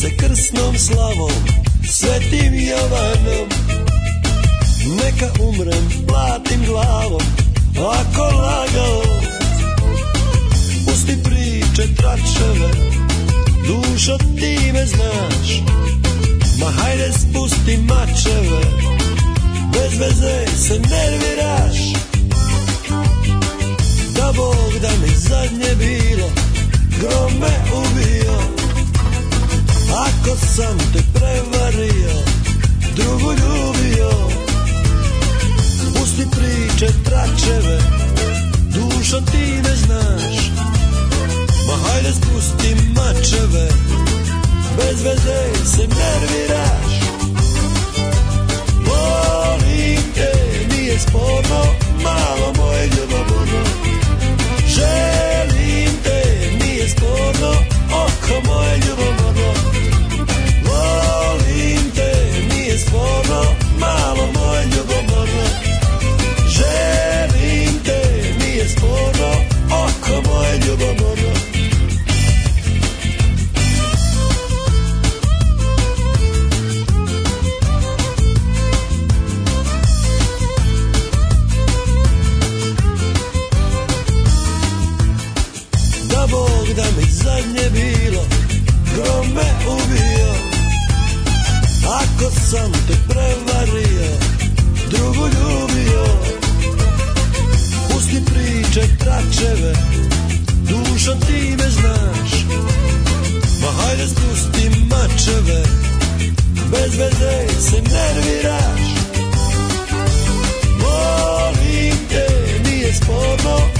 se krsnom slavom, svetim Jovanom. Neka umrem, platim glavom, ako lagao. Pusti priče tračeve, dušo ti me znaš. Ma hajde spusti mačeve, bez veze se nerviraš. Da Bog da mi zadnje bilo, grom me ubio. Ako sam te prevario Drugu ljubio Pusti priče tračeve Dušom ti ne znaš Ma hajde spusti mačeve Bez veze se nerviraš Volim te, nije sporno Malo moje ljubavorno Želim sam te prevario Drugu ljubio Pusti priče tračeve Dušo ti me znaš Ma hajde spusti mačeve Bez veze se nerviraš Molim te, nije sporno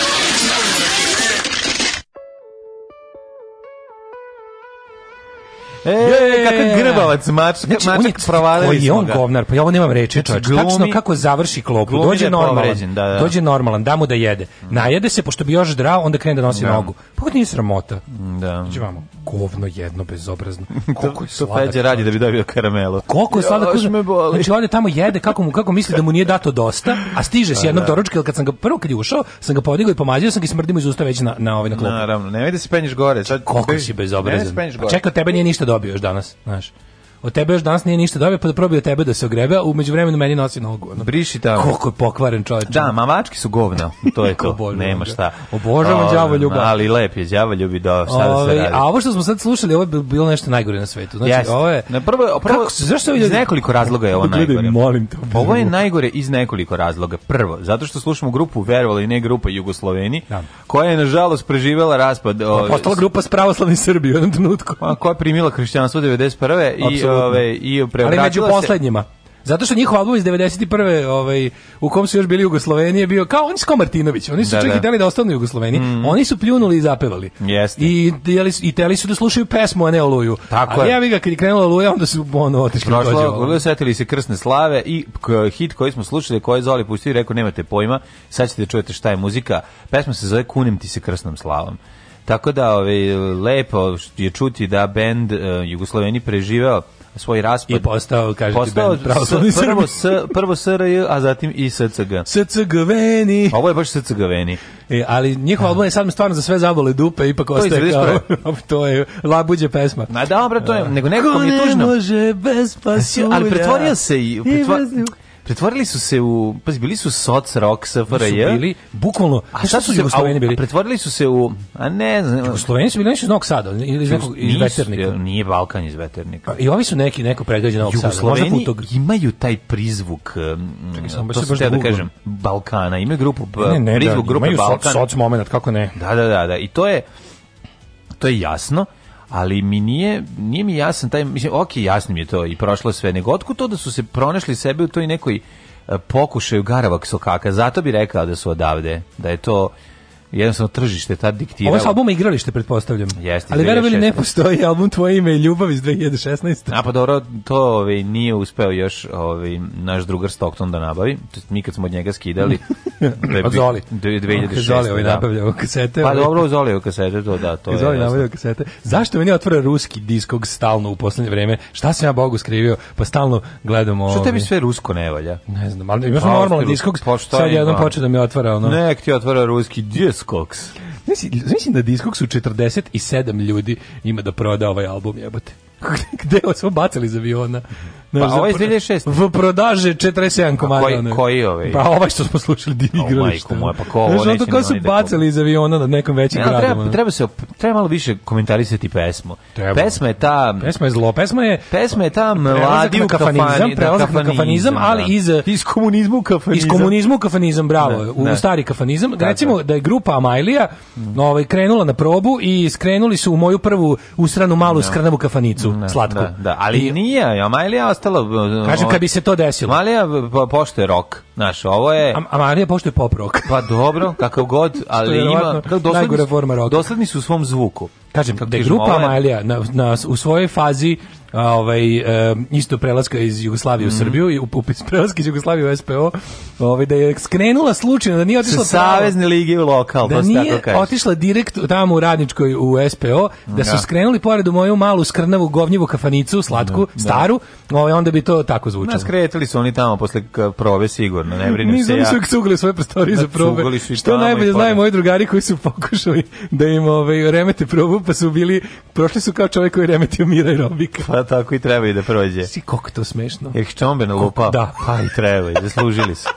E, kakav grbavac, mačka, znači, mačak provalili je ga. on govnar, pa ja ovo nemam reči, znači, čovječ. Tačno kako završi klopu, dođe normalan, da, da. dođe normalan, da mu da jede. Najede se, pošto bi još drao, onda krene da nosi da. nogu. Pa nije sramota. Da. Znači, vamo govno jedno bezobrazno. Koliko je to, to Peđa radi da bi dobio karamelo. Koliko je sladak. Još me boli. Znači on je tamo jede kako mu kako misli da mu nije dato dosta, a stiže s pa jednog da. doručka, al kad sam ga prvo kad je ušao, sam ga podigao i pomazio sam ga i smrdimo iz usta već na na ovaj na klupu. Naravno, nemoj da se penješ gore. Sad koliko si bezobrazan. Pa čekaj, tebe nije ništa dobio još danas, znaš od tebe još danas nije ništa dobio, pa da probio tebe da se ogrebe, a umeđu vremenu meni nosi nogu. Ono. Briši tamo. Koliko je pokvaren čovječ. Da, mavački su govna, to je to, bolj, nema šta. Obožavam đavo ljubav. Ali lep je đavo ljubi, da, sada se ovaj, radi. A ovo što smo sad slušali, ovo je bilo nešto najgore na svetu. Znači, Jest. ovo je... Na prvo, prvo, kako, zašto iz nekoliko razloga je ovo najgore. Gledaj, molim te, ovo je najgore iz nekoliko razloga. Prvo, zato što slušamo grupu Verovali ne grupa Jugosloveni, da. koja je nažalost preživela raspad. O, postala grupa s pravoslavnim Srbije u jednom trenutku. koja je primila hrišćanstvo 91. i ove, ovaj, i Ali među poslednjima. Zato što njihov album iz 91. ovaj u kom su još bili Jugoslovenije bio kao oni s Komartinović, oni su da, čak da. hteli da ostanu u Jugosloveniji. Mm. Oni su pljunuli i zapevali. Jeste. I deli i teli su da slušaju pesmu, a ne Oluju. Tako a je. ja bih ga kad je krenula Oluja, onda su ono otišli dođe. Prošlo, setili se Krsne slave i hit koji smo slušali, koji je Zoli pustio, rekao nemate pojma, sad ćete da čujete šta je muzika. Pesma se zove Kunim ti se Krsnom slavom. Tako da, ovaj lepo je čuti da bend uh, eh, Jugosloveni preživeo svoj raspad. I postao, kažete, postao pravoslavni s, prvo, s, prvo SRJ, a zatim i SCG. SCGveni! Ovo je baš SCGveni. E, ali njihov album je sad stvarno za sve zabole dupe, ipak to ostaje kao, to je labuđe pesma. Na da, to je, nego nekako mi je tužno. može bez pasulja. E, ali pretvorio se i... Pretvor... I bez... Pretvorili su se u, pa bili su soc rock SFRJ. bili bukvalno, a šta su Jugosloveni bili? Pretvorili su se u, a ne, Jugosloveni su bili nešto iz Novog Sada ili iz nekog iz Veternika. Nije Balkan iz Veternika. Pa, I ovi su neki neko predgrađe Novog Sada. Jugosloveni imaju taj prizvuk. Čekaj, mm, to se da kažem, Balkana, imaju grupu prizvuk da, grupe Balkan. soc moment, kako ne? Da, da, da, da. I to je to je jasno ali mi nije, nije mi jasan taj, mislim, ok, jasno mi je to i prošlo sve, nego otkud to da su se pronašli sebe u toj nekoj e, pokušaju Garavak Sokaka, zato bi rekao da su odavde, da je to jednostavno tržište ta diktiralo. Ovo je s albuma igralište, pretpostavljam. Jeste, Ali verovili ne postoji album Tvoje ime i ljubav iz 2016. A pa dobro, to ovaj, nije uspeo još ovaj, naš drugar Stockton da nabavi. Mi kad smo od njega skidali... od da pa Zoli. 2016. Zoli ovaj nabavljao da. kasete. Pa ovaj. dobro, Zoli kasete, to da. To Zoli nabavljao kasete. Zašto meni otvara ruski diskog stalno u poslednje vreme? Šta sam ja Bogu skrivio? Pa stalno gledam ovo. Što tebi ovaj- sve rusko ne valja? Ne znam, ali pa imaš normalno diskog. Pa sad jednom počeo da mi otvara ono. Ne, ti otvara ruski disk Discogs. Znači, znači na da u 47 ljudi ima da proda ovaj album, jebate. Gde ovo smo bacali iz aviona? Pa ovaj je 2006. V prodaže 47 komada. Koji, koji ove? Ovaj? Pa ovaj što smo slušali di igralište. moja, pa ko ovo Znaš, ono kao da su bacali iz aviona na nekom većem gradu. Treba, treba, se, treba malo više komentarisati pesmu. Treba. Pesma je ta... Pesma je zlo, pesma je... Pesma je ta mladi u kafanizam, prelazak na kafanizam, da. ali iz... Iz komunizmu u kafanizam. Iz komunizmu u kafanizam, bravo, u stari kafanizam. Recimo da je grupa Amajlija ovaj, krenula na probu i skrenuli su u moju prvu usranu malu skrnavu kafanicu, slatku. Da, ali nije, Amajlija ostalo... E, kažem, kad ovaj, bi se to desilo. Marija e, pošto je rok, znaš, ovo je... A, a pošto je pop rock. Pa dobro, kakav god, ali ima... Kako, dosledni, forma roka. dosledni su u svom zvuku. Kažem, da grupa Amalija na, na, u svojoj fazi ovaj, e, isto prelaska iz Jugoslavije u mhm. Srbiju i upis prelaska iz Jugoslavije u SPO, ovaj, da je skrenula slučajno, da nije otišla... Savezne lige u lokal, da nije otišla direkt tamo u radničkoj u SPO, da su da. skrenuli pored u moju malu skrnavu govnjivu kafanicu, slatku, da, da. staru, ovaj, onda bi to tako zvučalo. Nas kretili su oni tamo posle probe sigurno, ne brinem se ja. Nisu cugli svoje prostorije za probe. Što najbolje znaju moji drugari koji su pokušali da im ovaj, remete probu, pa su bili, prošli su kao čovjek koji remetio Mira i Robika. Pa da, tako i treba i da prođe. Si, kako to smešno. Jer Hčomben lupao. Da. Pa i treba, i zaslužili su.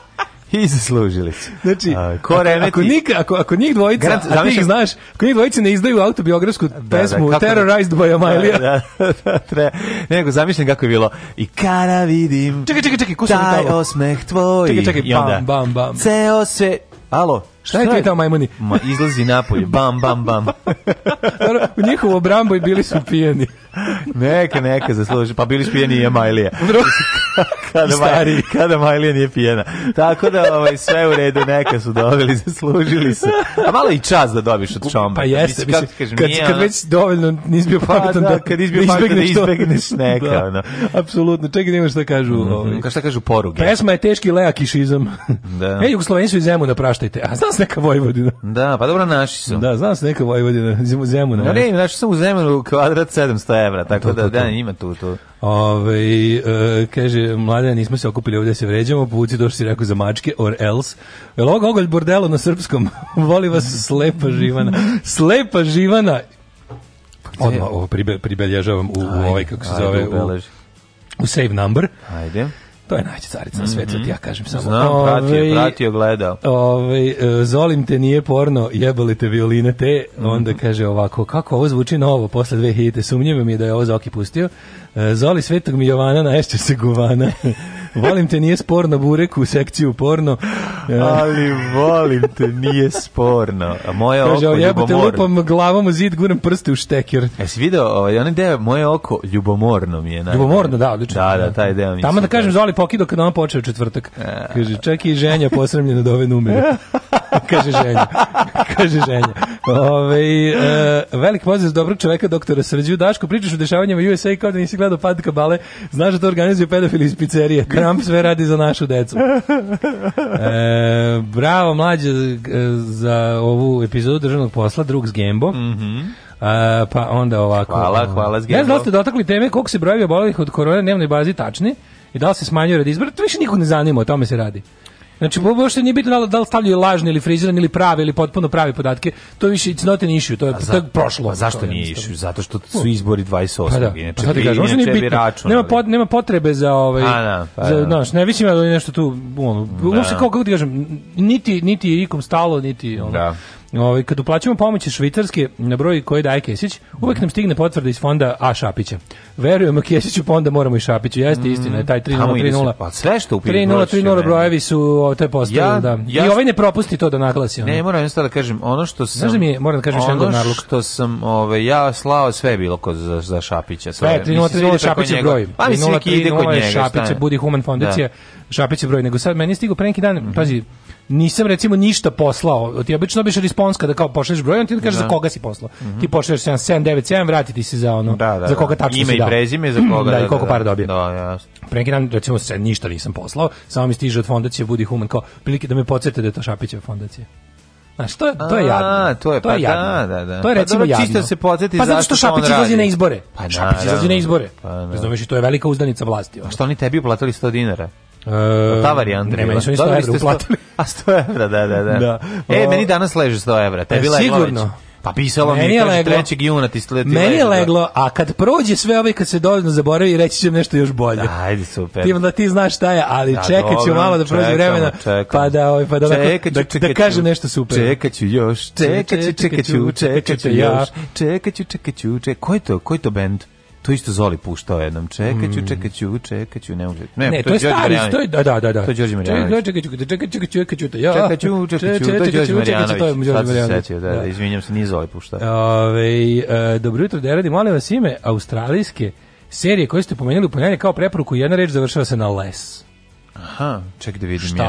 I zaslužili su. Znači, a, ko ako, njih, ako, ako njih dvojica, Grant, a ti ih znaš, ako njih dvojice ne izdaju autobiografsku da, da pesmu da, Terrorized da, by Amalija. Da, da, da, nego zamišljam kako je bilo. I kada vidim čekaj, čekaj, čekaj, ko taj osmeh tvoj. Čekaj, čekaj, bam, bam, bam. Ceo sve... Alo, Šta, Šta je to majmuni? Ma izlazi napolje, bam, bam, bam. u njihovo bramboj bili su pijeni. neka, neka, zasluži. Pa bili su pijeni i Emajlija. kada, Maj, kada Majlija nije pijena. Tako da ovaj, sve u redu, neka su dobili, zaslužili su. A malo i čas da dobiš od čombe. Pa jeste, mislim, mislim, kažem, kad, nije, kad već dovoljno nisi bio pa pametan da, da, kad nisi bio da, da izbegneš, da izbegneš neka. Da, Apsolutno, čekaj, nema da šta kažu. Mm -hmm. ovaj. Šta kažu poruge? Pesma je teški leakishizam. Da. Ej, Jugosloveni su iz Zemuna, praštajte. A znam se neka Vojvodina. Da, pa dobro naši su. Da, znam se neka Vojvodina, iz Zemuna. No, ne, našao sam u Zemunu kvadrat 700 evra, tako to, da, to, da, ima tu, tu. Ove, e, kaže, mlade, nismo se okupili ovdje se vređamo, povuci došli si rekao za mačke, or else. Jel ovog ogolj bordelo na srpskom? Voli vas slepa živana. slepa živana! Odmah ovo pribe, pribelježavam u, u ovaj, kako se ajde, zove, u, u save number. Ajde. To je najveća carica na svetu, mm -hmm. ja kažem samo. Znam, pratio, ove, ovaj, pratio, gledao. Ove, ovaj, zolim te nije porno, jebali te violine te, mm -hmm. onda kaže ovako, kako ovo zvuči novo posle dve hite, sumnjivo mi je da je ovo Zoki pustio. E, Zoli svetog mi Jovana, naješće se guvana. Volim te, nije sporno, burek u sekciju porno. E. Ali volim te, nije sporno. A moje Kaže, oko bih te lupam glavom u zid, guram prste u šteker. Jesi video, ovaj, onaj deo, moje oko ljubomorno mi je. Naj... Ljubomorno, da, odlično. Da, da, taj deo mi Tamo da kažem, zvali pokido kad on počeo četvrtak. E. Kaže, čak i ženja posremljena do ove numere. Kaže ženja. Kaže ženja. Ove, e, velik pozdrav dobrog čoveka, doktora Srđu. Daško, pričaš o dešavanjima USA kao da nisi gledao pad kabale. Znaš da to organizuju pedofili iz pizzerije. Trump sve radi za našu decu. E, bravo mlađe e, za ovu epizodu državnog posla, drug s Gembo. Mhm. A, e, pa onda ovako. Hvala, hvala Ne znam da ste dotakli teme koliko se brojevi obolelih od korone na dnevnoj bazi tačni i da li se smanjuje radi izbora. To više nikog ne zanima, o tome se radi. Znači, uopšte nije bitno da, da li stavljaju lažne ili frizirane ili prave ili potpuno prave podatke. To više it's not an issue, to je, za, to je prošlo. A zašto nije issue? Zato što su izbori 28. Pa da, pa inače, pa da kažem, nije bitno. Nema, pot, nema potrebe za ovaj... A, da, pa, za, da. znaš, ne, više ima da nešto tu... Ono, da. Uopšte, kao, kako ti kažem, niti, niti je ikom stalo, niti... Ono, da. Ovaj kad uplaćujemo pomoć Švicarske na broj koji daje Kesić, uvek nam stigne potvrda iz fonda A Šapića. Verujemo Kesiću, pa onda moramo i Šapiću. Jeste mm, istina, taj 3030. Pa sve što upiše. 3030 brojevi su to je postalo, ja, da. Ja, I ovaj ne propusti to da naglasi ono. Ne, moram jednostavno da kažem, ono što se Znaš da mi je, moram da kažem ono što, što sam, ovaj ja slao sve bilo kod za, za Šapića, sve. Pa 3030 Šapić je broj. Pa mi se ide kod njega. Šapić budi human fondacija. Da. Šapić je broj, nego sad meni stigao pre neki dan, mhm. pazi, nisam recimo ništa poslao. Ti obično biš respons da kao pošalješ broj, on ti kaže da. za koga si poslao. Mm -hmm. Ti pošalješ 7797, vrati ti se za ono da, da, za koga da. tačno Ime si dao. i prezime za koga. Da, i da, koliko da, para dobije. Da, jasno. Pre neki dan recimo se ništa nisam poslao, samo mi stiže od fondacije Budi Human kao prilike da me podsete da je to Šapićeva fondacija. Znaš, to je, to je jadno. A, to je, to je pa jadno. Da, da, da. To je pa recimo pa, jadno. Čisto se podsjeti pa zato što Šapić izlazi na izbore. Pa, da, Šapić izlazi na izbore. Pa, da. Razumeš, i to je velika uzdanica vlasti. Ono. A što oni tebi uplatili 100 dinara? Uh, ta varijanta. Ne, meni su 100 evra uplatili. A 100 evra, da, da, da. da. E, meni danas leže 100 evra. Tebi e, sigurno. Pa pisalo meni mi, je leglo, 3. juna ti sleti Meni je da. leglo, a kad prođe sve ovaj, kad se dovoljno zaboravi, reći ću nešto još bolje. Ajde, super. Ti, da ti znaš šta je, ali da, čekat ću malo da prođe vremena, čekam. pa da, ovaj, pa da, čekaću, da, čekaću, da kažem nešto super. Čekat ću još, čekat ću, čekat ću, čekat ću još, čekat ću, čekat ću, čekat ću, ko je to, ko je to band? to isto Zoli puštao jednom. Čekaću, čekaću, čekaću, ne može. Ne, ne to, je stari, to je da da da da. To je Đorđe Marjanović. Čekaću, čekaću, čekaću, to ja. Čekaću, čekaću, to je Đorđe Marjanović. To je Đorđe Marjanović. Da, da, izvinjam se, nije Zoli puštao. Ovaj dobro jutro, Deradi, molim vas ime australijske serije koje ste pomenuli u kao preporuku, jedna reč završava se na les. Aha, ček da vidim Štales.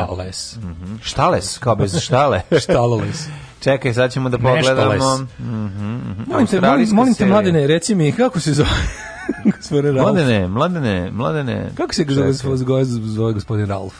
ja. Štales. Mm Štales, kao bez štale. Štaloles. Čekaj, sad ćemo da pogledamo. Mhm. Mm molim te, molim, molim te mladene, reci mi kako se zove gospodin Ralf. Mladene, mladene, mladene. Kako se zove zove gospodin Ralf?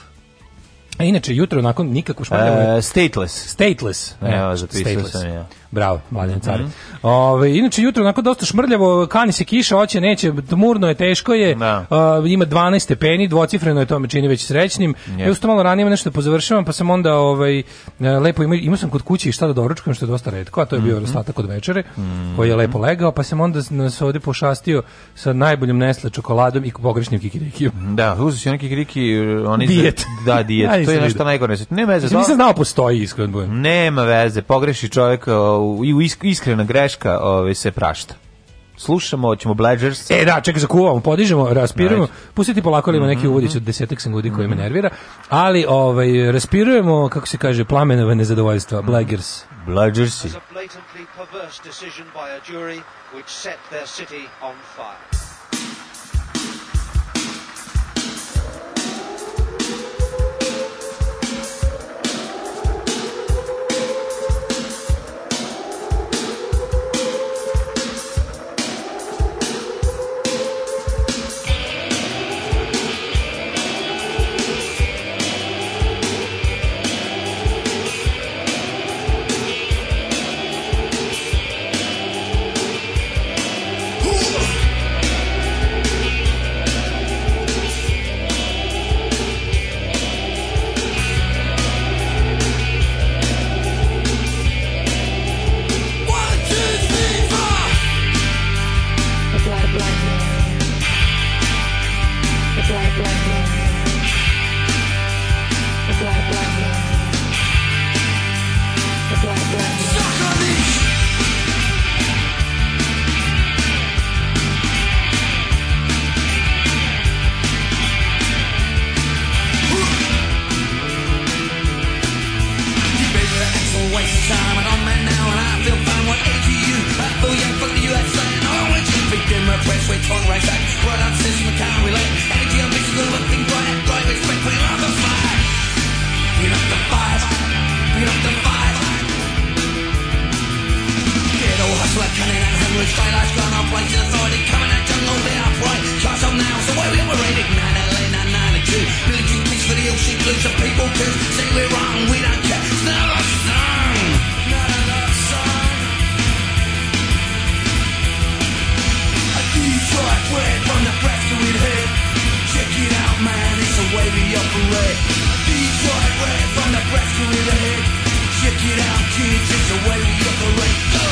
A inače jutro nakon nikakvu španjolu. Uh, e, stateless. Stateless. Evo, zapisao stateless. sam ja. Bravo, Mladen Care. Mm -hmm. Ove, inače, jutro onako dosta šmrljavo, kani se kiša, oće, neće, tmurno je, teško je, da. Uh, ima 12 stepeni, dvocifreno je to, me čini već srećnim. Yes. Ja usto malo ranije nešto da pozavršavam, pa sam onda ovaj, e, lepo imao, imao sam kod kući šta da doručkujem, što je dosta redko, a to je bio mm -hmm. ostatak od večere, mm -hmm. koji je lepo legao, pa sam onda se ovdje pošastio sa najboljom nesle čokoladom i pogrešnim kikirikijom. Da, uzeo si onaj kikiriki, e, oni dijet. Za, da, dijet, to je nešto najgore. Ne veze. Nisam znao da postoji, iskreno. Nema veze, pogreši čovjek i iskrena greška ove, ovaj, se prašta. Slušamo, hoćemo Bledgers. E da, čekaj, zakuvamo, podižemo, raspirujemo. Nice. Pustiti polako, ima neki mhm. uvodić od desetak sekundi koji me mhm. nervira. Ali ovaj, raspirujemo, kako se kaže, plamenove nezadovoljstva. Mhm. Bledgers. Bledgersi. Bledgersi. on right side. system can't relate. Energy on little thing, but at right, it's quick, clean the fire. Beat up the fire, beat up the fire. hustler, cunning and hungry, straight has gone up, right to authority, coming at jungle, they upright. Charge on now, so where we were rated, 9 LA, 992. Military police for the ill sheep, the people too. Say we're wrong, we don't way we operate Detroit way from the press head. Check it out kids, it's the way we operate Go!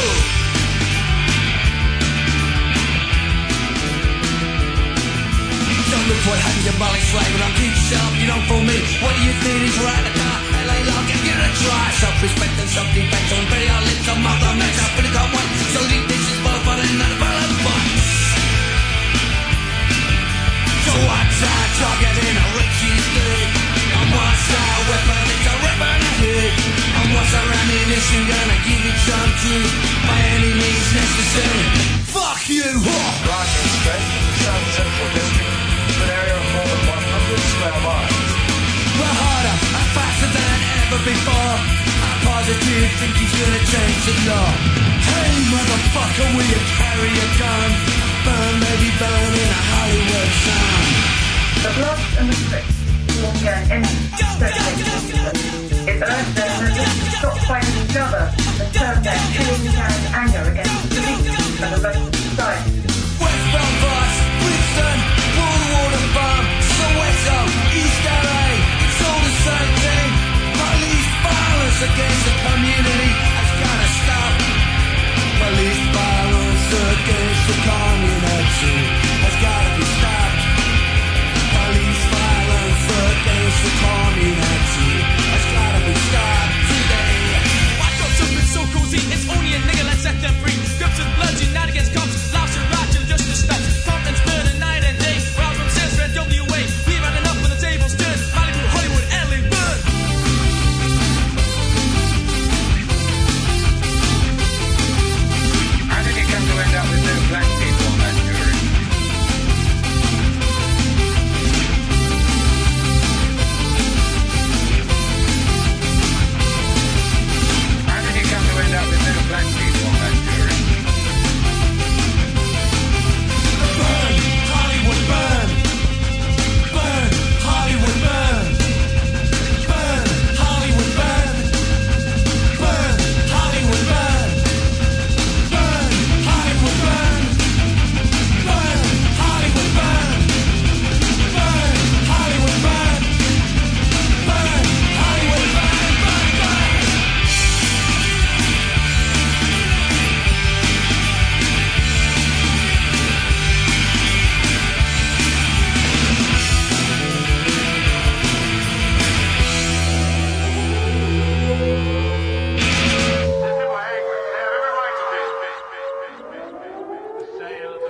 Don't look for happened to Molly Slave but I'm keep sharp, you don't fool me What do you think is right at that? LA law, give it a try Self-respect and self-defense On very our lips, I'm out the mess I pretty can't So deep, this is motherfucking not a violent fight So I side a weapon, it's a ribbon ammunition, gonna give you some by any means necessary. Fuck you! South Central District, an area of more than 100 square miles. We're harder and faster than ever before. gonna change the law. Hey, motherfucker, will you carry a gun? Burn, baby, burn in a Hollywood sound the blocks and the bricks will get empty, circulating If Earth then stop fighting each other and turn their killing and anger against the police,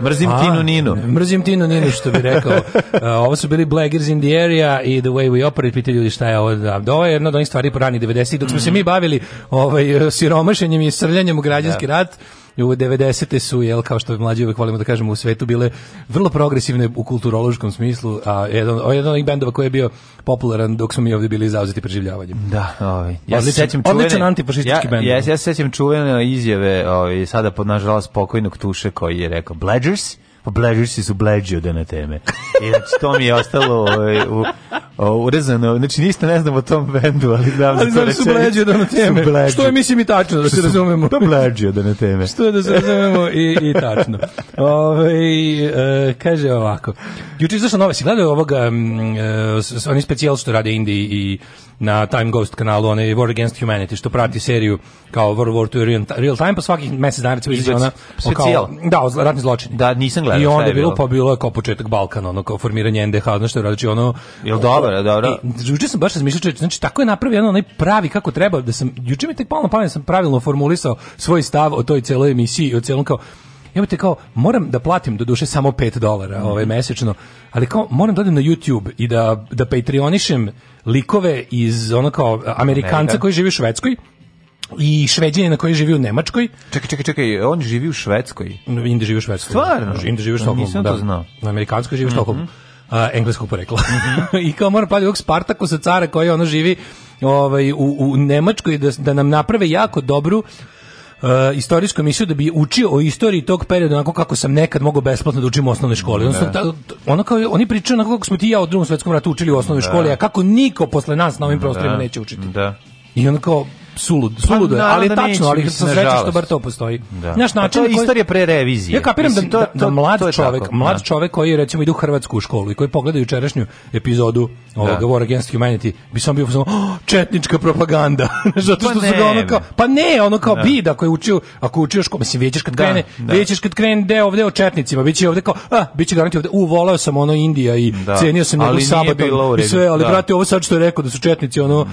Mrzim A, Tinu Nino. Mrzim Tinu Nino, što bi rekao. uh, ovo su bili Black Gears in the Area i The Way We Operate. Pite ljudi šta je ovo. Da, ovo je jedna od onih stvari po rani 90. Dok smo mm. se mi bavili ovaj, siromašenjem i srljanjem u građanski yeah. Da. rat, u 90. su, jel, kao što mlađi uvek volimo da kažemo u svetu, bile vrlo progresivne u kulturološkom smislu, a jedan, jedan od bendova koji je bio popularan dok smo mi ovde bili zauzeti preživljavanjem. Da, ovaj. Ja se sećam Odličan antifašistički bend. Ja, ja se sećam čuvene izjave, ovaj, sada pod nažalost pokojnog Tuše koji je rekao, Bledgers, pobležišci pa su bleđi od ene teme. I znači, to mi je ostalo ovaj, u, u, urezano. Znači, ništa ne znam o tom bendu, ali znam ali za to znači da su bleđi od ene teme. Bleđi. Što je, mislim, i tačno, da se razumemo. To bleđi od one teme. Što je da se razumemo i, i tačno. Ove, ovaj, e, kaže ovako. Juče izašla nova, si gledao ovoga, mm, e, oni specijal što rade Indiji i na Time Ghost kanalu, onaj War Against Humanity, što prati seriju kao World War II Real Time, pa svakih mesec dana recimo ona... Specijal. Kao, da, ratni zločini. Da, nisam gledao gledao? I onda je bilo, pa bilo je kao početak Balkana, ono kao formiranje NDH, ono što je radiči, ono... Jel dobro, dobro? I, juče sam baš razmišljao, znači tako je napravljeno onaj pravi kako treba, da sam, juče mi tek palo na pamet, da sam pravilno formulisao svoj stav o toj celoj emisiji, o celom kao, jebote kao moram da platim do duše samo 5 dolara mm ovaj mesečno, ali kao moram da idem na YouTube i da da patronišem likove iz ono kao Amerikanca Amerika. koji živi u Švedskoj i Šveđanin koji živi u Nemačkoj. Čekaj, čekaj, čekaj, on živi u Švedskoj. Inde živi u Švedskoj. Stvarno? Da, Inde živi u da, Stockholmu, Nisam da. to znao. Na Amerikanskoj živi u mm -hmm. Stockholmu. engleskog porekla. Mm -hmm. I kao mora pali ovog Spartaku sa cara koji ono živi ovaj, u, u Nemačkoj da, da nam naprave jako dobru Uh, istorijsku emisiju da bi učio o istoriji tog perioda onako kako sam nekad mogao besplatno da učim u osnovnoj školi. Ono, ta, ono kao, oni pričaju onako kako smo ti i ja u drugom svetskom ratu učili u osnovnoj da. školi, a kako niko posle nas na ovim da. prostorima da. neće učiti. Da. I on kao, sulud, pa suludo, pa, ali je da tačno, ali sam srećan što bar to postoji. Da. Naš način pa to je istorija pre revizije. Ja kapiram Mislim, da, da, da, mlad to, to čovek, tako, mlad da. čovek koji recimo ide u hrvatsku školu i koji pogleda jučerašnju epizodu da. ovog War Against Humanity, bi sam bio samo oh, četnička propaganda. Zato pa što pa su ga ono kao, pa ne, ono kao da. bida koji je učio, ako učio školu, mislim, vijećeš kad krene, vijećeš kad krene deo ovde o četnicima, biće ovde kao, a, biće garanti ovde, u, voleo sam ono Indija i cenio sam njegov sabat i sve, ali brate, ovo sad što je rekao da su četnici ono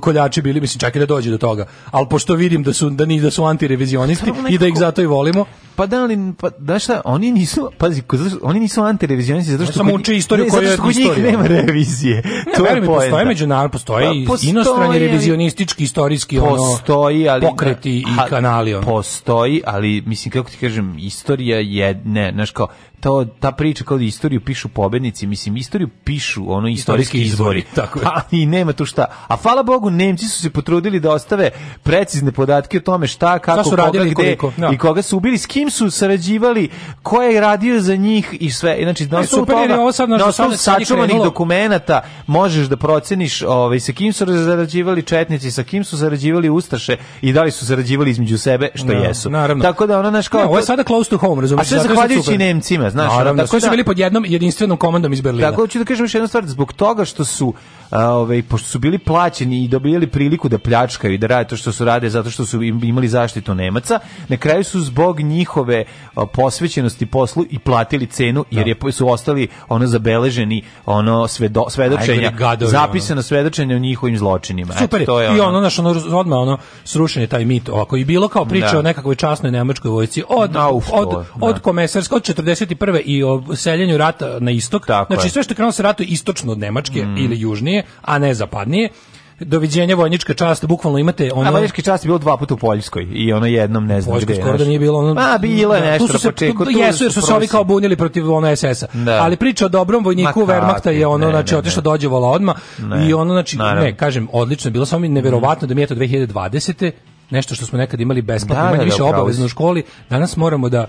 koljači bili, mislim, čak i da dođe do toga toga. Ali pošto vidim da su da ni da su antirevizionisti pa i da ih zato i volimo. Pa da ali pa da šta, oni nisu pazi, oni nisu antirevizionisti zato što samo uče istoriju ne, koja je njih nema revizije. Ne, to je mi, postoje međunarodno postoji pa, postoji, inostrani revizionistički istorijski postoji, ali, pokreti i kanali ono. Postoji, ali mislim kako ti kažem, istorija je ne, znaš kao to ta priča kao da istoriju pišu pobednici, mislim istoriju pišu ono istorijski izvori. Tako je. Pa, I nema tu šta. A hvala Bogu Nemci su se potrudili da ostave precizne podatke o tome šta, kako, su koga, gde, koliko, ja. Da. i koga su ubili, s kim su sarađivali, ko je radio za njih i sve. Znači, na osnovu toga, na osnovu sačuvanih dokumenata možeš da proceniš ovaj, sa kim su zarađivali četnici, sa kim su zarađivali ustaše i da li su zarađivali između sebe, što ja, da, jesu. Naravno. Tako da ono, naš kao... Ne, ovo je sada close to home, razumiješ? A sve zahvaljujući Nemcima, znaš. Naravno, tako da su da. bili pod jednom jedinstvenom komandom iz Berlina. Tako da ću da kažem još jednu stvar, zbog toga što su ove, pošto su bili plaćeni i dobijali priliku da pljačkaju i da rade to što su rade zato što su imali zaštitu Nemaca, na kraju su zbog njihove posvećenosti poslu i platili cenu jer da. je, su ostali ono zabeleženi ono svedo, svedočenja, gadovi, zapisano svedočenje o njihovim zločinima. Super, Eto, to je ono. i ono, naš, ono, odmah ono, srušen je taj mit ovako i bilo kao priča da. o nekakvoj časnoj nemačkoj vojci od, Naufo, od, da. od, od komesarska, od 41. i o seljenju rata na istok, Tako znači je. sve što je krenulo se ratu istočno od Nemačke mm. ili južnije, južnije, a ne zapadnije doviđenja vojnička čast, bukvalno imate ono... A vojnička čast je bilo dva puta u Poljskoj i ono jednom, ne znam Poljskoj gde. skoro da nije bilo ono... A, bilo je da, nešto na početku. Tu jesu, jer su se ovi kao bunili protiv ono SS-a. Da. Ali priča o dobrom vojniku Wehrmachta je ono, ne, znači, otišla dođevala odma i ono, znači, Naravno. ne, kažem, odlično bilo, samo mi neverovatno da mi je to 2020 nešto što smo nekad imali besplatno, da, imali da, da, više obavezno u školi, danas moramo da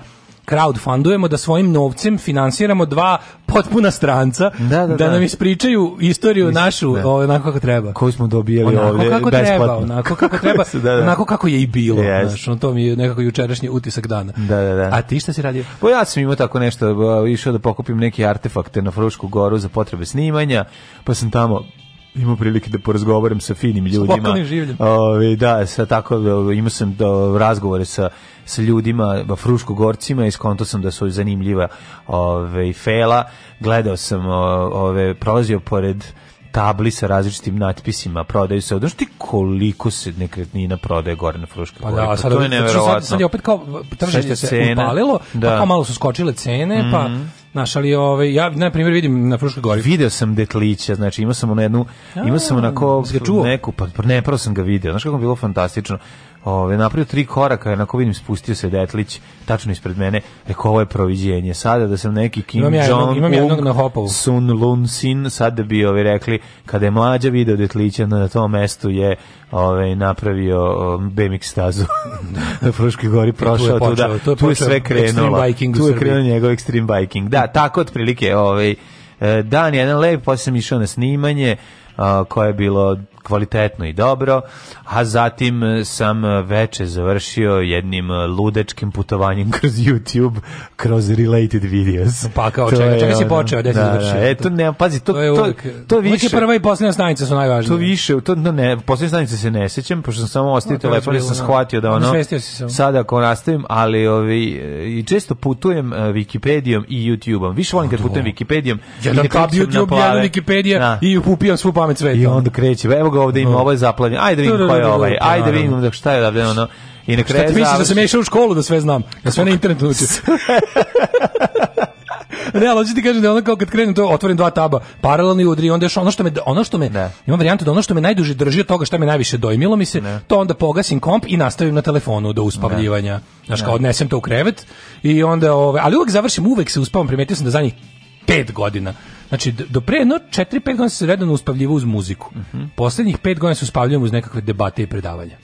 crowdfundujemo, da svojim novcem finansiramo dva potpuna stranca da, da, da, da. nam ispričaju istoriju Mislim, našu da. Ovaj, onako kako treba. Koju smo dobijali onako ovdje kako besplatno. treba, onako kako treba, da, da, onako kako je i bilo. Yes. Znaš, to mi je nekako jučerašnji utisak dana. Da, da, da. A ti šta si radio? Pa ja sam imao tako nešto, išao da pokupim neke artefakte na Frušku goru za potrebe snimanja, pa sam tamo imao prilike da porazgovaram sa finim ljudima. Ove, da, sa tako e, imao sam do, e, razgovore sa sa ljudima Fruškogorcima i skonto sam da su zanimljiva ove fela. Gledao sam ove prolazio pored tabli sa različitim natpisima prodaju se. Odnosno koliko se nekretnina prodaje gore na Fruška Pa da, sad, to je znači, neverovatno. Sad, sad je opet kao tržište se upalilo, pa da. pa kao malo su skočile cene, mm -hmm. pa mhm. Naš, ali ove, ovaj, ja na primjer vidim na Fruškoj gori. Video sam detlića, znači imao sam na jednu, imao sam onako neku, pa ne, prvo sam ga video, znaš kako je bilo fantastično. Ove, napravio tri koraka, onako vidim, spustio se Detlić, tačno ispred mene, rekao, ovo je proviđenje. Sada da sam neki Kim imam ja Jong, jednog, imam jednog na hopovu. Sun Lun Sin, sada bi ovi rekli, kada je mlađa video Detlića, na tom mestu je ove, napravio BMX stazu da. na Fruškoj gori, prošao I tu, je tu, da, tu je, sve krenulo. Tu je krenuo njegov extreme biking. Da, tako otprilike, ovaj, dan jedan lep, posle sam išao na snimanje, a, koje je bilo kvalitetno i dobro, a zatim sam veče završio jednim ludačkim putovanjem kroz YouTube, kroz related videos. Pa kao, to čega, čega ono, si počeo, gde si završio? Da, da, e, to ne, pazi, to, to, je uvijek, to, to više... Uvijek je prva i posljednja stanica su najvažnije. To više, to, no ne, posljednja stanica se ne sećam, pošto sam samo ostavio no, telefon, i sam shvatio da ono, sada ako nastavim, ali ovi, e, i često putujem e, Wikipedijom i YouTubeom. Više volim kad putujem Wikipedijom. Da jedan tab YouTube, da jedan Wikipedija da. i upupijam svu pamet sveta. I onda kreće, evo Evo ovde ima, da. ovo je zaplavljeno. Ajde da da, vidim ko je ovaj. Ajde vidim da šta je ovde ono. I na kraju. Šta ti misliš da sam ja išao u školu da sve znam? Da sve na internetu učim. ne, ali hoću ti kažem da ono kao kad krenem to otvorim dva taba, paralelni udri i onda još ono što me ono što me ne. imam varijantu da ono što me najduže drži od toga što me najviše dojmilo mi se, ne. to onda pogasim komp i nastavim na telefonu do uspavljivanja. Ne. Znaš, kao odnesem to u krevet i onda ove, ovaj, ali uvek završim, uvek se uspavam, primetio sam da zadnjih pet godina Znači, do pre jedno 4-5 mhm. godina se redano uspavljivo uz muziku. Mm -hmm. Poslednjih 5 godina se uspavljujem uz nekakve debate i predavanja.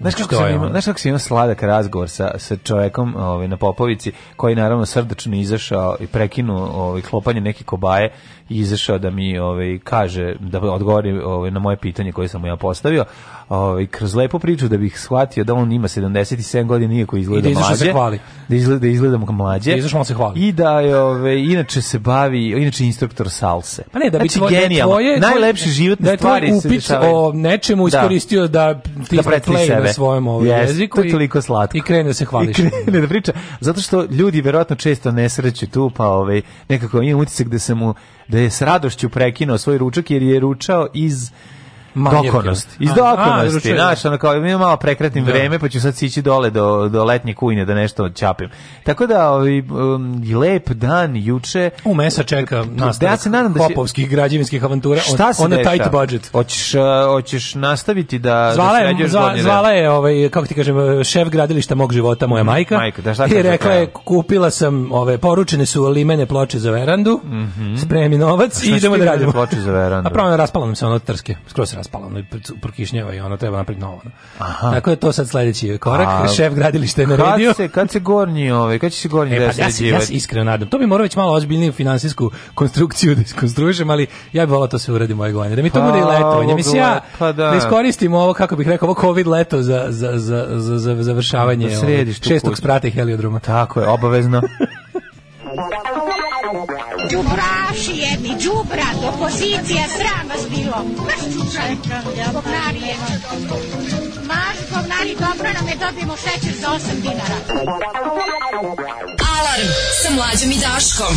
Znaš znači, kako, sam imao, znaš kako sam imao sladak razgovor sa, sa čovekom ovaj, na Popovici, koji naravno srdačno izašao i prekinuo ovaj, klopanje neke kobaje izašao da mi ovaj kaže da odgovori ovaj na moje pitanje koje sam mu ja postavio. Ovaj kroz lepu priču da bih shvatio da on ima 77 godina iako da izgleda mlađe. da mlađe. Se hvali. Da izgleda da kao mlađe. Da se hvali. I da je ovaj inače se bavi, inače instruktor salse. Pa ne, da bi znači, tvoje, da genijalno. tvoje najlepše životne da je stvari upit dešavaju. o nečemu da. iskoristio da, da ti da sebe. na svojem ovom ovaj, yes, jeziku. To je toliko slatko. I krene da se hvališ. I krene da priča. Zato što ljudi verovatno često nesreće tu, pa ovaj, nekako imam utisak da se mu da je s radošću prekinuo svoj ručak jer je ručao iz dokonost. Iz dokonosti, znaš, ono kao, imam malo prekratim da. vreme, pa ću sad sići dole do, do letnje kujne da nešto čapim. Tako da, ovi, um, lep dan, juče... U mesa čeka da, da nastavak ja se da popovskih građevinskih avantura šta on, on tight budget. Hoćeš, uh, hoćeš nastaviti da... da zvala je, da zva, zvala je ovaj, kako ti kažem, šef gradilišta mog života, moja mhm. majka. Majka, da šta I rekla je, kupila sam, ove, poručene su limene ploče za verandu, mm -hmm. spremi novac i idemo da radimo. ploče za verandu? A pravno raspala nam se ono trske, skroz raspala, ono prokišnjeva i ono treba napraviti novo. Aha. Tako je to sad sledeći korak, A, šef gradilišta je naredio. Kad se, kad se gornji, ovaj, kad će se gornji e, pa, ja, se, ja se iskreno nadam. To bi morao već malo ozbiljniju finansijsku konstrukciju da iskonstruišem, ali ja bih volao to se uradi moje godine. Da mi to pa, bude i letovanje. Mislim, ja pa da. da iskoristimo ovo, kako bih rekao, ovo COVID leto za, za, za, za, za završavanje da ovaj, šestog sprata heliodroma. Tako je, obavezno. Đubraši jedni, đubra, opozicija, sram vas bilo. Maš čučaj, govnari je. Maš govnari, dobro nam je, dobijemo šećer za 8 dinara. Alarm sa mlađom i Daškom.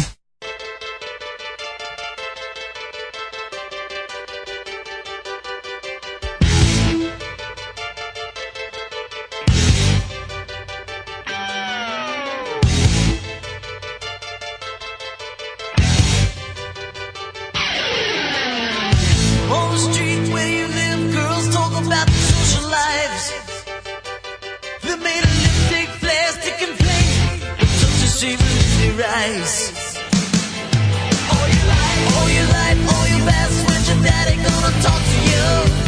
nice. All your life, all your life, all your best friends, your daddy gonna talk to you.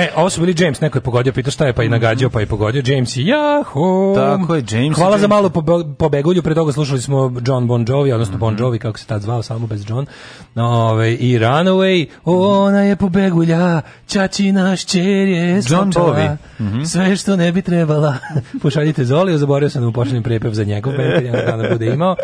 E, ovo su bili James, neko je pogodio, pitao šta je, pa i nagađao, pa i pogodio. James i Yahoo! Tako je, James Hvala James. za malo pobegulju, pre toga slušali smo John Bon Jovi, odnosno mm -hmm. Bon Jovi, kako se tad zvao, samo bez John. Ove, ovaj, I Runaway, ona je pobegulja, čači naš čer je John Bovi. Mm -hmm. Sve što ne bi trebala. Pošaljite Zoli, zaboravio sam da mu pošaljem prepev za njegov, ja da bude imao.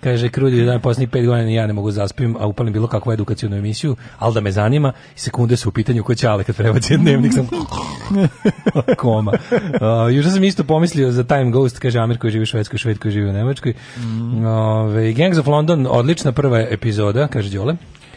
Kaže, krudi dan posljednjih pet godina ja ne mogu da zaspim, a upalim bilo kakvu edukacionu emisiju, ali da me zanima, sekunde su u pitanju ko će, ale kad prebaci dnevnik sam koma. Uh, Juče sam isto pomislio za Time Ghost, kaže Amir koji živi u Švedskoj, Šved koji živi u Nemačkoj. Mm. Uh, Gangs of London, odlična prva epizoda, kaže Đole.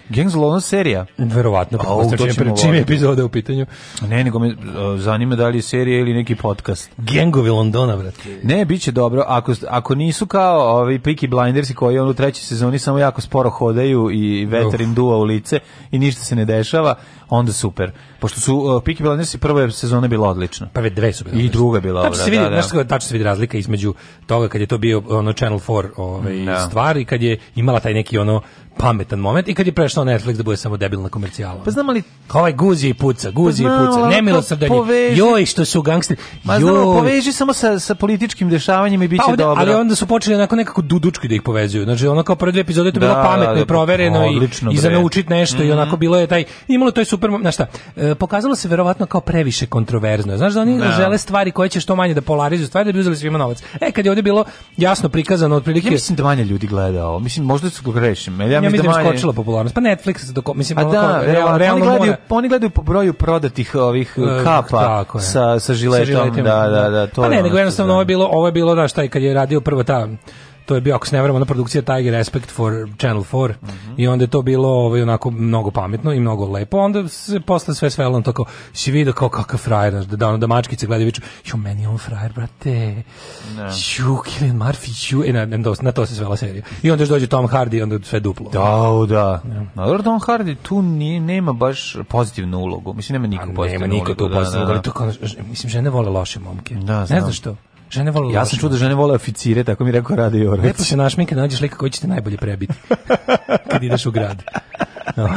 Gang zlo serija? Verovatno, pa oh, čim, čim u pitanju. Ne, nego me e, zanima da li je serija ili neki podcast. Gangovi Londona, brate. Ne, bit će dobro. Ako, ako nisu kao ovi Peaky Blinders koji on u trećoj sezoni samo jako sporo hodaju i vetar im duva u lice i ništa se ne dešava, onda super. Pošto su uh, Peaky i prva sezona bila odlična. Pa Prve dve su bile. I druga bila tačno se vidi, da, da. tačno se vidi razlika između toga kad je to bio ono Channel 4 ovaj, da. stvar i kad je imala taj neki ono pametan moment i kad je prešao Netflix da bude samo debilna komercijala. Pa znam ali ovaj guzi i puca, guzi i pa puca, pa nemilosrdan je. Joj što su gangsteri. Ma pa znam, poveži samo sa, sa političkim dešavanjima i biće pa dobro. Ali onda su počeli onako nekako dudučki da ih povezuju. Znači ono kao prve dve epizode to je da, bilo pametno da, da, i provereno odlično, i, i za naučiti nešto mm -hmm. i onako bilo je taj imalo to je super, znači šta, e, pokazalo se verovatno kao previše kontroverzno. Znaš da oni da. žele stvari koje će što manje da polarizuju stvari da bi uzeli svima novac. E kad je ovde bilo jasno prikazano otprilike Ja mislim da manje ljudi gleda ovo. Mislim možda su grešim. Ja ja mislim da skočila popularnost. Pa Netflix dok mislim A da, realno, realno oni gledaju, oni gledaju po broju prodatih ovih uh, kapa sa sa žiletom, sa žiletom da, da, da, da, to. Pa ne, nego jednostavno ovo je bilo, ovo je bilo da šta je kad je radio prvo ta to je bio, ako se ne vremo, produkcija Tiger Respect for Channel 4 mm -hmm. i onda je to bilo ovaj, onako mnogo pametno i mnogo lepo, onda se posle sve svelo tako, si vidio kao kakav frajer, da, ono, da, da mačkice gledaju viču, jo, meni on frajer, brate, ne. Da. ju, Killian Murphy, ju, e, na, na, na, to se svela serija. I onda još dođe Tom Hardy i onda sve duplo. Da, da. Ja. dobro, Tom Hardy tu nije, nema baš pozitivnu ulogu, mislim, nema niko pozitivnu ulogu. Nema niko tu da, pozitivnu da, da. ulogu, ali to kao, mislim, žene vole loše momke. Da, znam. znaš što? Žene vole ja sam čuo da žene vole oficire, tako mi rekao Rade Jorović. Lepo se našmi kad da nađeš lika koji će te najbolje prebiti kad ideš u grad. No.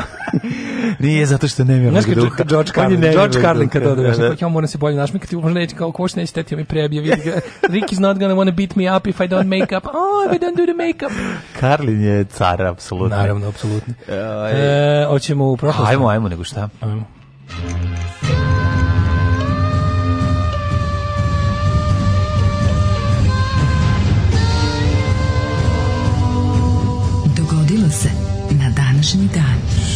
Nije zato što ne vjerujem da duha. George Carlin, pa George Carlin kad odeš, da, da. ja moram se bolje ti možda neće kao koš neće teti mi prebije, vidi ga. is not gonna wanna beat me up if I don't make up. Oh, if I don't do the make up. Carlin je car apsolutno. Naravno, apsolutno. E, hoćemo u prošlost. Hajmo, hajmo nego šta. Ajmo.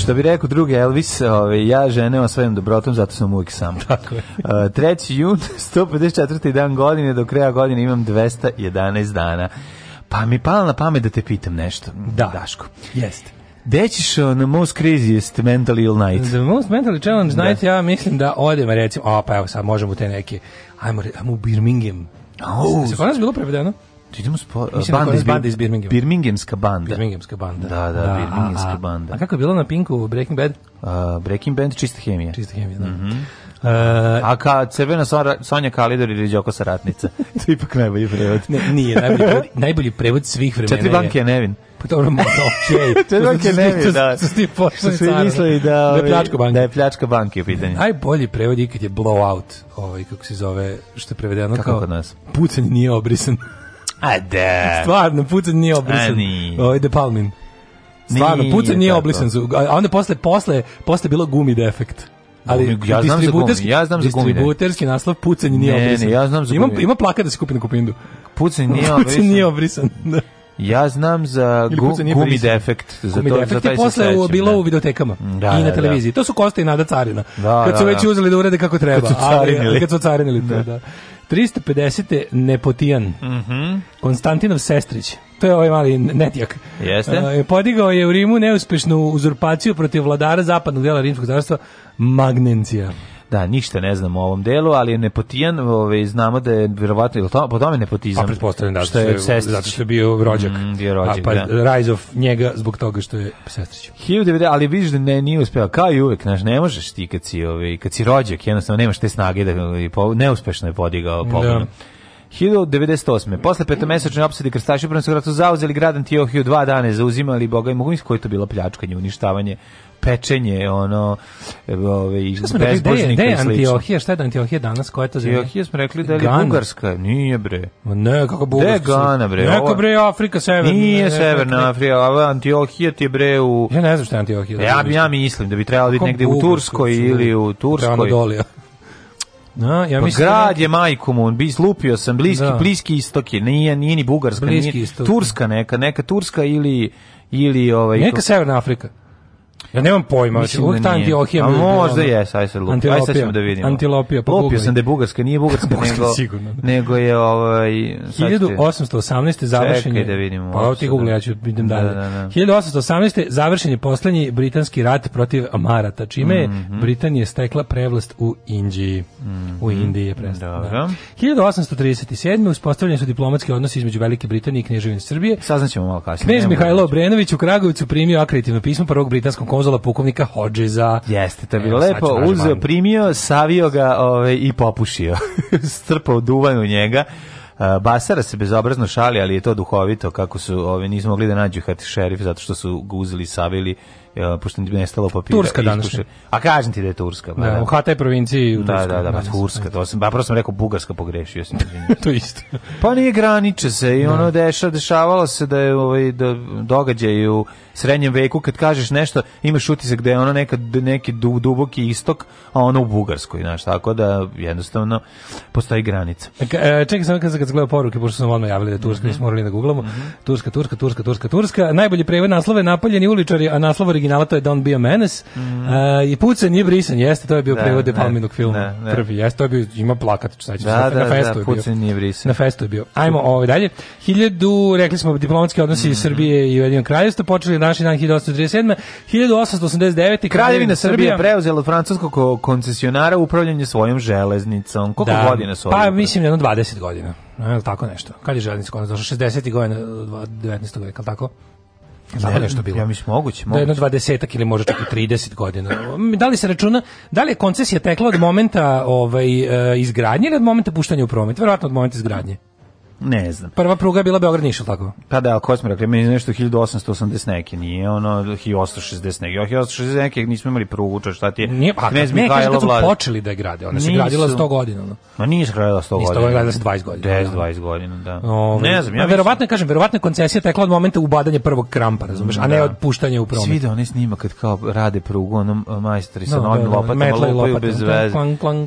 što bi rekao drugi Elvis, ovaj, ja žene osvajem dobrotom, zato sam uvijek sam. Tako je. A, treći jun, 154. dan godine, do kraja godine imam 211 dana. Pa mi pala na pamet da te pitam nešto, da. Daško. Jeste. Gde ćeš na most craziest mental ill night? The most mentally challenge da. night, ja mislim da odem, recimo, a pa evo sad možemo te neke, ajmo, ajmo u Birmingham. Oh, se kod bilo prevedeno? Idemo spo, da banda, iz, banda iz Birmingham. Birminghamska banda. Birminghamska banda. Da, da, da Birminghamska a, banda. A kako je bilo na Pinku Breaking Bad? Uh, Breaking Bad, čista hemija. Čista hemija, da. Mm Uh, a ka crvena Sonja, Sonja Kalidor ili Đoko Saratnica. to je ipak najbolji prevod. ne, nije, najbolji, prevod, najbolji prevod svih vremena. Četiri banke je nevin. Pa dobro, možda, okej. Pa Četiri banke je nevin, da. Su ti pošli mislili da, da je ovaj, pljačka banke. Da je pljačka banke u pitanju. Najbolji prevod ikad je blowout, ovaj, kako se zove, što je prevedeno kako kao... Kako kod nas? Pucanj nije obrisan. A da. Stvarno, Putin nije obrisan. Ovaj De Palmin. Stvarno, Putin nije, nije oblisan. A onda posle, posle, posle bilo gumi defekt. Ali ja znam za gumi, ja znam za gumi. Distributerski naslov pucanj nije ne, obrisan. Ne, ja znam za ima, gumi. Ima plakat da se kupi na Kupindu. Pucanj nije obrisan. pucanj nije obrisan, da. Ja znam za gu, gumi defekt. Za gumi to, defekt za taj je posle u, bilo da. u videotekama da, i na da, da. televiziji. Da. To su Kosta i Nada Carina. Da, kad su da, već da. uzeli da urede kako treba. Kad su carinili. Ali, kad su carinili, da. da. 350. Nepotijan. Mm -hmm. Konstantinov sestrić. To je ovaj mali netjak. Jeste. Uh, podigao je u Rimu neuspešnu uzurpaciju protiv vladara zapadnog dela rimskog carstva Magnencija. Da, ništa ne znam o ovom delu, ali je nepotijan, ove, ovaj, znamo da je verovatno, to, po tome nepotizam. Pa pretpostavljam da, što je, Sestrić. zato što je bio rođak. Mm, bio rođak, a pa da. Rise of njega zbog toga što je Sestrić. 1990, ali vidiš da ne, nije uspeo, kao i uvek, znaš, ne možeš ti kad si, ove, ovaj, kad si rođak, jednostavno nemaš te snage da neuspešno je podigao pobunu. Da. 1998. Posle petomesečne opsade krstaši u Prvom zauzeli grad Antiohiju dva dane, zauzimali Boga i mogu misliti koji to bila pljačkanje, uništavanje pečenje, ono, ove, bezbožnik i slično. Antiohija, šta je da Antiohija danas, koja je to zemlja? Antiohija smo rekli da je Gana. Bugarska, nije bre. Ma ne, kako Bugarska. De Gana bre. Neka bre Afrika, Severna. Nije Severna Afrika, ova Antiohija ti je bre u... Ja ne znam šta je Antiohija. Da ja, ja mislim da bi trebalo biti negde u Turskoj ili u Turskoj. Anadolija. No, ja pa mislim grad je majku mu, bi slupio sam bliski, da. bliski istok je, nije, nije ni Bugarska, bliski nije, istok. Turska neka, neka Turska ili ili ovaj neka Severna Afrika. Ja nemam pojma, znači, mislim da uvijek ta Antiohija. A možda je, aj se lupi. Aj sad ćemo da vidimo. Antilopija, pa Lupio sam da je bugarska, nije bugarska, nego, sigurno. Da. nego je ovaj... 1818. završen je... da vidimo. Pa ti google, da- ja ću idem dalje. Da, da, da. 1818. završen je poslednji britanski rat protiv Marata, čime je mm -hmm. Britanija stekla prevlast u Indiji. Mm -hmm. U mhm. Indiji je prestala. Da. 1837. uspostavljeni su diplomatski odnosi između Velike Britanije i Kneževine Srbije. Saznaćemo malo kasnije. Knež Mihajlo Obrenović u Kragovicu primio akreditivno pismo prvog britanskog konzula pukovnika Hodžeza. Jeste, to je e, bilo lepo. Uzeo, primio, savio ga ove, ovaj, i popušio. Strpao duvan u njega. E, basara se bezobrazno šali, ali je to duhovito kako su, ove, ovaj, nismo mogli da nađu Hati šerif zato što su guzili, savili ja, e, pošto je nestalo papira. Turska danas. A kažem ti da je Turska. Ba, pa da, da, u Hataj provinciji u da, Turska. Da, pa da, da, da, ba, Turska. To sam, ba, prvo sam rekao Bugarska, pogrešio sam. to isto. Pa nije graniče se i ono deša, dešavalo se da je ovaj, da događaju srednjem veku kad kažeš nešto, imaš utisak da je ono neka, neki du, duboki istok, a ono u Bugarskoj, znaš, tako da jednostavno postoji granica. E, e čekaj samo kad, kad sam gledao poruke, pošto sam odmah javili da je mm -hmm. morali da googlamo, mm -hmm. Turska, Turska, Turska, Turska, Turska, najbolji prevod naslove napaljeni uličari, a naslov originala to je Don't Be a Menace, mm -hmm. e, i pucan nije brisan, jeste, to je bio da, prevod da, Depalminog da, filma, ne, ne. prvi, jeste, to je bio, ima plakat, što ćeš, da, da, na festu da, je bio. Nije brisan. Na festu je bio. Ajmo ovo ovaj dalje. 1000 rekli smo, diplomatski odnosi mm -hmm. Srbije i Ujedinjenog kraljevstva počeli današnji dan 1837. 1889. Kraljevina Srbije preuzela od francuskog koncesionara upravljanje svojom železnicom. Koliko da, godina su? Pa mislim jedno 20 godina. Jel tako nešto? Kad je železnica kod došla 60. godina 19. veka, al tako? Tako nešto bilo. Ja mislim moguće, moguće. Da jedno 20 ili možda čak i 30 godina. Da li se računa, da li je koncesija tekla od momenta ovaj e, izgradnje ili od momenta puštanja u promet? Verovatno od momenta izgradnje. Ne znam. Prva pruga je bila Beograd Niš, tako? Pa da, ali ko smo rekli, meni nešto 1880 neke, nije ono 1860 neke. 1860 neke nismo imali prugu, ča šta ti je? Nije, pa, Knez ne, kažem kad su počeli da je grade, ona se gradila 100 godina. No. Ma nije se gradila 100 godina. Nije se gradila 20 godina. 10, 20 da. godina, da. O, ne znam, ja verovatno, kažem, verovatno koncesija tekla od momenta ubadanja prvog krampa, razumeš, a ne da. od puštanja u promet. Svi da oni snima kad kao rade prugu, onom majstori sa novim lopatama, lupaju bez veze.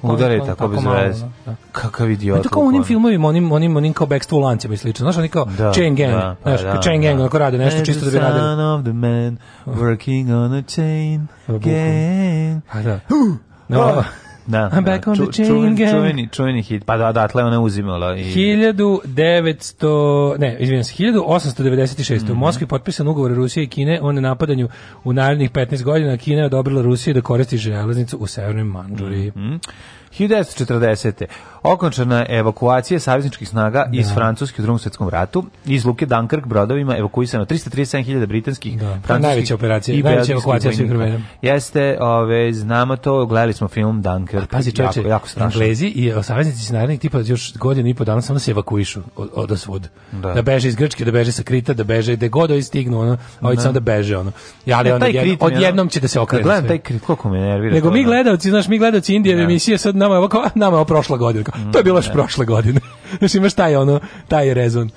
Udare tako bez veze. Kakav idiot. Pa to kao onim filmovima, onim, onim, onim kao tekstu u lancima i slično. Znaš, oni kao da, chain gang, da, znaš, pa da, chain gang, da. onako rade nešto And čisto da bi radili. The son of the man working on a chain pa, gang. A, pa, da. Oh! No. Oh. Da, I'm back da, on ču, the chain čuveni, gang. Čuveni, čuveni hit, pa da, odatle ona uzimala. I... 1900, ne, izvijem se, 1896. Mm -hmm. U mhm. Moskvi potpisan ugovor Rusije i Kine o nenapadanju u narednih 15 godina. Kina je odobrila Rusiji da koristi železnicu u Severnoj Manđuriji. Mm -hmm. 1940. Okončana je evakuacija savezničkih snaga da. iz Francuske u drugom svjetskom ratu. Iz Luke Dunkirk brodovima evakuisano 337.000 britanskih, da. francuskih najveća operacija, i najveća evakuacija svih vremena. Jeste, ove, znamo to, gledali smo film Dunkirk. Pazi, čoče, jako, jako strašno. Anglezi i e, saveznici snaga tipa još godinu i po dana samo se evakuišu od, od Da. da. beže iz Grčke, da beže sa Krita, da beže gde god ovi stignu, ono, ovi da. samo da beže, ono. Ja, ali e, oni jed, odjednom će da se okrenu. Gledam taj Krit, koliko me nervira. Nego mi da. gledaoci, znaš, mi gledaoci Indije da. emisije sad nama je ovako, nama je prošla godina. Mm, to je bilo još da. prošle godine. Znači imaš taj ono, taj rezon.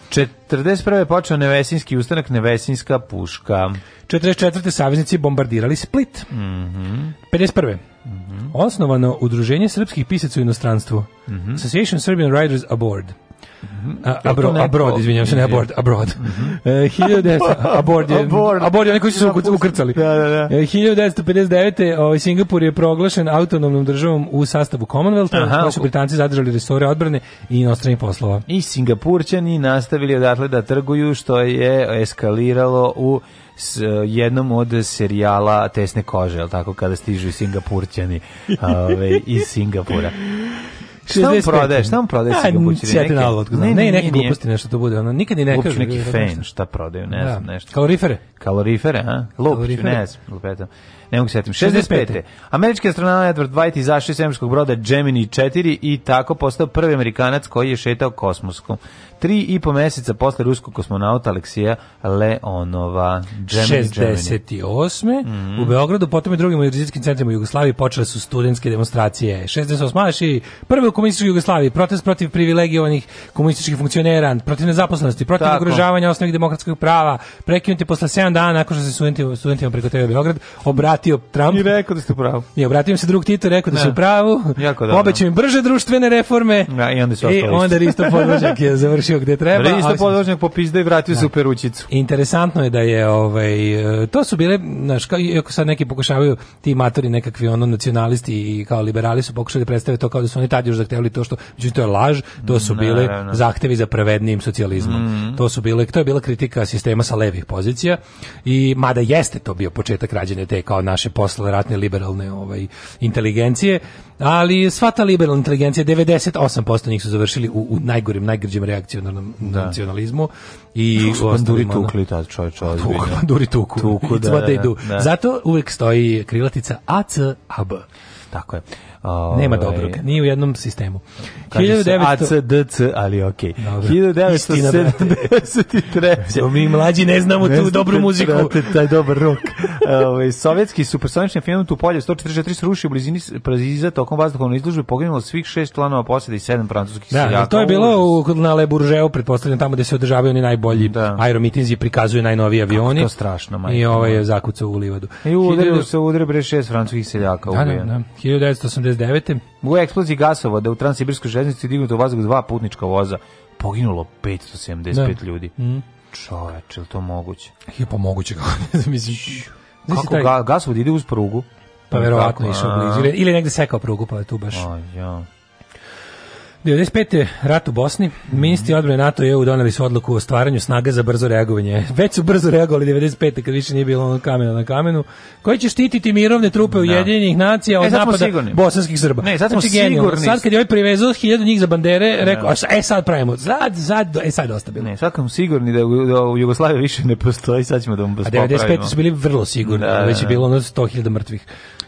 41. je počeo Nevesinski ustanak, Nevesinska puška. 44. saveznici bombardirali Split. Mm -hmm. 51. Mm -hmm. Osnovano udruženje srpskih pisaca u inostranstvu. Mm -hmm. Association Serbian Writers Aboard. Abro, abroad, izvinjam se, ne mhm. e, abroad, abroad. Mm -hmm. uh, abroad je, je koji su ukrcali. Da, da, da. 1959. E, ovaj, Singapur je proglašen autonomnom državom u sastavu Commonwealtha, koji su Britanci zadržali resore odbrane i inostranih poslova. I Singapurćani nastavili odatle da trguju, što je eskaliralo u s jednom od serijala Tesne kože, al tako kada stižu Singapurćani, ove, ovaj, iz Singapura. Šta on prodaje? Šta pa, on prodaje sa kućini? Ja te nalog, ne, ne, neke gluposti nešto to bude. Ona nikad i ne kaže neki fen, šta prodaju, ne da. znam, nešto. Kalorifere. Kalorifere, a? Lupčić, ne znam, lupetam ne mogu setim, 65. Američki astronaut Edward White izašao iz svemirskog broda Gemini 4 i tako postao prvi Amerikanac koji je šetao kosmoskom. Tri i po meseca posle ruskog kosmonauta Aleksija Leonova. Gemini, 68. Gemini. Mm -hmm. U Beogradu, potom i drugim univerzitetskim centrima Jugoslavije počele su studentske demonstracije. 68. i prve u komunističkoj Jugoslaviji, protest protiv privilegijovanih komunističkih funkcionera, protiv nezaposlenosti, protiv ugrožavanja osnovnih demokratskog prava, prekinuti posle 7 dana nakon što se studentima, studentima preko TV Beograd obratili shvatio Trump. I rekao da ste u pravu. I obratio se drug Tito, rekao da, da. se u pravu. Jako da. Obećao im brže društvene reforme. Da, i onda se onda Risto Podvožnjak je završio gde treba. Risto Podvožnjak popizde i vratio da. se u Peručicu. Interesantno je da je ovaj to su bile znaš kao iako sad neki pokušavaju ti matori nekakvi ono nacionalisti i kao liberali su pokušali da predstave to kao da su oni tad još zahtevali to što međutim to je laž, to su mm, bile zahtevi za pravednijim socijalizmom. Mm. To su bile to je bila kritika sistema sa levih pozicija i mada jeste to bio početak rađene te kao naše posle ratne liberalne ovaj, inteligencije, ali sva ta liberalna inteligencija, 98% njih su završili u, u najgorim, najgrđem reakcionarnom da. nacionalizmu. I su banduri ono, tukli da. tad čovječ. Tuk, banduri tuku. tuku da, da, da, Zato uvek stoji krilatica ACAB. Tako je. Nema dobrog, ni u jednom sistemu. Kaže se ACDC, ali ok. 1973. mi mlađi ne znamo tu dobru muziku. taj dobar rok. Ovaj, sovjetski supersonični film tu polje 144 sruši u blizini Praziza tokom vazduhovne izložbe poginulo svih šest članova posade i sedam francuskih da, seljaka. Da, to je bilo na Le Bourgeois, pretpostavljam tamo gde se održavaju oni najbolji da. aeromitinzi prikazuju najnoviji avioni. Kako to strašno, majko. I ovaj je zakucao u livadu. I udario se udre šest francuskih seljaka. Da, da, da. 1980 1989. U eksploziji gasovoda u Transsibirskoj železnici dignuto u vazduh dva putnička voza. Poginulo 575 da. ljudi. Mm. Čoveč, je to moguće? Je pa moguće. Mislim, Kako taj... ga, gasovod ide uz prugu? Pa verovatno išao blizu. Ili negde sekao prugu, pa je tu baš. A, ja. 95. rat u Bosni, ministri odbrane NATO i EU doneli su odluku o stvaranju snaga za brzo reagovanje. Već su brzo reagovali 95. kad više nije bilo ono kamena na kamenu, koji će štititi mirovne trupe da. Ujedinjenih nacija od e, napada sigurni. bosanskih Srba. Ne, sad smo znači, sigurni. Sad kad je ovaj privezao hiljadu njih za bandere, da. rekao, e sad pravimo, sad, sad, e sad dosta bilo. Ne, sad smo sigurni da, da u Jugoslaviji više ne postoji, sad ćemo da mu A 95. su bili vrlo sigurni, da, već je da. bilo ono 100.000 mrtvih.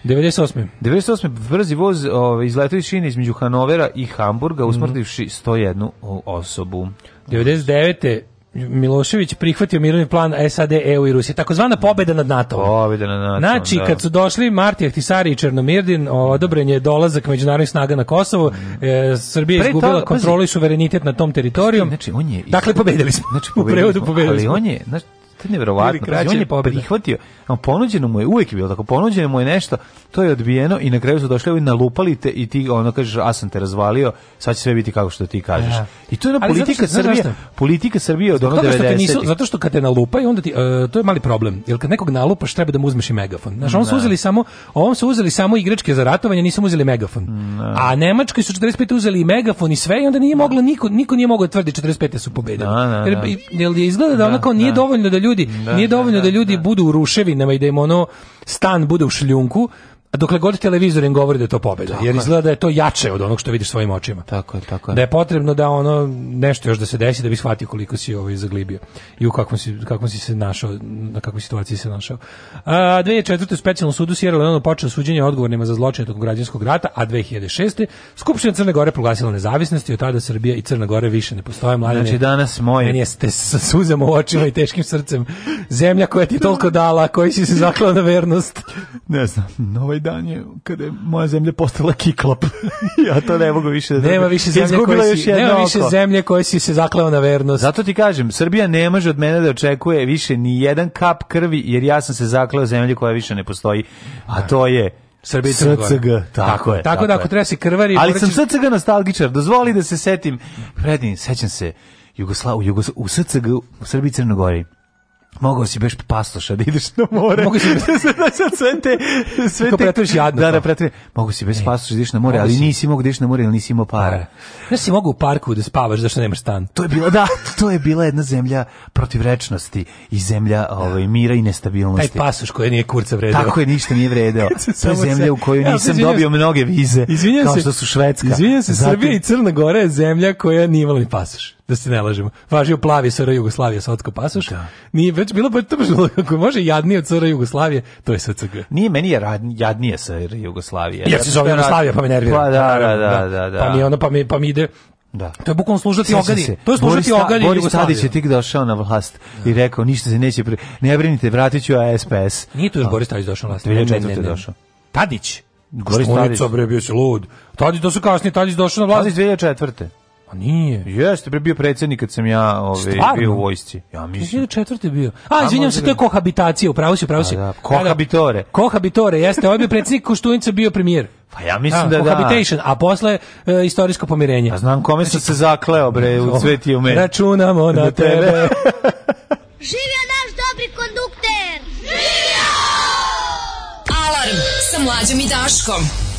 98. 98. brzi voz ovaj, izletao iz Šine između Hanovera i Hamburga, mhm. usmrtivši 101 osobu. 99. Milošević prihvatio mirovni plan SAD, EU i Rusije, takozvana pobeda nad NATO. Pobeda nad NATO. Znači, da. kad su došli Marti Ahtisari i Černomirdin, odobren je dolazak međunarodnih snaga na Kosovo, mhm. e, Srbija je izgubila kontrolu i suverenitet na tom teritorijom. Znači, on je... Dakle, pobedili smo. Znači, pobedili smo, ali on je, znači, to je nevjerovatno. Znači, on je prihvatio, a ponuđeno mu je uvijek je bilo tako, ponuđeno mu je nešto, to je odbijeno i na kraju su došli i nalupali te i ti ono kažeš, a sam te razvalio, sad će sve biti kako što ti kažeš. Ja. I to je na politika Srbije, politika Srbije od ono 90. Nisu, zato što kad te nalupaju, onda ti, uh, to je mali problem, jer kad nekog nalupaš treba da mu uzmeš i megafon. znači on su da. uzeli samo, on su uzeli samo igračke za ratovanje, nisu uzeli megafon. Ne. Da. A Nemački su 45 uzeli i megafon i sve i onda nije da. moglo niko niko nije mogao tvrditi 45 su pobedili. Jer, jer izgleda da onako nije dovoljno da ljudi, nije dovoljno da ljudi budu u ruševini godinama i da im ono stan bude u šljunku, A dokle god televizor im govori da je to pobeda, jer izgleda da je to jače od onog što vidiš svojim očima. Tako je, tako je. Da je potrebno da ono nešto još da se desi da bi shvatio koliko si ovaj zaglibio i u kakvom si, kakvom si se našao, na kakvoj situaciji se našao. A 2004. u specijalnom sudu Sierra Leone počeo suđenje odgovornima za zločine tokom građanskog rata, a 2006. Skupština Crne Gore proglasila nezavisnost i od tada Srbija i Crna Gore više ne postoje mlade. Znači danas moj. Meni jeste sa suzama u očima i teškim srcem. Zemlja koja ti toliko dala, koji si se zaklao na vernost. ne znam, ovaj taj dan je kada je moja zemlja postala kiklop. ja to ne mogu više da... Nema više zemlje koje si, nema više zemlje koje si se zaklao na vernost. Zato ti kažem, Srbija ne može od mene da očekuje više ni jedan kap krvi, jer ja sam se zaklao zemlje koja više ne postoji, a to je Srbija SCG, tako, tako je. Tako, tako da ako je. treba se krvari... Ali sam SCG nostalgičar, dozvoli da se setim. Predin, sećam se, Jugosla, u, Jugosla, u SCG, u Srbiji Crnogoriji, Mogao si beš pasoša da ideš na more. Mogu si bez... sve te... Sve te... jadno. Da, da, pretrebaš. Mogu si bez pasoša da ideš na more, ali si... nisi mogao da ideš na more, jer nisi imao para. Ja da, da. da si mogao u parku da spavaš, zašto nemaš stan. To je bila, da, to je bila jedna zemlja protivrečnosti i zemlja ovaj, mira i nestabilnosti. Taj pasoš koji nije kurca vredeo. Tako je, ništa nije vredeo. to je zemlja u kojoj nisam izvinjam, dobio mnoge vize, kao što su Švedska. Izvinjam se, Zatim... Srbija i Crna Gora je zemlja koja nije imala ni pasoš da se ne lažemo. Važio plavi SR Jugoslavije sotsko pasoš. Da. Nije već bilo baš tržno kako može jadnije od SR Jugoslavije, to je SCG. Nije meni je rad, jadnije SR Jugoslavije. Ja se zove Jugoslavija pa me nervira. Pa da, da, da, da, da. Pa mi ono pa mi pa mi ide Da. To je bukvalno služati ogadi. To je služati Boris, ogadi Boris Tadić je tik došao na vlast i rekao ništa se neće pre... ne brinite, vratit ću SPS. Nije tu još Boris Tadić došao na vlast. 2004. došao. Tadić? Boris Tadić. Koštunica, bre, bio si lud. Tadić, to su kasnije, Tadić došao na vlast. Tadić 2004. A pa nije. Jeste, bio predsjednik kad sam ja ove, ovaj, bio u vojsci. Ja mislim. četvrti bio. A, izvinjam se, to je kohabitacija, upravo si, upravo si. Da, da, kohabitore. Kohabitore, jeste. Ovo ovaj je bio predsjednik Koštunica bio premijer. Pa ja mislim a, da, da, da cohabitation, da. a posle e, istorijsko pomirenje. A znam kome sam znači, se zakleo, bre, u cveti u meni. Računamo na tebe. Živio naš dobri kondukter! Živio! Alarm sa mlađom i Daškom.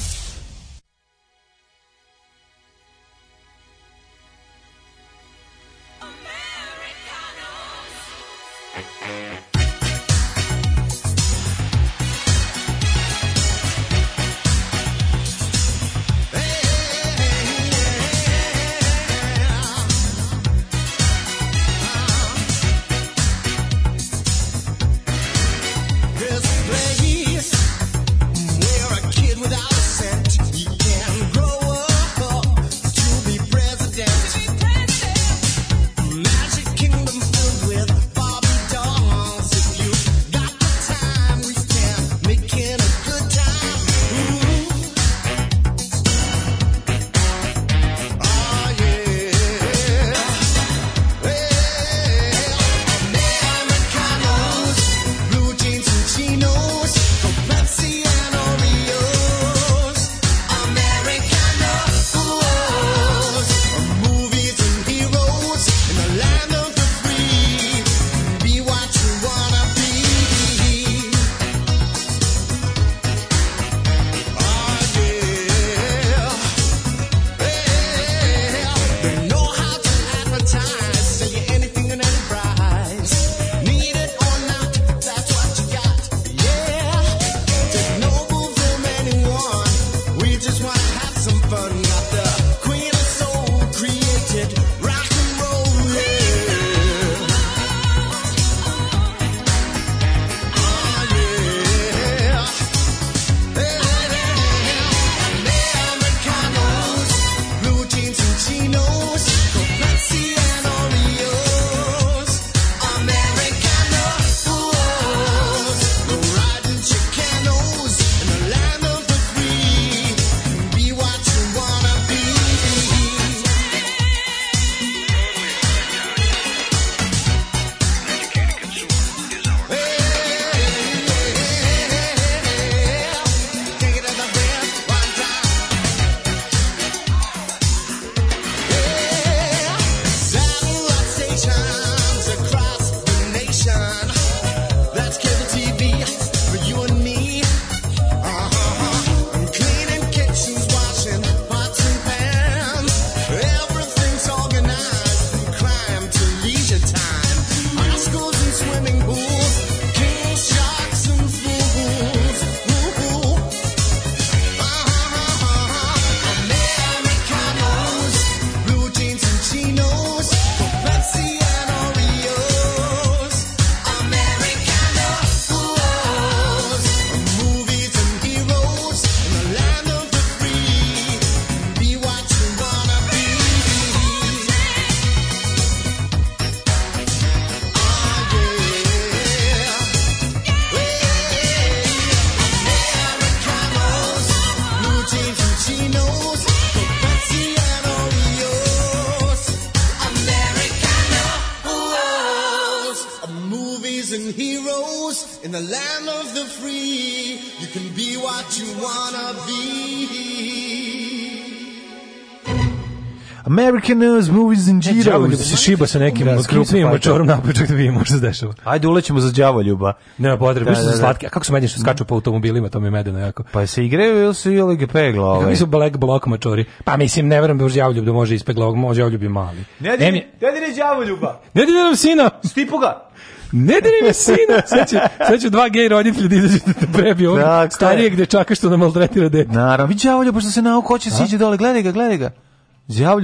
in the land of the free. You can be what you wanna be. American News, Movies and Giros. Đavoljuba se šiba sa nekim krupnijim močorom napred čak da vidimo možda se dešava. Ajde ulećemo za Đavoljuba. Nema potrebe, da, da, da. da. slatki. A kako su medeni skaču po automobilima, to mi je medeno jako. Pa se igraju ili su ili ga pegla ovaj. Kako su black block močori. Pa mislim, ne verujem da je Đavoljub da može ispegla ovog, može Đavoljub je mali. Ne, ne, ne, ne, ne, ne, ne, ne, ne, ne, ne, ne, ne, ne, Ne diri me sina. Sad će, sad će dva gej roditelja da izađe da te prebije ovog dakle. starijeg dečaka što nam da maltretira dete. Naravno, vidi đavolja, pošto se nauko hoće siđe dole, gledaj ga, gledaj ga.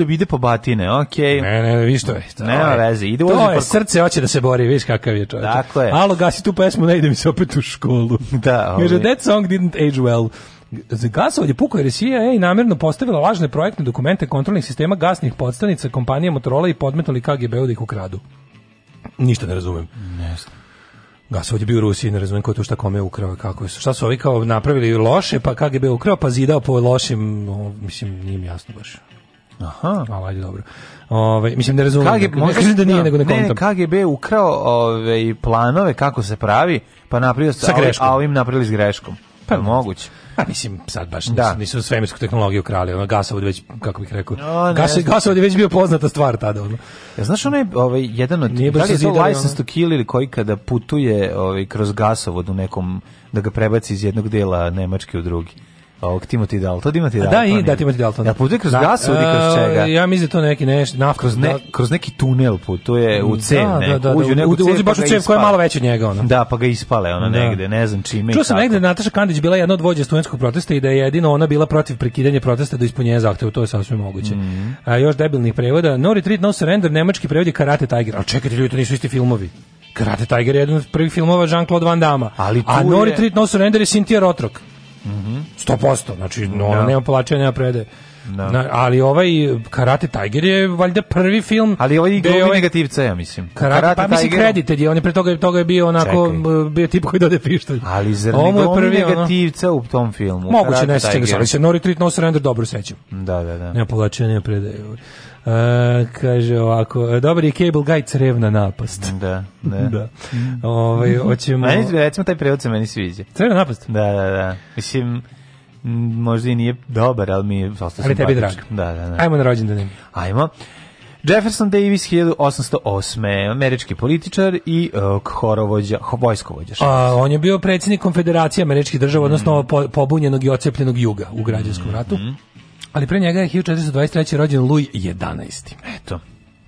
bi ide po batine, okej. Okay. Ne, ne, vidiš to je. To Nema je, veze, ide u To je, pa- srce hoće da se bori, vidiš kakav je čovjek. Tako je. Alo, gasi tu pesmu, ne ide mi se opet u školu. da, ovaj. Kaže, that song didn't age well. Gasovod je pukao jer je CIA namjerno postavila lažne projektne dokumente kontrolnih sistema gasnih podstanica kompanije Motorola i podmetali KGB-u da ih ukradu. Ništa ne razumem. Ne znam. Gasovod je bio u Rusiji, ne razumijem ko to šta kome ukrao, kako su, šta su ovi kao napravili loše, pa KGB ukrao, pa zidao po lošim, no, mislim, nije mi jasno baš. Aha. Ali ajde, dobro. Ove, ovaj, mislim, ne razumijem. KGB, možda, ne, da nije, da. nego ne, ne, KGB ukrao ove, ovaj, planove kako se pravi, pa napravio, sa a, ovim napravili s greškom. Pa moguće mislim sad baš da. nisu, nisu svemirsku tehnologiju krali, ono gasovod već kako bih rekao. No, gasovod je već bio poznata stvar tada ono. Ja, znaš onaj ovaj jedan od Nije da li je to license to kill ili koji kada putuje ovaj kroz gasovod u nekom da ga prebaci iz jednog dela Nemačke u drugi ovog Timothy Dalton. Timothy da, Dalton. Da, i da Timothy Dalton. Da putuje kroz da. gasovod i kroz čega? ja mislim da to neki neš, nafta. Kroz, ne, da. kroz neki tunel putuje u cev da, neku. Da, da, uđu neku cev, baš u cev koja je malo veća od njega. Ona. Da, pa ga ispale ona da. negde, ne znam čime. Čuo sam negde Nataša Kandić bila jedna od vođa studentskog protesta i da je jedino ona bila protiv prekidanja protesta do ispunjenja zahteva, to je sasvim moguće. Mm -hmm. A, još debilnih prevoda, No Retreat, No Surrender, nemački prevod je Karate Tiger. Al čekajte ljudi, to nisu isti filmovi. Karate Tiger je jedan od prvih filmova Jean-Claude Van Damme. Ali A No je... Retreat, No Surrender je Cynthia Rotrock. Mm 100%, znači no, da. nema polačenja, nema predaje. No. Da. Na, ali ovaj Karate Tiger je valjda prvi film. Ali ovaj je ovaj, negativca, ja mislim. Karate, Karate pa mislim kredited je, on je pre toga, toga je bio onako, Čekaj. bio tip koji dode pištolj. Ali zar Ovo je prvi negativca ono, u tom filmu? Moguće, ne sećam se, ali se Nori Treat No Surrender dobro sećam. Da, da, da. Nema povlačenja, nema predaje kaže ovako, e, dobar je Cable Guy crevna napast. Da, da. da. Ovaj hoćemo. Meni recimo taj prevod se meni sviđa. Crevna napast. Da, da, da. Mislim možda i nije dobar, ali mi je ostao Ali tebi drag. Da, da, da. Ajmo na rođendan. Ajmo. Jefferson Davis 1808. američki političar i uh, horovođa, vojskovođa. A, on je bio predsjednik konfederacije američkih država, mm. odnosno po, pobunjenog i ocepljenog juga u građanskom ratu. Mm ali pre njega je 1423. rođen Luj 11. Eto,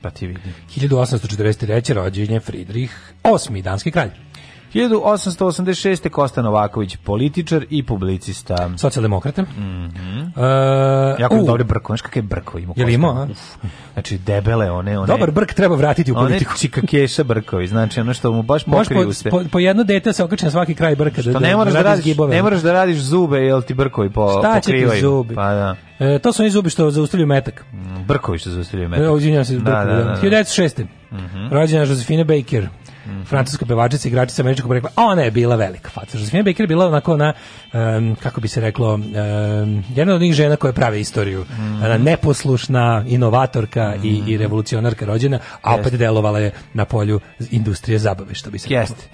pa ti vidim. 1843. rođen je Fridrih VIII. Danski kralj. 1886. Kosta Novaković, političar i publicista. Socijaldemokrata. Mm -hmm. E, uh, jako uh, dobro brko, znaš kakve brko ima. li ima? Znači, debele one. one Dobar brk treba vratiti u politiku. One čikakeša brkovi, znači ono što mu baš mokriju po, se. Po, po jedno dete se okače na svaki kraj brka. Što da, da ne, moraš da radiš, gibove. ne moraš da radiš zube, jel ti brkovi po, Šta pokrivaju. Šta će zubi? Pa da. E, to su oni zubi što zaustavljaju metak. Mm, brkovi što zaustavljaju e, metak. E, Izvinjavam se, da, brkovi. Da, da, da, da. 1906. Mm -hmm. Rođena Josefina Baker mm. francuska pevačica igračica američkog porekla. Ona je bila velika faca. Josephine Baker je bila onako na um, kako bi se reklo um, jedna od njih žena koja prave istoriju. Mm. Ona neposlušna inovatorka mm. i, i mhm. revolucionarka rođena, a opet yes. delovala je na polju industrije zabave, što bi se reklo. Jeste.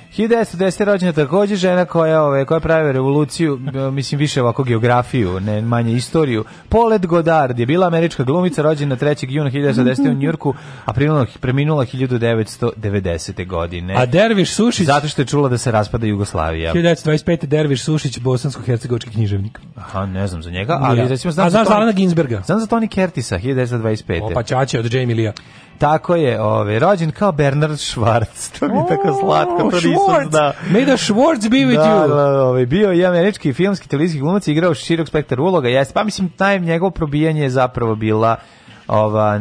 1910 rođena takođe žena koja ove koja pravi revoluciju, mislim više ovako geografiju, ne manje istoriju. Polet Godard je bila američka glumica rođena 3. juna 1910 u Njujorku, a preminula 1990. godine ne. A Derviš Sušić... Zato što je čula da se raspada Jugoslavija. 1925. Derviš Sušić, bosansko-hercegovički književnik. Aha, ne znam za njega, ali recimo znam... A znam za Alana Ginsberga. Znam za Toni Kertisa, 1925. Opačače od Jamie Lee. Tako je, ove, rođen kao Bernard Schwartz. To mi je tako slatko, to Schwartz. nisam znao. May the Schwartz be with da, you. Da, da, ove, bio je američki filmski televizijski glumac, igrao širok spektar uloga. Jeste, pa mislim, naj, njegovo probijanje je zapravo bila ova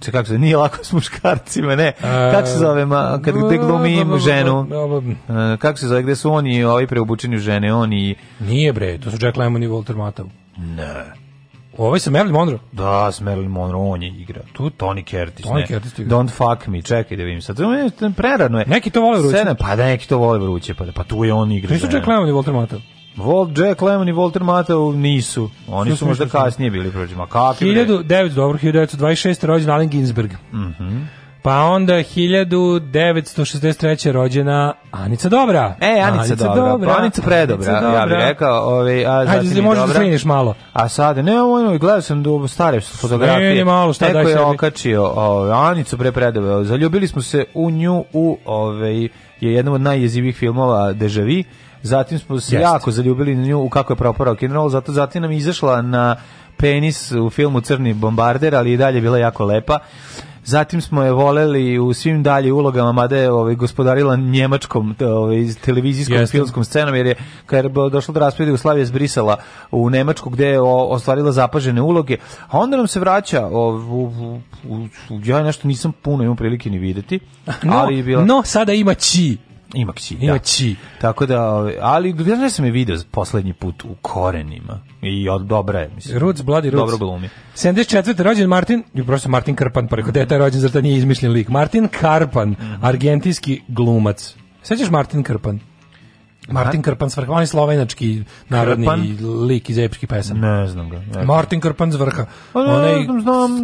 če kako se nije lako s muškarcima ne kako se zove ma, kad gde glumim ženu e, kako se zove gde su oni ovi preobučeni žene oni nije bre to su Jack Lemmon i Walter Matthau ne Ovo je sa Marilyn Monroe? Da, sa Marilyn Monroe, on je igra. Tu Tony Curtis, Tony Curtis igra. Don't fuck me, čekaj da vidim sad. Prerano je. Neki to vole vruće. Sedam, pa da, neki to vole vruće, pa, da, pa tu je on igra. Nisu da, Jack da. Lemmon i Walter Matthau? Vol, Jack Lemmon i Walter Matthau nisu. Oni su, su možda kasnije bili prođima. Kakvi? 1900, dobro, 1926. rođen Allen Ginsberg. Mhm. Mm Pa onda 1963. rođena Anica Dobra. E, Anica, Anica dobra. Pa dobra. Pa Anica predobra, Anica dobra. ja bih rekao. Ovaj, a Ajde, zatim možeš dobra. sliniš malo. A sad, ne, ono, gledao sam do stare fotografije. Slini malo, šta Neko daj sebi. Neko je okačio ovaj, Anicu pre predobra. Zaljubili smo se u nju u, ovaj, je jedan od najjezivih filmova Dežavi. Zatim smo se Jest. jako zaljubili na nju u kako je proporao kinrol, zato zatim nam izašla na penis u filmu Crni bombarder, ali i dalje bila jako lepa. Zatim smo je voleli u svim dalje ulogama, mada je ovaj, gospodarila njemačkom ovaj, televizijskom Jeste. filmskom scenom, jer je kada je došlo do raspada Jugoslavije zbrisala u Nemačku gde je ostvarila zapažene uloge, a onda nam se vraća, o, u, u, u, ja nešto nisam puno imao prilike ni videti, no, ali je bila... No, sada ima Chi. Ima psi, da. Ima da. Tako da, ali ne sam je video poslednji put u korenima. I od dobra je, mislim. Ruc, bladi Ruc. Dobro glumi. 74. rođen Martin, prosto Martin Karpan, pa rekao, mhm. deta je rođen, zar nije izmišljen lik. Martin Karpan, mm -hmm. argentinski glumac. Sećaš Martin Karpan? Martin Krpan s on je slovenački narodni Krpan? lik iz epskih pesama. Ne znam ga. Ne. Martin Krpan s vrha. On je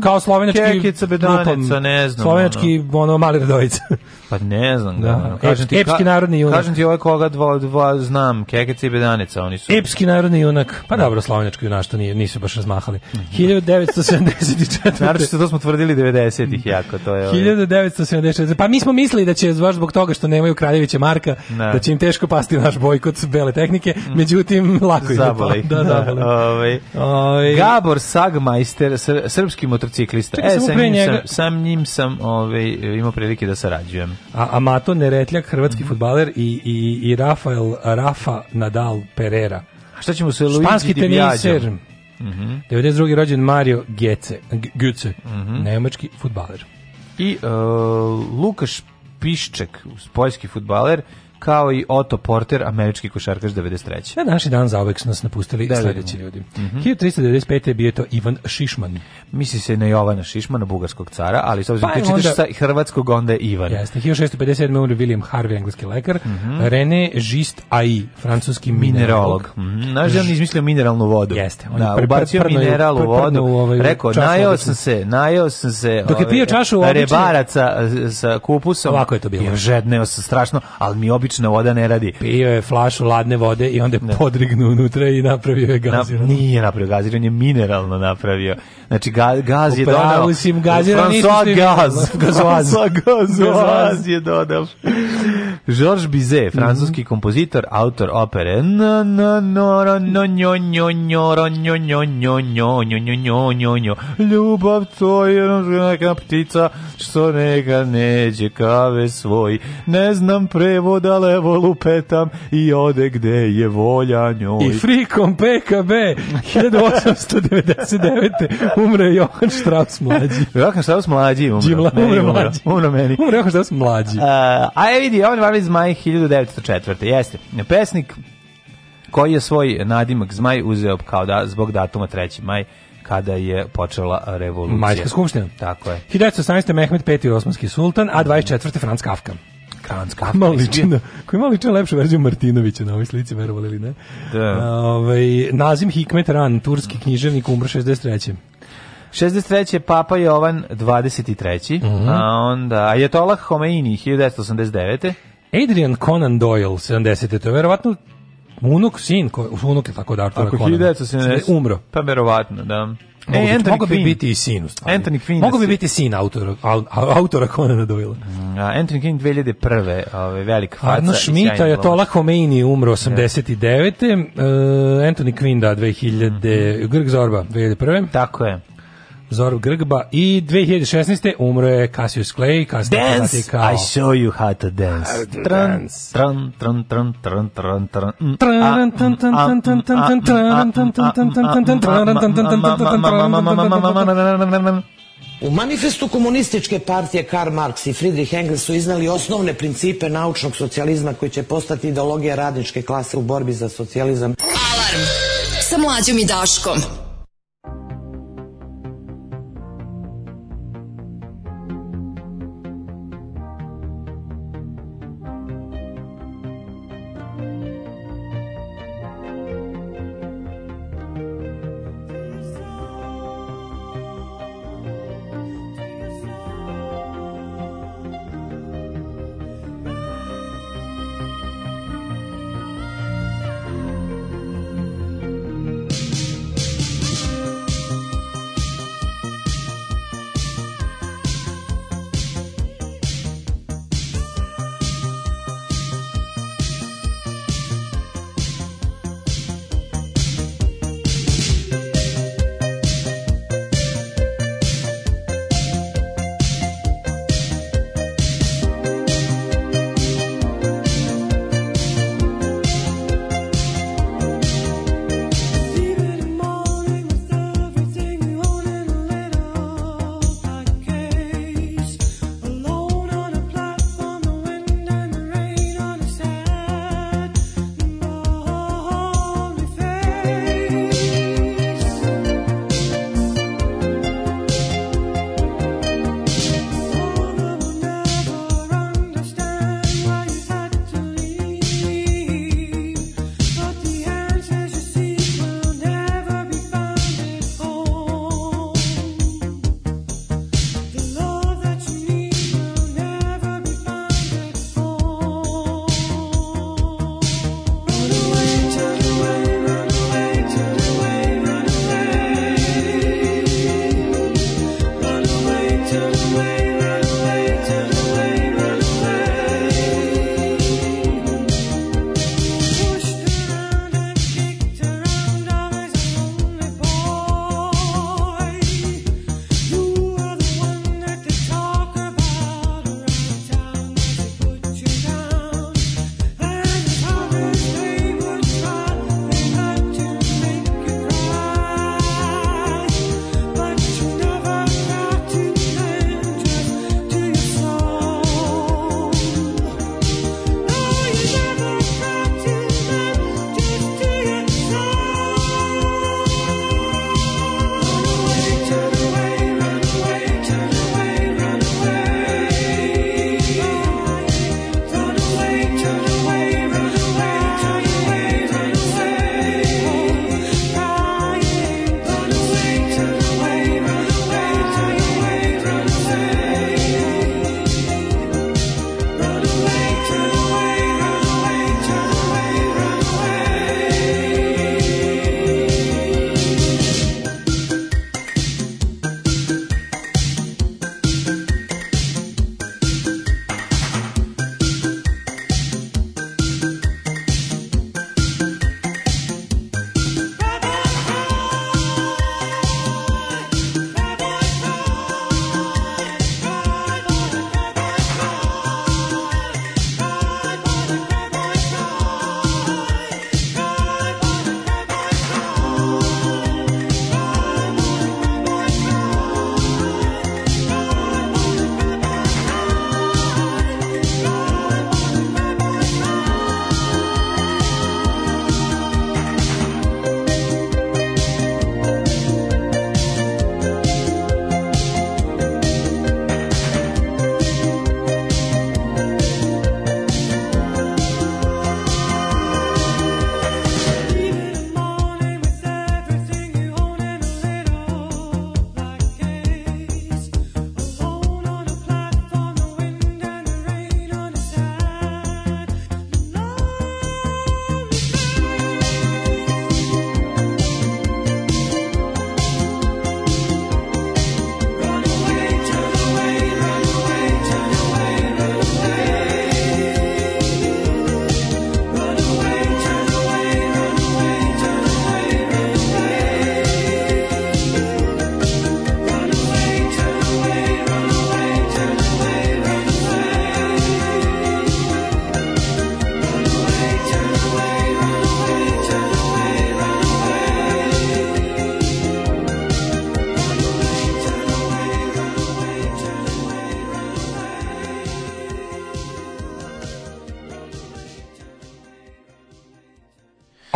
kao slovenački Kekica Bedanica, ne znam. Slovenački ono, ono mali radovica. pa ne znam ga. Da. Kažem ti, epski narodni junak. Kažem ti ovaj koga dva, dva znam, Kekica i Bedanica, oni su. Epski narodni junak. Pa da. dobro, slovenačko junaštvo nije, nisu baš razmahali. 1974. Mhm. Naravno što to smo tvrdili 90-ih jako, to je. 1974. Ovaj- pa mi smo mislili da će baš zbog toga što nemaju Kraljevića Marka, ne. da će im teško pasti na naš bojkot bele tehnike, mm. međutim lako je to. Da, zabole. Ovaj, ovaj Gabor Sagmajster, srpski motociklista. E, sam, njim, sam, sam njim sam ovaj imao prilike da sarađujem. A Amato Neretljak, hrvatski mm. fudbaler i i i Rafael Rafa Nadal Pereira. A šta ćemo sa Luigi Španski teniser. Mhm. Mm 92. rođen Mario Gece, Götze, mm -hmm. nemački fudbaler. I uh, Lukaš Pišček, poljski fudbaler kao i Otto Porter, američki košarkaš 93. Na da, naši dan zaovek su nas napustili da, sledeći ljudi. Mm -hmm. 1395. je bio to Ivan Šišman. Misli se na Jovana Šišmana, bugarskog cara, ali s obzirom pa, da čitaš onda, sa hrvatskog, onda je Ivan. Jeste, 1657. umri William Harvey, engleski lekar. Mm -hmm. René Gist Ai, francuski mineralog. mineralog. Mm, Naš dan izmislio mineralnu vodu. Jeste. On da, ubacio mineral u vodu. U ovaj rekao, najao sam se, najao sam se Dok je ovaj, pio čašu ove, rebaraca e, e, sa kupusom. Ovako je to bilo. I žedneo sam strašno, ali mi obi obična voda ne radi. Pio je flašu ladne vode i onda je da. podrignuo unutra i napravio je gaziran. Na, nije napravio gaziran, je mineralno napravio. Znači, ga, gaz je dodao. Upravu si im gaziran, nisu svi gaz. Gazoaz. je dodao. Georges Bizet, francuski mhm. kompozitor, autor opere na na no no njo njo njo njo njo njo njo njo njo njo njo ljubav to je neka ptica što neka neđe kave svoj ne znam prevoda nalevo lupetam i ode gde je volja njoj. I frikom PKB 1899. umre Johan Strauss mlađi. Johan Strauss mlađi umre. Džimla, umre, mlađi. Umre meni. Umre Johan Strauss mlađi. Uh, a je vidi, on Jovan Vavlić Zmaj 1904. Jeste. Pesnik koji je svoj nadimak Zmaj uzeo kao da zbog datuma 3. maj kada je počela revolucija. Majska skupština. Tako je. 1918. Mehmed V. Osmanski sultan, a 24. Franz Kafka. Franz Kafka. Malo ličina, koji malo ličina lepšu verziju Martinovića na ovoj slici, verovali ili ne. Da. Ove, ovaj, Nazim Hikmet Ran, turski književnik, umro 63. 63. je Papa Jovan 23. Mm -hmm. A onda Ajetolah Homeini 1989. Adrian Conan Doyle 70. To je verovatno unuk, sin, ko, unuk je tako da Artura Ako Conan. Ako 1970. Umro. Pa verovatno, da. E, mogu e, biti, mogu biti i sin u stvari. Anthony Quinn. Mogu bi si... biti sin autora, autora Conan Doyle. Mm, a Anthony Quinn 2001. Ove, velik faca. Arno Schmidt, je to lako meni umro 89. Yeah. Uh, Anthony Quinn da 2000. Mm -hmm. Grg Zorba 2001. Tako je. Zorb Grgba i 2016. umro je Cassius Clay, kasnije dance! kao... I show you how to dance. How to tran, dance. Tran, tran, tran, tran, tran, tran, U manifestu komunističke partije Karl Marx i Friedrich Engels su iznali osnovne principe naučnog socijalizma koji će postati ideologija radničke klase u borbi za socijalizam. Alarm sa mlađom i Daškom.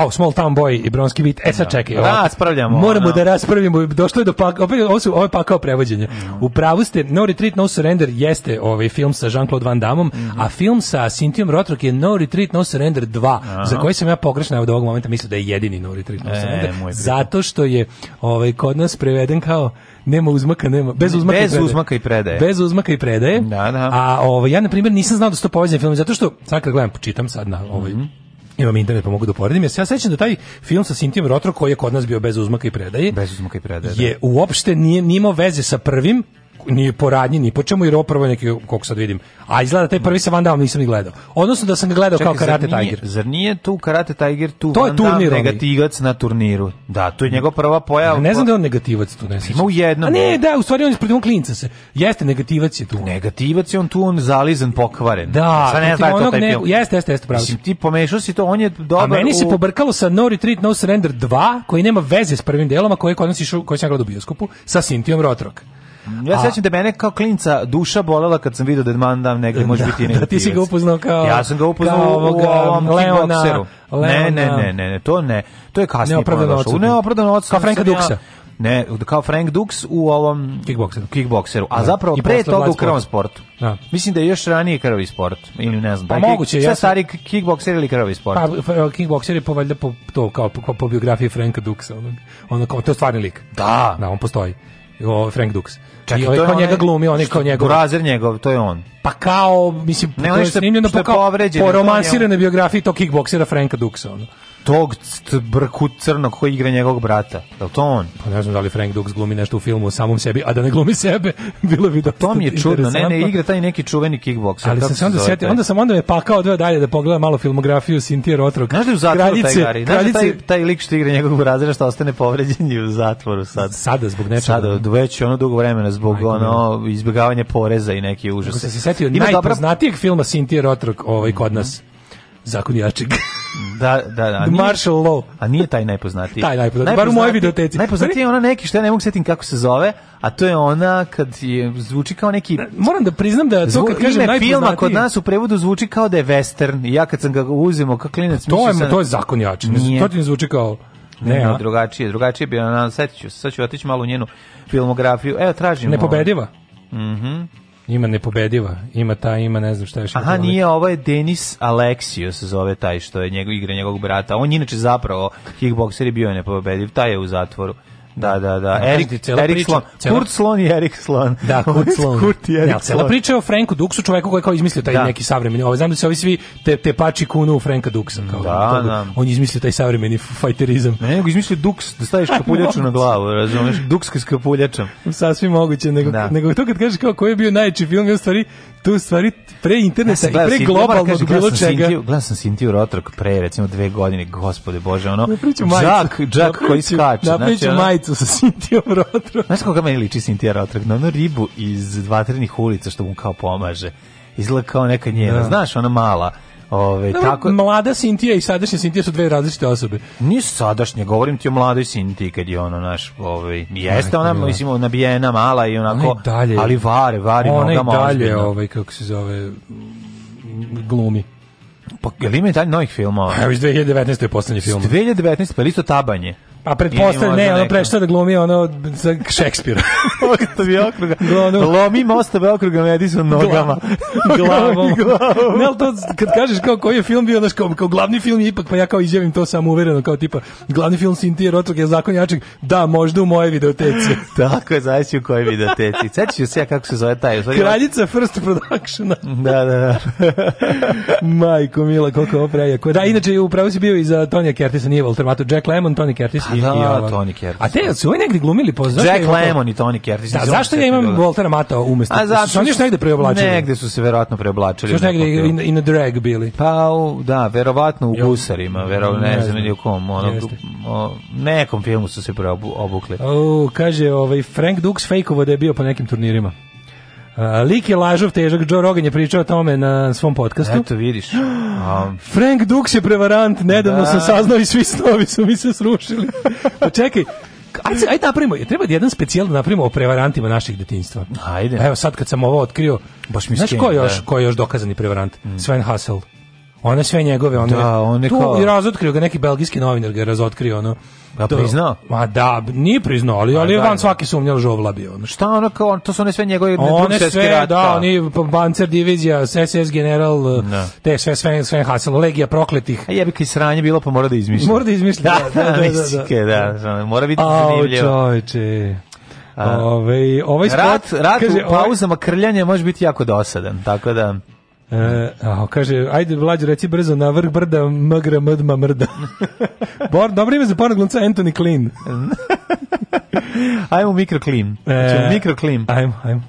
au, Small Town Boy i Bronski Vit. E sad da. čekaj. Da, ovako. Raspravljamo. Moramo no. Da. da raspravimo. Došlo je do pakao, opet, ovo, su, ovo je pakao prevođenje. Mm. U pravu ste, No Retreat, No Surrender jeste ovaj film sa Jean-Claude Van Damme, mm. a film sa Cynthia Rotrock je No Retreat, No Surrender 2, Aha. za koji sam ja pogrešno evo do ovog momenta mislio da je jedini No Retreat, No e, Surrender. Zato što je ovaj, kod nas preveden kao nema uzmaka, nema bez uzmaka, bez i predaje. uzmaka i predaje. Bez uzmaka i predaje. Da, da. A ovaj, ja na primjer nisam znao da su to povezani film zato što sad kad gledam čitam sad na ovaj mm -hmm imam internet pa mogu da poredim. Ja se ja sećam da taj film sa Sintijem Rotro koji je kod nas bio bez uzmaka i predaje, bez uzmaka i predaje, da. je da. uopšte nije, nije imao veze sa prvim, nije po radnji, ni po čemu, jer ovo prvo je neki, koliko sad vidim. A izgleda taj prvi sa Van Damme nisam ni gledao. Odnosno da sam ga gledao Čekaj, kao Karate zar nije, Tiger. Zar nije tu Karate Tiger, tu to Van Damme negativac na turniru? Da, to je njegov prva pojava. Ne, ne znam da je on negativac tu, ne znam. Ima u jednom. A ne, da, u stvari on je protiv klinca se. Jeste, negativac je tu. Negativac je on tu, on zalizan, pokvaren. Da, Sad ne znam da to taj ne, Jeste, jeste, jeste, pravo. Mislim, ti pomešao si to, on je dobar A meni u... se pobrkalo sa No Retreat, No Surrender 2, koji nema veze s prvim delom, a koji, koji, koji sam gledao u bioskopu, sa Sintijom Rotrok. Ja se sećam da mene kao klinca duša bolela kad sam video da Van da, negde može da, biti negativac. Da, ti si ga upoznao kao... Ja sam ga upoznao kao ovom kickbokseru. Ne, ne, ne, ne, ne, to ne. To je kasnije. Neopravdano odsutan. Neopravdano odsutan. Kao Franka Duksa. Ne, kao Frank Dux u ovom kickbokseru. kickbokseru. A da. zapravo pre toga u krvom sportu. Da. Mislim da je još ranije krvi sport ili ne znam. Pa moguće, kick, ja sam... stari kickbokser ili krvi sport. Pa kickbokser je povaljda po to kao po, po biografiji Franka Duxa, ono, ono kao to je stvarni lik. Da, da on postoji o, Frank Dux. Čekaj, I ovaj kao njega glumi, on je kao njegov. Burazer njegov, to je on. Pa kao, mislim, ne, to je snimljeno, pa kao po romansirane biografiji tog kickboksera Franka Duxa. Ono tog brku crnog koji igra njegovog brata. Da li to on? Pa ne znam da li Frank Dux glumi nešto u filmu o samom sebi, a da ne glumi sebe, bilo bi da... To mi je čudno, ne, ne igra taj neki čuveni kickboks. Ali sam se onda sjetio, onda sam onda me pakao odveo dalje da pogledam malo filmografiju Sintije Rotrog. Znaš da u zatvoru kraljice, taj Gari? Kraljice... Znaš da taj, taj lik što igra njegovog razreda što ostane povređen i u zatvoru sad? Sada zbog nečega. Sada, već ono dugo vremena zbog Ajde, ono izbjegavanja poreza i neke užas. Ako se setio najpoznatijeg filma Sintije Rotrog ovaj, kod nas, Zakon jačeg. da, da, da. The nije, law. A nije taj najpoznatiji. taj najpoznatiji, bar u mojoj videoteci. Najpoznatiji je ona neki, što ja ne mogu setim kako se zove, a to je ona kad je, zvuči kao neki... Moram da priznam da to kad kažem najpoznatiji... filma kod nas u prevodu zvuči kao da je western. I ja kad sam ga uzimao kao klinac... To je, sam, to je zakon jačeg. To ti ne zvuči kao... Ne, ne, drugačije, drugačije bi ona, setiću se, sad ću otići malo u njenu filmografiju. Evo, tražimo. Nepobediva. Mhm. Mm Ima nepobediva, ima ta, ima ne znam šta je. Šta Aha, nije, ovo je Denis Aleksio se zove taj što je njegov, igra njegovog brata. On inače zapravo, kickbokser je bio nepobediv, taj je u zatvoru. Da, da, da. Erik, Erik Slon. Cela... Kurt Slon i Erik Slon. Da, Kurt Slon. Kurt i da, Erik ja, Cela priča je o Franku Duksu, čoveku koji je kao izmislio taj da. neki savremeni, ovaj, znam da se ovi svi te, te pači kunu u Franka Duksa. Kao, da, to, da. On je izmislio taj savremeni fajterizam. Ne, nego izmislio Duks, da staviš kapuljaču na glavu, razumiješ? Dukska s kapuljačom. Sasvim moguće, nego, da. nego to kad kažeš kao koji je bio najveći film, je u stvari tu stvari pre interneta ja i pre globalnog bilo čega. Gledam sam Sintiju Rotrok pre, recimo, dve godine, gospode Bože, ono, džak, Jack koji skače. Napriču znači, majicu sa Sintijom Rotrog. Znaš koga meni liči Sintija Rotrog? Na onu ribu iz Vatrenih ulica što mu kao pomaže. Izgleda kao neka njena. Da. Znaš, ona mala. Ove, tako... Mlada Sintija i sadašnja Sintija su dve različite osobe. Nije sadašnja, govorim ti o mladoj Sintiji kad je ona, naš, ovaj, jeste ona, da. mislim, nabijena, mala i onako, ona dalje, ali vare, vari ona nogama. Ona i dalje, ovaj, kako se zove, glumi. Pa, je li ima i dalje novih filmova? Evo, iz 2019. je poslednji film. 2019. pa isto tabanje. Pa pretpostavljam, ne, ono prešta da glumi ono za Šekspira. Ostave okruga. Lomi mostove okruga Madison nogama. Glavom. Glavom. Ne, to kad kažeš kao koji je film bio, znaš, kao, kao glavni film je ipak, pa ja kao izjavim to samo uvereno, kao tipa, glavni film Sintije Rotok je zakon jačeg, da, možda u moje videoteci. Tako je, zavisi u kojoj videoteci. Sećaš se ja kako se zove taj? Zove Kraljica First Productiona. da, da, da. Majko, mila, koliko je ovo prejako. Da, inače, upravo si bio i za Tonija Kertisa, nije Walter Mato, Jack Lemmon, Tony Curtis i, da, i ovaj. Da. Tony Curtis. A te su oni negde glumili po Jack je Lemmon i Tony Curtis. Da, zašto ja imam da- Voltera Mata umesto? A zašto su oni još negde preoblačeni? Negde su se verovatno preoblačili. Još negde i na, i na drag bili. Pa, da, verovatno u Gusarima, verovatno ne znam ili u kom, ono, o, nekom filmu su se preobukli. O, kaže, ovaj Frank Dukes fejkovo da je bio po nekim turnirima. Uh, lik je lažov težak, Joe Rogan je pričao o tome na svom podcastu. Eto vidiš. Um. Frank Dux je prevarant, nedavno da. sam saznao i svi snovi su mi se srušili. Pa čekaj, Ajde, ajde napravimo, treba jedan specijal da napravimo o prevarantima naših detinjstva. Ajde. Evo sad kad sam ovo otkrio, baš mi Znaš ko je još, da. ko je još dokazani prevarant? Mm. Sven Hassel. One sve njegove, one, da, one tu kao... razotkrio ga neki belgijski novinar, ga je razotkrio ono. Pa priznao? Ma da, nije priznao, ali, ali je van svaki sumnjal žovla bio. Ono. Šta ono kao, to su one sve njegove One sve, rata. da, oni pa, Panzer divizija, SS general, eh, da. te sve, sve, sve Hasel, legija prokletih. A jebi kaj sranje bilo, pa mora da izmišlja. Mora da izmišlja, da, da, da, da, da, da, da, da, Mora biti zanimljivo. Ao, čovječe. Ove, ovaj, ovaj spot, rat, rat kaže, u ovaj- pauzama ovaj... krljanja može biti jako dosadan, tako da... E, a, kaže, ajde vlađu reci brzo na vrh brda mgra mdma mrda. Bor, dobro ime za porno glumca Anthony Klein. ajmo mikro Klein. E, mikro Klein. Ajmo, ajmo.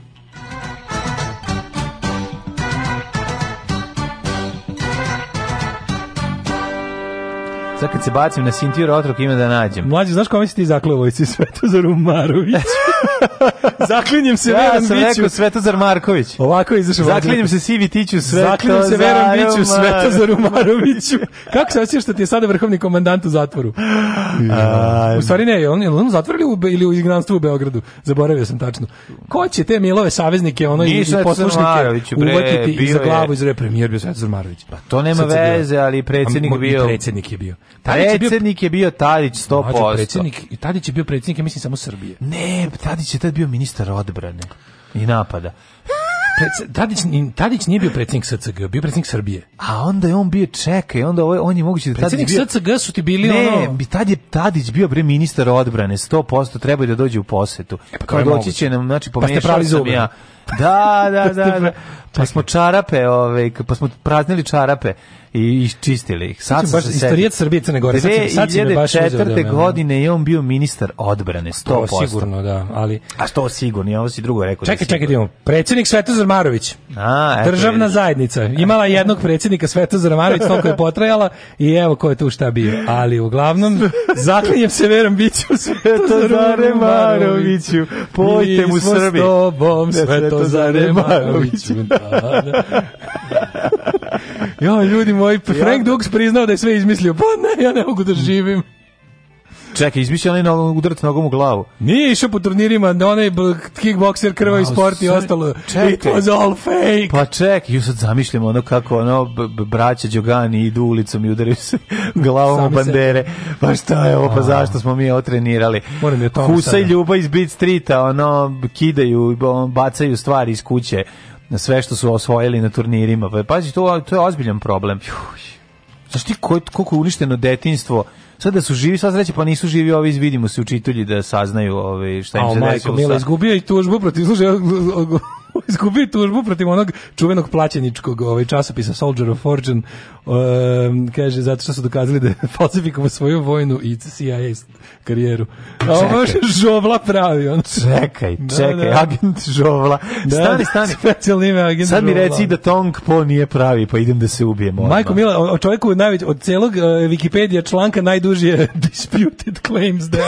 Sad kad se bacim na Sintiju Rotrok ima da nađem. Mlađi, znaš kome si ti zakleo vojci Svetu za Rumarović? Zaklinjem se ja, Veran Biću. Ja sam Svetozar Marković. Ovako izašao. Zaklinjem se Sivi Tiću Svetozar. Zaklinjem se Veran Biću Svetozaru Maroviću. Kako se osjećaš što da ti je sada vrhovni komandant u zatvoru? A, u stvari ne, on je on zatvor ili u izgnanstvu u Beogradu. Zaboravio sam tačno. Ko će te Milove saveznike, ono i, i poslušnike uvatiti za glavu iz premijer bio Svetozar Marović. Pa to nema veze, ali predsjednik bio. Predsjednik je bio. Predsjednik je bio Tadić 100%. Predsjednik, Tadić je bio predsjednik, mislim samo Srbije. Ne, Tadić je tad bio ministar odbrane i napada. Tadić, Tadić nije bio predsjednik SCG, bio predsjednik Srbije. A onda je on bio čekaj, onda ovo, ovaj, on je moguće da predsjednik bio... SCG su ti bili ne, ono... Ne, tad je Tadić bio bre ministar odbrane, 100% treba da dođe u posetu. E, pa Kao doći će nam, znači pomešao pa ste prali sam ja Da, da, da, da. Pa smo čarape, ovaj, pa smo praznili čarape i isčistili ih. Sad baš istorijat Srbije Crne Gore. Sad, sad si godine je on bio ministar odbrane, 100%. Pa to sigurno, da, ali... A što sigurno, ja ovo si drugo rekao. Čekaj, da čekaj, imamo. Predsednik Svetozar Marović, A, eto, državna vidiš. zajednica, imala jednog predsednika Svetozar Marović, toliko je potrajala i evo ko je tu šta bio. Ali uglavnom, zaklinjem se verom biću Svetozare Maroviću, pojte mu Srbi. Mi smo s tobom, Svetozare to za Remarović. jo, ljudi moji, Frank Dux priznao da je sve izmislio. Pa ne, ja ne mogu da živim. Čekaj, izbiće onaj nogom, udrat nogom u glavu. Nije išao po turnirima, da onaj kickbokser krva i sport i ostalo. Čekajte. It was all fake. Pa čekaj, ju sad zamišljam ono kako ono braća Đogani idu ulicom i udaraju se glavom Sami u bandere. Pa šta je ovo, pa zašto smo mi otrenirali? Moram da je to. Husa i Ljuba iz Beat Streeta, ono, kidaju, bacaju stvari iz kuće na sve što su osvojili na turnirima. Pa pazi, to, to je ozbiljan problem. Juh. Znaš ti koliko je uništeno detinjstvo sad da su živi, sva reći pa nisu živi, ovi vidimo se učitelji da saznaju ove, ovaj, šta im se desilo. A majko, Mila izgubio i tužbu protiv služaja izgubili tužbu protiv onog čuvenog plaćeničkog ovaj, časopisa Soldier of Fortune, um, kaže, zato što su dokazali da je svoju vojnu i CIA karijeru. A ovo je žovla pravi. On. Čekaj, da, čekaj, da, da. agent žovla. Da, stani, da, stani. Specijalni ime agent Sad mi reci da Tong Po nije pravi, pa idem da se ubijem. Majko Mila, o čovjeku najveć, od celog uh, Wikipedia članka najduži je Disputed Claims deo.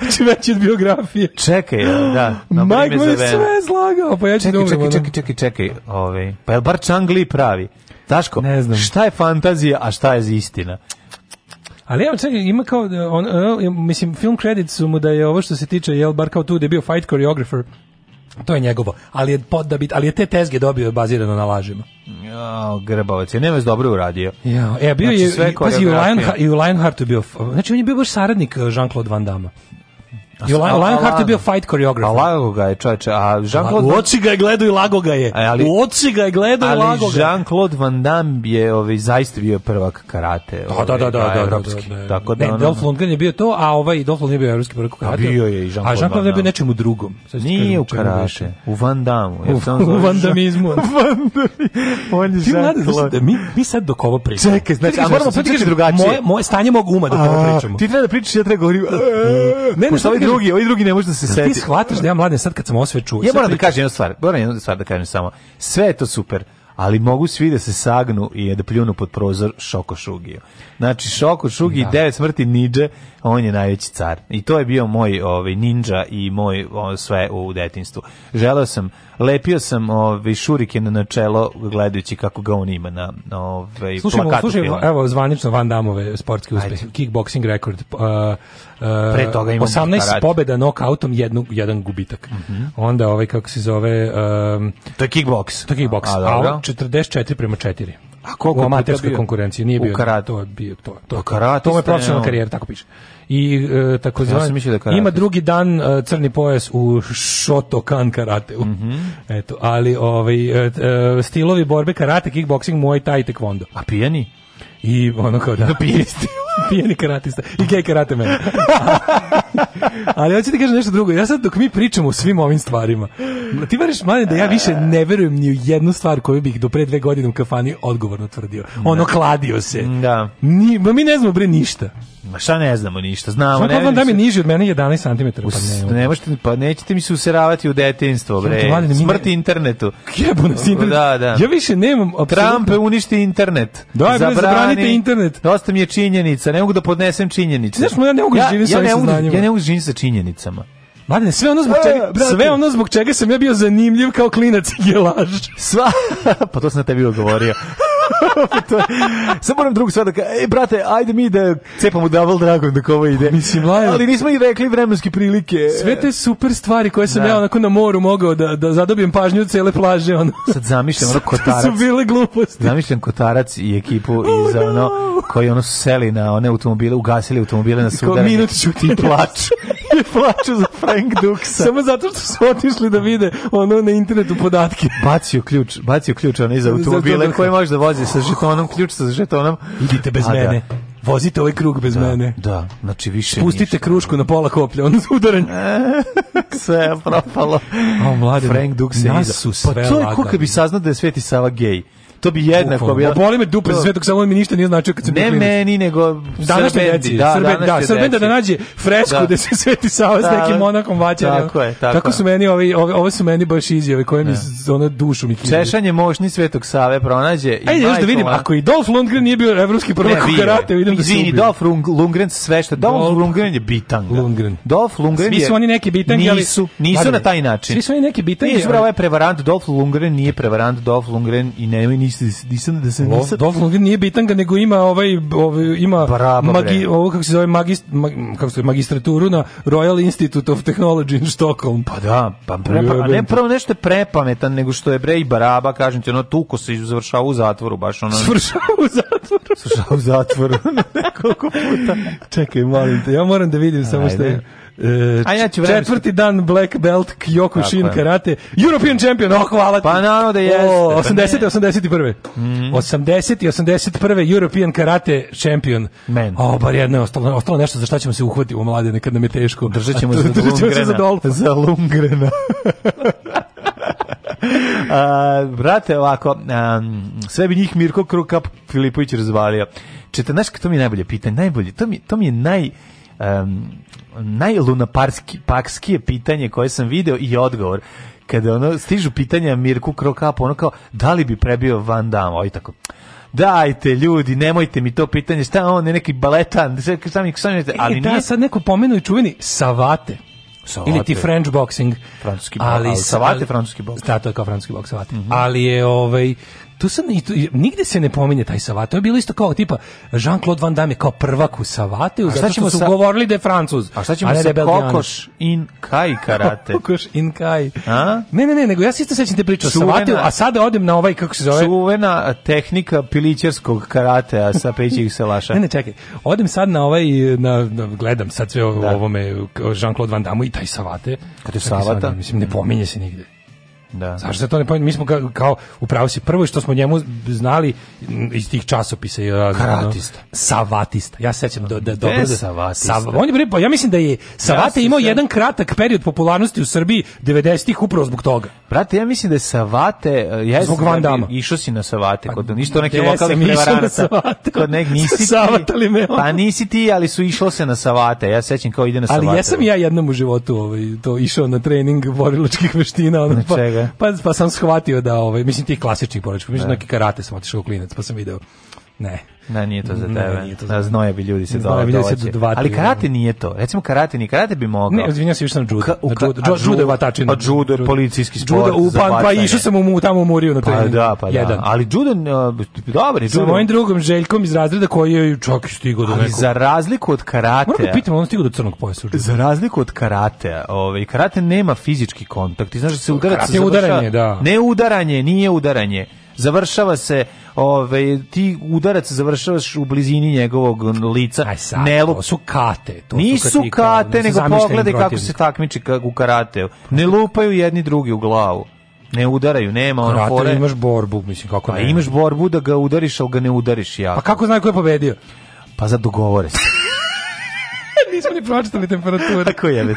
Znači već od biografije. Čekaj, da. Majko Mila sve zlagao, pa ja ću čekaj, da. čekaj, čekaj, čekaj. ovaj. pa je bar Čangli pravi? Taško, ne znam. šta je fantazija, a šta je istina? Ali evo, čekaj, ima kao, on, on, e, mislim, film credits su mu da je ovo što se tiče, jel, bar kao tu da je bio fight choreographer, to je njegovo, ali je, pod, da bit, ali je te tezge dobio bazirano na lažima. Jo, grbavac, je nema dobro uradio. Jo, e, bio znači, je, pazi, i u, Lionheart, i u Lionheartu bio, znači on je bio baš saradnik e, Jean-Claude Van Damme. I Lionheart je bio fight koreograf. A lago ga je, čače, A Jean-Claude... U Oči ga je gledao i lago ga je. Ali, u oci ga je gledao i lago ga Ali Jean-Claude Van Damme je ovaj, zaista bio prvak karate. Da, da, da, da, evropski. Tako da, ne, Dolph Lundgren je bio to, a ovaj Dolph Lundgren je bio evropski prvak karate. bio je i Jean-Claude A Jean-Claude je bio nečemu drugom. Nije u karate, u Van Damme. U Van Damme-izmu. Damizmu. On je Jean-Claude. Mi sad dok ovo pričamo. Čekaj, znači, a moramo pričati drugačije. Moje stanje mog uma dok ovo pričamo. Ti treba da pričaš, ja treba govorim. Ne, ne, drugi, ovaj drugi ne može da se seti. Ti shvataš da ja mladen sad kad sam osve čuo. Ja moram da kažem jednu stvar, moram jednu stvar da kažem samo. Sve je to super ali mogu svi da se sagnu i da pljunu pod prozor Šoko Šugiju. Znači, Šoko Šugi, da. devet smrti niđe, on je najveći car. I to je bio moj ovaj, ninja i moj ovaj, sve u detinstvu. Želeo sam lepio sam ovaj šuriken na čelo gledajući kako ga on ima na ovaj Slušajmo, plakatu. Slušaj, evo zvanično Van Damove sportski uspeh, kickboxing rekord. Uh, uh, Pre toga ima 18 karate. pobjeda nokautom, jednu, jedan gubitak. Mm -hmm. Onda ovaj kako se zove um, to je kickbox. To je kickbox. A, a, a 44 prema 4. A koliko u amaterskoj konkurenciji nije bio? U karatu. To je bio to. To, to, to, to, to, to, to, to, to, to, to, to, to, to, to, to, i uh, e, takozvani ja da ima drugi dan uh, crni pojas u Shotokan karateu. Mm Eto, ali ovaj uh, stilovi borbe karate, kickboxing, muay thai taekwondo. A pijani? I ono kao da. Pijesti. pijeni karatista i gej karate men. Ali hoćete ti kažem nešto drugo. Ja sad dok mi pričamo o svim ovim stvarima, ti veriš manje da ja više ne verujem ni u jednu stvar koju bih do pre dve godine u kafani odgovorno tvrdio. Ono, kladio se. Da. Ni, ma mi ne znamo bre ništa. Ma šta ne znamo ništa, znamo. Šta vam da mi niži od mene 11 cm? Pa Us, pa ne, ne možete, pa nećete mi se useravati u detinstvo, bre. Smrti ne... internetu. Jebo nas internet. Da, da. Ja više nemam... Absolutno. Trumpe uništi internet. Da, bre, Zabrani, zabranite internet. Dosta mi je činjenica, ne mogu da podnesem činjenice. Znaš, ja ne mogu ja, živjeti ja, sa ovim saznanjima. Ja ne mogu živjeti sa činjenicama. Mladine, sve ono zbog čega, e, sve ono zbog čega sam ja bio zanimljiv kao klinac je laž. Sva, pa to sam na tebi govorio. Samo moram drugu stvar da ka, e, brate, ajde mi da cepamo Double Dragon dok ovo ide. Pa mislim, lajno. Ali nismo i rekli vremenske prilike. Sve te super stvari koje sam da. ja onako na moru mogao da, da zadobijem pažnju cele plaže. Ono. Sad zamišljam ono kotarac. su bile gluposti. Zamišljam kotarac i ekipu oh, iz oh, ono, koji ono seli na one automobile, ugasili automobile na sudaranje. Ko minut ću ti plač. I plaču za Frank Duksa. Samo zato što su otišli da vide ono na internetu podatke. Bacio ključ, bacio ključ onaj za automobile koje može da vozi veze sa žetonom, ključ sa žetonom. Idite bez A, da. mene. Da. Vozite ovaj krug bez da, mene. Da, znači više Pustite ništa. krušku na pola koplja, on udaran. sve je propalo. O, mlade, Frank Duk se nas Pa to je kako bi saznao da je Sveti Sava gej. To bi jednako bilo. Boli me dupe sve dok samo mi ništa nije značio kad sam Ne meni, nego Srbendi. Da, Srbendi, da, Srbenda da nađe fresku da se Sveti Sava s da, nekim da. monakom vaćanim. Tako je, tako. Tako su meni ovi, ovi ovo su meni baš izjave koje mi da. ona dušu mi kidaju. Češanje moćni Svetog Save pronađe i Ajde još da vidim ako i Dolf Lundgren nije bio evropski prvak u karate, vidim da se Izvini, Dolf Lundgren sve što Dolf Lundgren je bitan. Lundgren. Dolf Lundgren je. Svi oni neki bitangi, ali nisu, nisu na taj način. Svi su oni neki bitangi. Izbrao je prevarant Dolf Lundgren, nije prevarant Dolf Lundgren i ne ništa, nisam da se nisam... Dolph nije bitan ga, nego ima ovaj, ovaj ima Bravo, magi, ovo kako se zove magist, mag, kako se zove, magistraturu na Royal Institute of Technology in Stockholm. Pa da, pa prepa, a ne prvo nešto je prepametan, nego što je Brej Baraba, kažem ti, ono tuko se završava u zatvoru, baš ono... Završava u zatvoru. Završava u zatvoru, nekoliko puta. Čekaj, molim te, ja moram da vidim samo što je... E, ja četvrti dan Black Belt Kyokushin karate. European champion, oh, hvala ti. Pa naravno da jeste. O, 80. 81. Mm 80. i 81. Mhm. European karate champion. Men. O, bar jedno je ostalo, ostalo nešto za šta ćemo se uhvatiti u mlade nekad nam je teško. Držat ćemo se za Lungrena. Za, Dolfa. za Lungrena. a, brate, ovako, a, sve bi njih Mirko Krukap Filipović razvalio. Čete, znaš, to mi je najbolje pitanje, najbolje, to mi, to mi je naj... Um, najlunaparskije pitanje koje sam video i odgovor kada ono stižu pitanja Mirku Krokapu, ono kao, da li bi prebio Van Damme? oj tako, dajte ljudi, nemojte mi to pitanje, šta on je neki baletan, šta, šta mi, e, ali e, da, nije... sad neko pomenu i čuveni Savate. Savate. Ili ti French boxing. Francuski box. Ali, savate, ali, francuski boxing. Da, to je kao francuski boxing. savate. Mm -hmm. Ali je, ovaj, tu sam tu, nigde se ne pominje taj Savate. To je bilo isto kao tipa Jean-Claude Van Damme kao prvak u Savateu, zato što ćemo su sa... govorili da je Francuz. A šta ćemo sa Kokoš in Kai karate? kokoš in Kai. A? Ne, ne, ne, nego ja se isto sećam te priče o Savate, a sada odem na ovaj kako se zove. Čuvena tehnika pilićarskog karatea sa pećih selaša. ne, ne, čekaj. Odem sad na ovaj na, na gledam sad sve o da. ovome Jean-Claude Van Damme i taj Savate. Kad je Savata, mislim ne pominje se nigde. Da. Zašto to ne pojma? Mi smo kao, kao upravo si prvo što smo njemu znali iz tih časopisa i razno. Savatista. Ja sećam da da dobro da Savatista. Sav, on je bre, pa ja mislim da je Savate ja imao se... jedan kratak period popularnosti u Srbiji 90-ih upravo zbog toga. Brate, ja mislim da je Savate, e, ja zbog Van Dama. išao si na Savate pa kod pa, ništa neki lokalni prevaranata. Kod nek nisi. Savatali me. On. Pa nisi ti, ali su išlo se na Savate. Ja sećam kao ide na Savate. Ali jesam ja jednom u životu ovaj to išao na trening borilačkih veština, ono, pa, Pa, pa sam shvatio da, ovaj, mislim ti klasični porodički, mislim da. neki karate sam otišao u klinac, pa sam video Ne. Ne, nije to za tebe. Ne, to za da, znojevi ljudi se znojevi dolaze. Ljudi Ali karate nije to. Recimo karate ni karate bi mogao. Ne, izvinjavam se, još sam judo. Ka, u, ka, judo, judo je vatačina. Pa judo je policijski sport. Judo, u, pa, išao sam mu tamo umorio na pa trening. Pa da, pa da. Ali judo, dobar je judo. Sa mojim drugom Željkom iz razreda koji je čak stigao do nekog. Ali za razliku od karate. Moram da pitam, on stigo do crnog pojasa. Za razliku od karate, ovaj karate nema fizički kontakt. Ti znaš da se udarac, karate udaranje, da. Ne udaranje, nije udaranje završava se ove, ti udarac završavaš u blizini njegovog lica. Aj sad, Nelu... to su kate. To Nisu su katika, kate, nego pogledaj kako se takmiči u karateu. Ne lupaju jedni drugi u glavu ne udaraju, nema ono fore. imaš borbu, mislim, kako pa ne. imaš borbu da ga udariš, ali ga ne udariš ja. Pa kako znaju ko je pobedio? Pa za dogovore se. Nismo ni pročitali temperature. Tako je,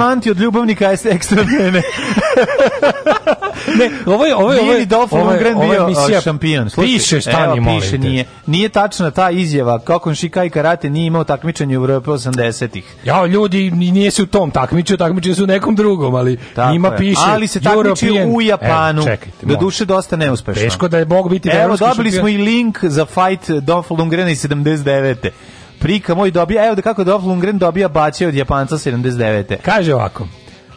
dijamanti od ljubavnika jeste ekstra mene. ne, ovo je ovo je ovo je Dolph Lundgren bio misija, šampion. Slušaj, piše stani, evo, piše, nije, nije tačna ta izjava kako Shikai Karate nije imao takmičenje u Evropi 80-ih. Ja, ljudi, nije se u tom takmičio, takmičio se u nekom drugom, ali Tako njima je. piše Ali se takmičio u Japanu. Evo, do duše dosta neuspešno. Teško da je Bog biti Evo, dobili šampion. smo i link za fight Dolph Lundgrena iz 79. Prika moj dobija, evo da kako Dolph Lundgren dobija bacio od Japanca 79. Kaže ovako,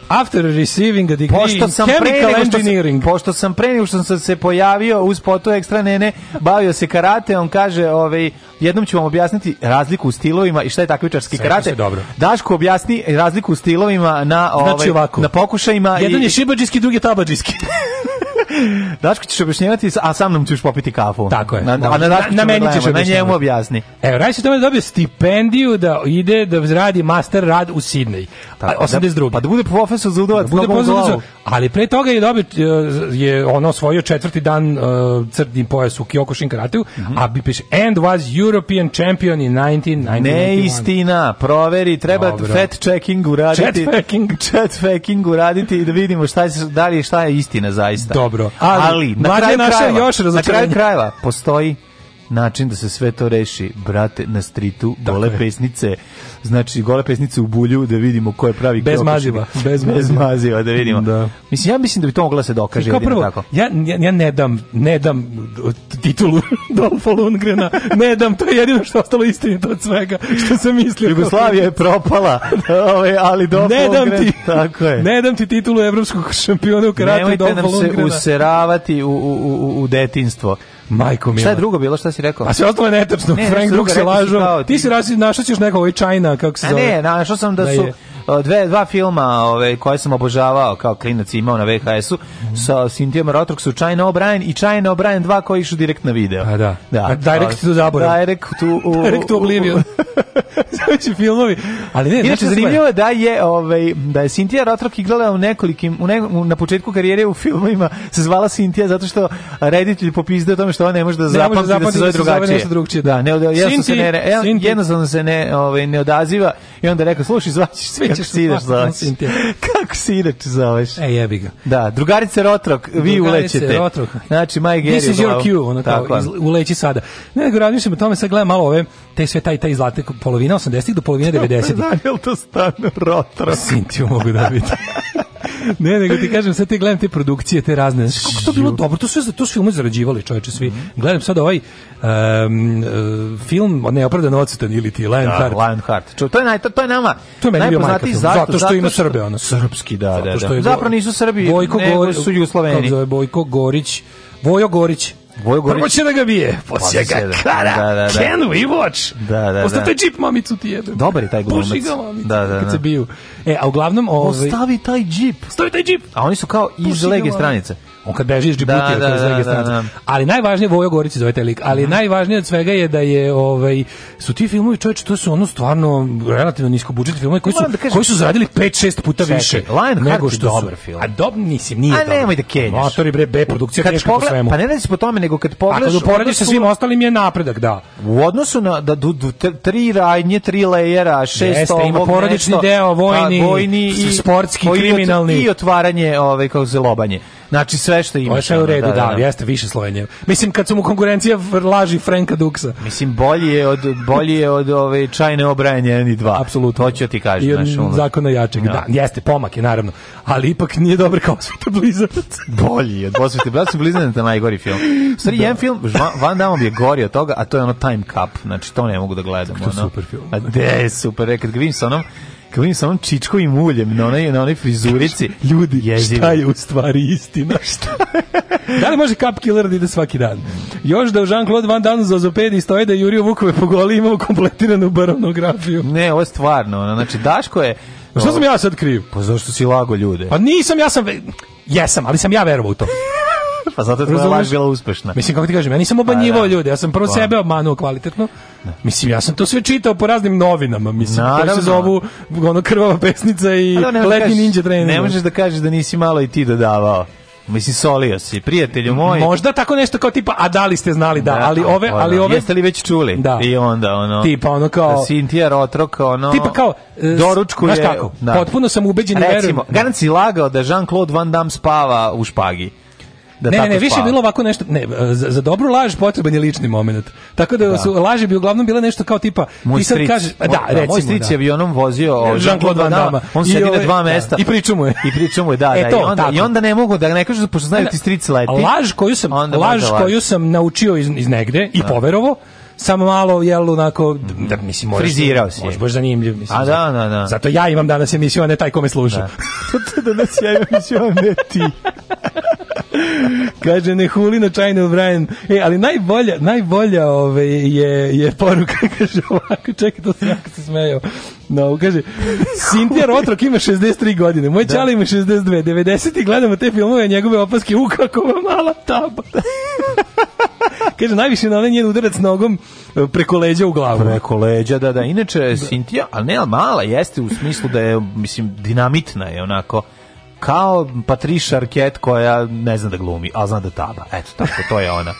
After receiving a degree pošto sam in chemical pre engineering. Sam, pošto sam pre nego što sam se pojavio uz potu ekstra nene, bavio se karate, on kaže, ovaj, jednom ću vam objasniti razliku u stilovima i šta je takmičarski karate. Dobro. Daško objasni razliku u stilovima na, znači ovaj, znači ovako, na pokušajima. Jedan i, je šibađijski, drugi je tabađijski. Daško ćeš objašnjavati, a sa mnom ćeš popiti kafu. Tako je. Na, na, na, na, da na meni ćeš Na njemu objasni. Evo, Rajs je tome dobio stipendiju da ide da radi master rad u Sidney. Tako, 82. Da, pa da bude profesor za udovac. Da bude profesor, ali pre toga je dobio, e, je ono osvojio četvrti dan uh, crni pojas u Kyokushin karateu, mm -hmm. a bi piše and was European champion in 1991. Ne istina, proveri, treba Dobro. fact checking uraditi. Chat checking. Chat checking uraditi i da vidimo šta je, da li šta je istina zaista. Dobro nego. Ali, ali na kraju našao krajeva, još na kraju krajeva postoji način da se sve to reši, brate, na stritu, gole dakle. pesnice, znači gole pesnice u bulju, da vidimo ko je pravi Bez krokušen. maziva, bez, bez maziva, da vidimo. Da. Mislim, ja mislim da bi to mogla da se dokaže. Kao prvo, tako. Ja, ja, ja ne dam, ne dam titulu Dolfa Lundgrena, ne dam, to je jedino što ostalo istinito od svega, što sam mislio. Jugoslavija je propala, ovaj, ali Dolfa ne dam Lundgren, ti, tako je. Ne dam ti titulu evropskog šampiona u karatu Nemojte Dolfa Lundgrena. Nemojte nam se useravati u, u, u, u detinstvo. Majko mi. Šta je drugo bilo, šta si rekao? A sve ostalo je netačno. Ne, Frank Brook se lažu. Ti si našao ćeš neko ovaj China, kako se zove. A ne, našao sam da, da su je dve, dva filma ove, koje sam obožavao kao klinac imao na VHS-u mm -hmm. sa Cynthia Rotrox u China O'Brien i China O'Brien 2 koji išu direkt na video. A da. da. A direct to zaborav. Direct to... U, direct to Oblivion. Znači filmovi. Ali ne, Inače, zanimljivo je da je, ovaj, da je Cynthia Rotrox igrala u nekolikim, u ne, na početku karijere u filmovima se zvala Cynthia zato što reditelj popizde o tome što ona ne može da zapamti, može da, da se zove drugačije. drugačije. Da, ne, jednostavno se ne, jednostavno se ne, ovaj, ne odaziva i onda rekao, slušaj, zvaćiš sve Kako si ideš zoveš? Kako si ideš zoveš? E, jebi ga. Da, drugarice Rotrok, vi drugarice ulećete. Rotrok. Znači, my Gary. This is your cue, ono kao, iz, uleći sada. Ne, nego razmišljam o tome, sad gledam malo ove, te sve taj, taj zlate, polovina 80-ih do polovine 90-ih. Znam, je li to stano Rotrok? Sintio mogu da biti. ne, nego ti kažem, sve ti gledam te produkcije, te razne. Znaš, kako to bilo dobro, to su, to su filmu zarađivali, čoveče, svi. Gledam sad ovaj um, uh, film, ne, opravdan odsetan ili ti, Lionheart. Da, Lionheart. Čo, to, je naj, to, to je nama to je meni najpoznatiji zato, zato, što ima Srbe, ono. Srpski, da, da, da. Zapravo nisu Srbi, Bojko nego Gori, su Jugosloveni. Kako zove, Bojko Gorić, Vojo Gorić, Bojogorić... Prvo će da ga bije, poslije ga kara. Da, da, da. Can we watch? Da, da, Ostav da. taj džip mamicu ti jebe. Dobar je taj glumac. Puši ga mamicu da, da, da. kad se biju. E, a uglavnom... Ovaj... Ostavi taj džip. Stavi taj džip. A oni su kao iz lege stranice. On kad beži iz Džibutija, da, da, da, da, da. Ali najvažnije Vojo Gorici zove taj lik, ali mm. najvažnije od svega je da je ovaj su ti filmovi čoveče to su ono stvarno relativno nisko budžetni filmovi koji su da koji su zaradili 5 6 puta čekaj, više. Lion nego što su, dobar film. A dob nisi nije dobar. A nemoj da kenjaš. Motori bre B produkcija teška po svemu. Pa ne radi se po tome nego kad pogledaš. Ako kad uporediš sa svim ostalim je napredak, da. U odnosu na da du, du, tri radnje, tri lejera, šest Jeste, ovog, ima porodični nešto, deo, vojni, a, vojni i sportski, kriminalni i otvaranje, ovaj kao zelobanje. Znači sve što ima. Sve u redu, da, da, da, jeste više Slovenije. Mislim kad su mu konkurencija laži Franka Duksa. Mislim bolji je od bolji je od ove čajne obrajanje 1 dva. 2. Apsolutno hoću ti kaže I naš ono. Zakona jačeg, no. Da. da, jeste pomak je naravno, ali ipak nije dobar kao Svete blizanac. bolji je od Svete blizanac, da blizanac je najgori film. Stari da. jedan film Van Damme je gori od toga, a to je ono Time Cup. Znači to ne mogu da gledam, ono. super film. A de, super, e, kad ga vidim sa onom Kako im sa onom čičkovim uljem na onoj, na onoj frizurici. Ljudi, Jezivo. šta je u stvari istina? šta da li može Cup Killer da ide svaki dan? Još da u Jean-Claude Van Damme za ozopedi stoje da je Jurio Vukove po goli imamo kompletiranu baronografiju. Ne, ovo je stvarno. Ono, znači, Daško je... Šta sam ja sad kriv? Pa zašto si lago ljude? Pa nisam, ja sam... Jesam, ali sam ja verovao u to pa zato je tvoja laž bila uspešna. Mislim, kako ti kažem, ja nisam obanjivao pa, da. ljude, ja sam prvo pa. sebe obmanuo kvalitetno. Ne. Da. Mislim, ja sam to sve čitao po raznim novinama, mislim, Naravno. koje se zovu ono krvava pesnica i da, da letni ninja trening. Ne možeš da kažeš da nisi malo i ti dodavao. Mislim solio si, prijatelju moj. Možda tako nešto kao tipa a da li ste znali da, da ali ove ono, ali ove jeste li već čuli? Da. I onda ono tipa ono kao da Rotrok ono tipa kao e, doručku je kako, da. potpuno sam ubeđen i verujem. Recimo, Garanci lagao da Jean-Claude Van Damme spava u špagi da ne, tako ne, više je bilo ovako nešto, ne, za, za dobru laž potreban je lični moment. Tako da, da. su laži bi uglavnom bile nešto kao tipa, moj ti sad stric, kažeš, moj, da, da recimo, moj stric da. je avionom vozio Jean-Claude Van Damme, on sedi na dva da. mesta. I priča mu je. I priča mu je, da, e, to, da, i onda, i onda ne mogu da ne kažu, pošto znaju ti stric leti. Laž koju sam, laž koju sam naučio iz, iz negde i poverovo, samo malo jel onako da mislim možeš frizirao si možeš baš zanimljiv mislim a da da da zato ja imam danas emisiju a ne taj kome sluša da. danas ja imam emisiju a ne ti kaže, ne huli na China O'Brien. E, ali najbolja, najbolja ove, ovaj, je, je poruka, kaže ovako, čekaj, to se jako se smejao. No, kaže, Sintija Rotrok ima 63 godine, moj da. ima 62, 90. gledamo te filmove, njegove opaske, u kako mala taba. kaže, najviše na onaj njen udarac nogom eh, preko leđa u glavu. Preko leđa, da, da. Inače, Sintija, ali ne, mala jeste u smislu da je, mislim, dinamitna je onako Kao Patricia Arquette koja ne zna da glumi, a zna da taba. Eto, tako, to je ona.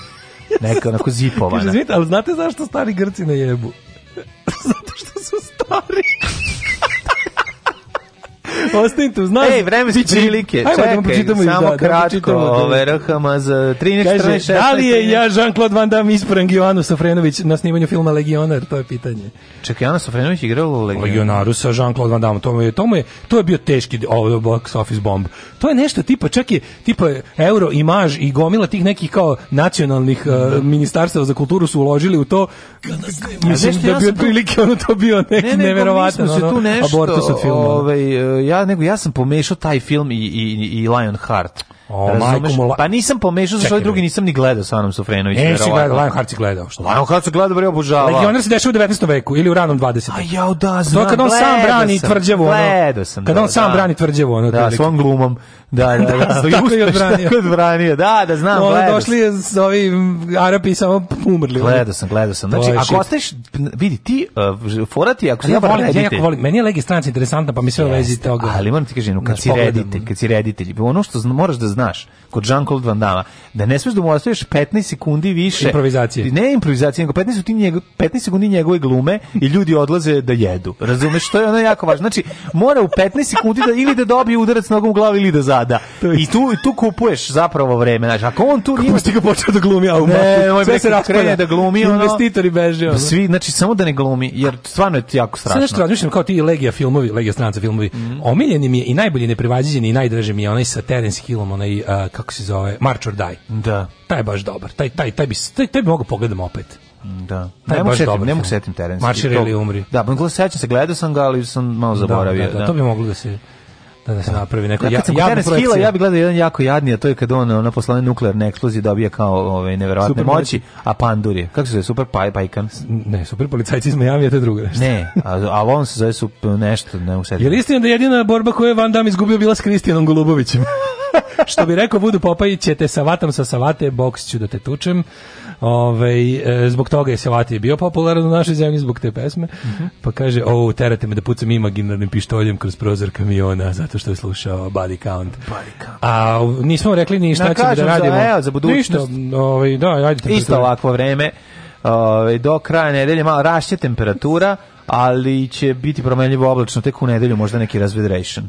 Neka onako zipovana. Kaže, zvita, ali znate zašto stari Grci ne jebu? Zato što su stari. Ostanite uz nas. Ej, vremenske prilike. Ajmo da Čekaj, da pročitamo samo da, kratko. Da ove za 13 Kaže, 14 Da li je ja Jean-Claude Van Damme ispran Givanu Sofrenović na snimanju filma Legionar, to je pitanje. Čekaj, Ana Sofrenović igrao u pa, Legionaru. Legionaru sa Jean-Claude Van Damme. To je to mu je to je bio teški ovo box office bomb. To je nešto tipa, čak je tipa euro imaž i gomila tih nekih kao nacionalnih uh, ministarstava za kulturu su uložili u to. Mislim da bi prilike ono to bio neki ne, ne, neverovatno. Ne, ne, mi smo se tu nešto, ovaj e, ja, nego ja sam pomešao taj film i, i, i Lion Heart. O, Razumeš? Majko, pa nisam pomešao sa svoj drugi, nisam ni gledao sa Anom Sofrenović. Ne, si gledao, Lion Harci gledao. Što? Lion Harci gledao, bre, obožava. Legioner se dešava u 19. veku ili u ranom 20. A jao, da, znam. To kad on sam brani sam, tvrđevo, ono. Gledao sam. Kad on sam da. brani tvrđevo, ono. Da, svom glumom. Da, da, da. da tako da, je odbranio. Tako je odbranio, da, da, znam, gledao. Ono došli s ovi Arapi samo umrli. Gledao sam, gledao sam. Znači, ako ostaješ, vidi, ti, uh, forati, ako se ja volim, ja jako volim. Meni je legistranci interesantna, pa mi sve u vezi toga. Ali moram ti kažem, kad si reditelj, kad si reditelj, ono što moraš da znaš, kod Jean-Claude Van Damme, da ne smiješ da mu ostaviš 15 sekundi više. Improvizacije. Ne improvizacije, nego 15, njego, 15 sekundi njegove glume i ljudi odlaze da jedu. Razumeš, što je ono jako važno. Znači, mora u 15 sekundi da, ili da dobije udarac nogom u glavu ili da zada. I tu, tu kupuješ zapravo vreme. Znači, ako on tu... Kako ima... ga počeo da glumi, a ne, moj sve se raspada. da glumi, ono, investitori beže. Ono. Svi, znači, samo da ne glumi, jer stvarno je to jako strašno. Sve nešto razmišljam kao ti Legija filmovi, Legija stranca filmovi. Mm. Omiljen mi je i najbolje neprevađeni i najdraži mi je onaj sa Terence Hillom, onaj onaj a, kako se zove March or Die. Da. Taj je baš dobar. Taj taj taj bi taj, taj bi mogao pogledam opet. Da. Taj ne mogu setim, ne setim Terence. March ili umri. Da, pa sećam se, gledao sam ga, ali sam malo da, zaboravio. Da, da, da, to bi moglo da se da, da se da. napravi neko ja, ja, ja, Hila, ja bi gledao jedan jako jadni, a to je kad on na poslane nuklearne eksplozije dobija kao ove neverovatne moći, a pandur je. Kako se zove? Super paj, pajkan? Ne, super policajci iz Miami, to je drugo nešto. Ne, a on se zove su nešto, ne usetim. Je li istina da jedina borba koju je Van Damme izgubio bila s Kristijanom Golubovićem? Što bi rekao Vudu Popaj, ćete vatom sa savate, boks ću da te tučem. Ove, ovaj, e, zbog toga je Savati bio popularan u našoj zemlji zbog te pesme. Uh -huh. Pa kaže, o, terate me da pucam imaginarnim pištoljem kroz prozor kamiona zato što je slušao Body Count. Body count. A nismo rekli ni šta ćemo da radimo. Za, evo, za budućnost. Ništa, ove, ovaj, da, ajde. Isto ovakvo vreme. Ove, ovaj, do kraja nedelje malo rašće temperatura, ali će biti promenljivo oblačno tek u nedelju, možda neki razvedration.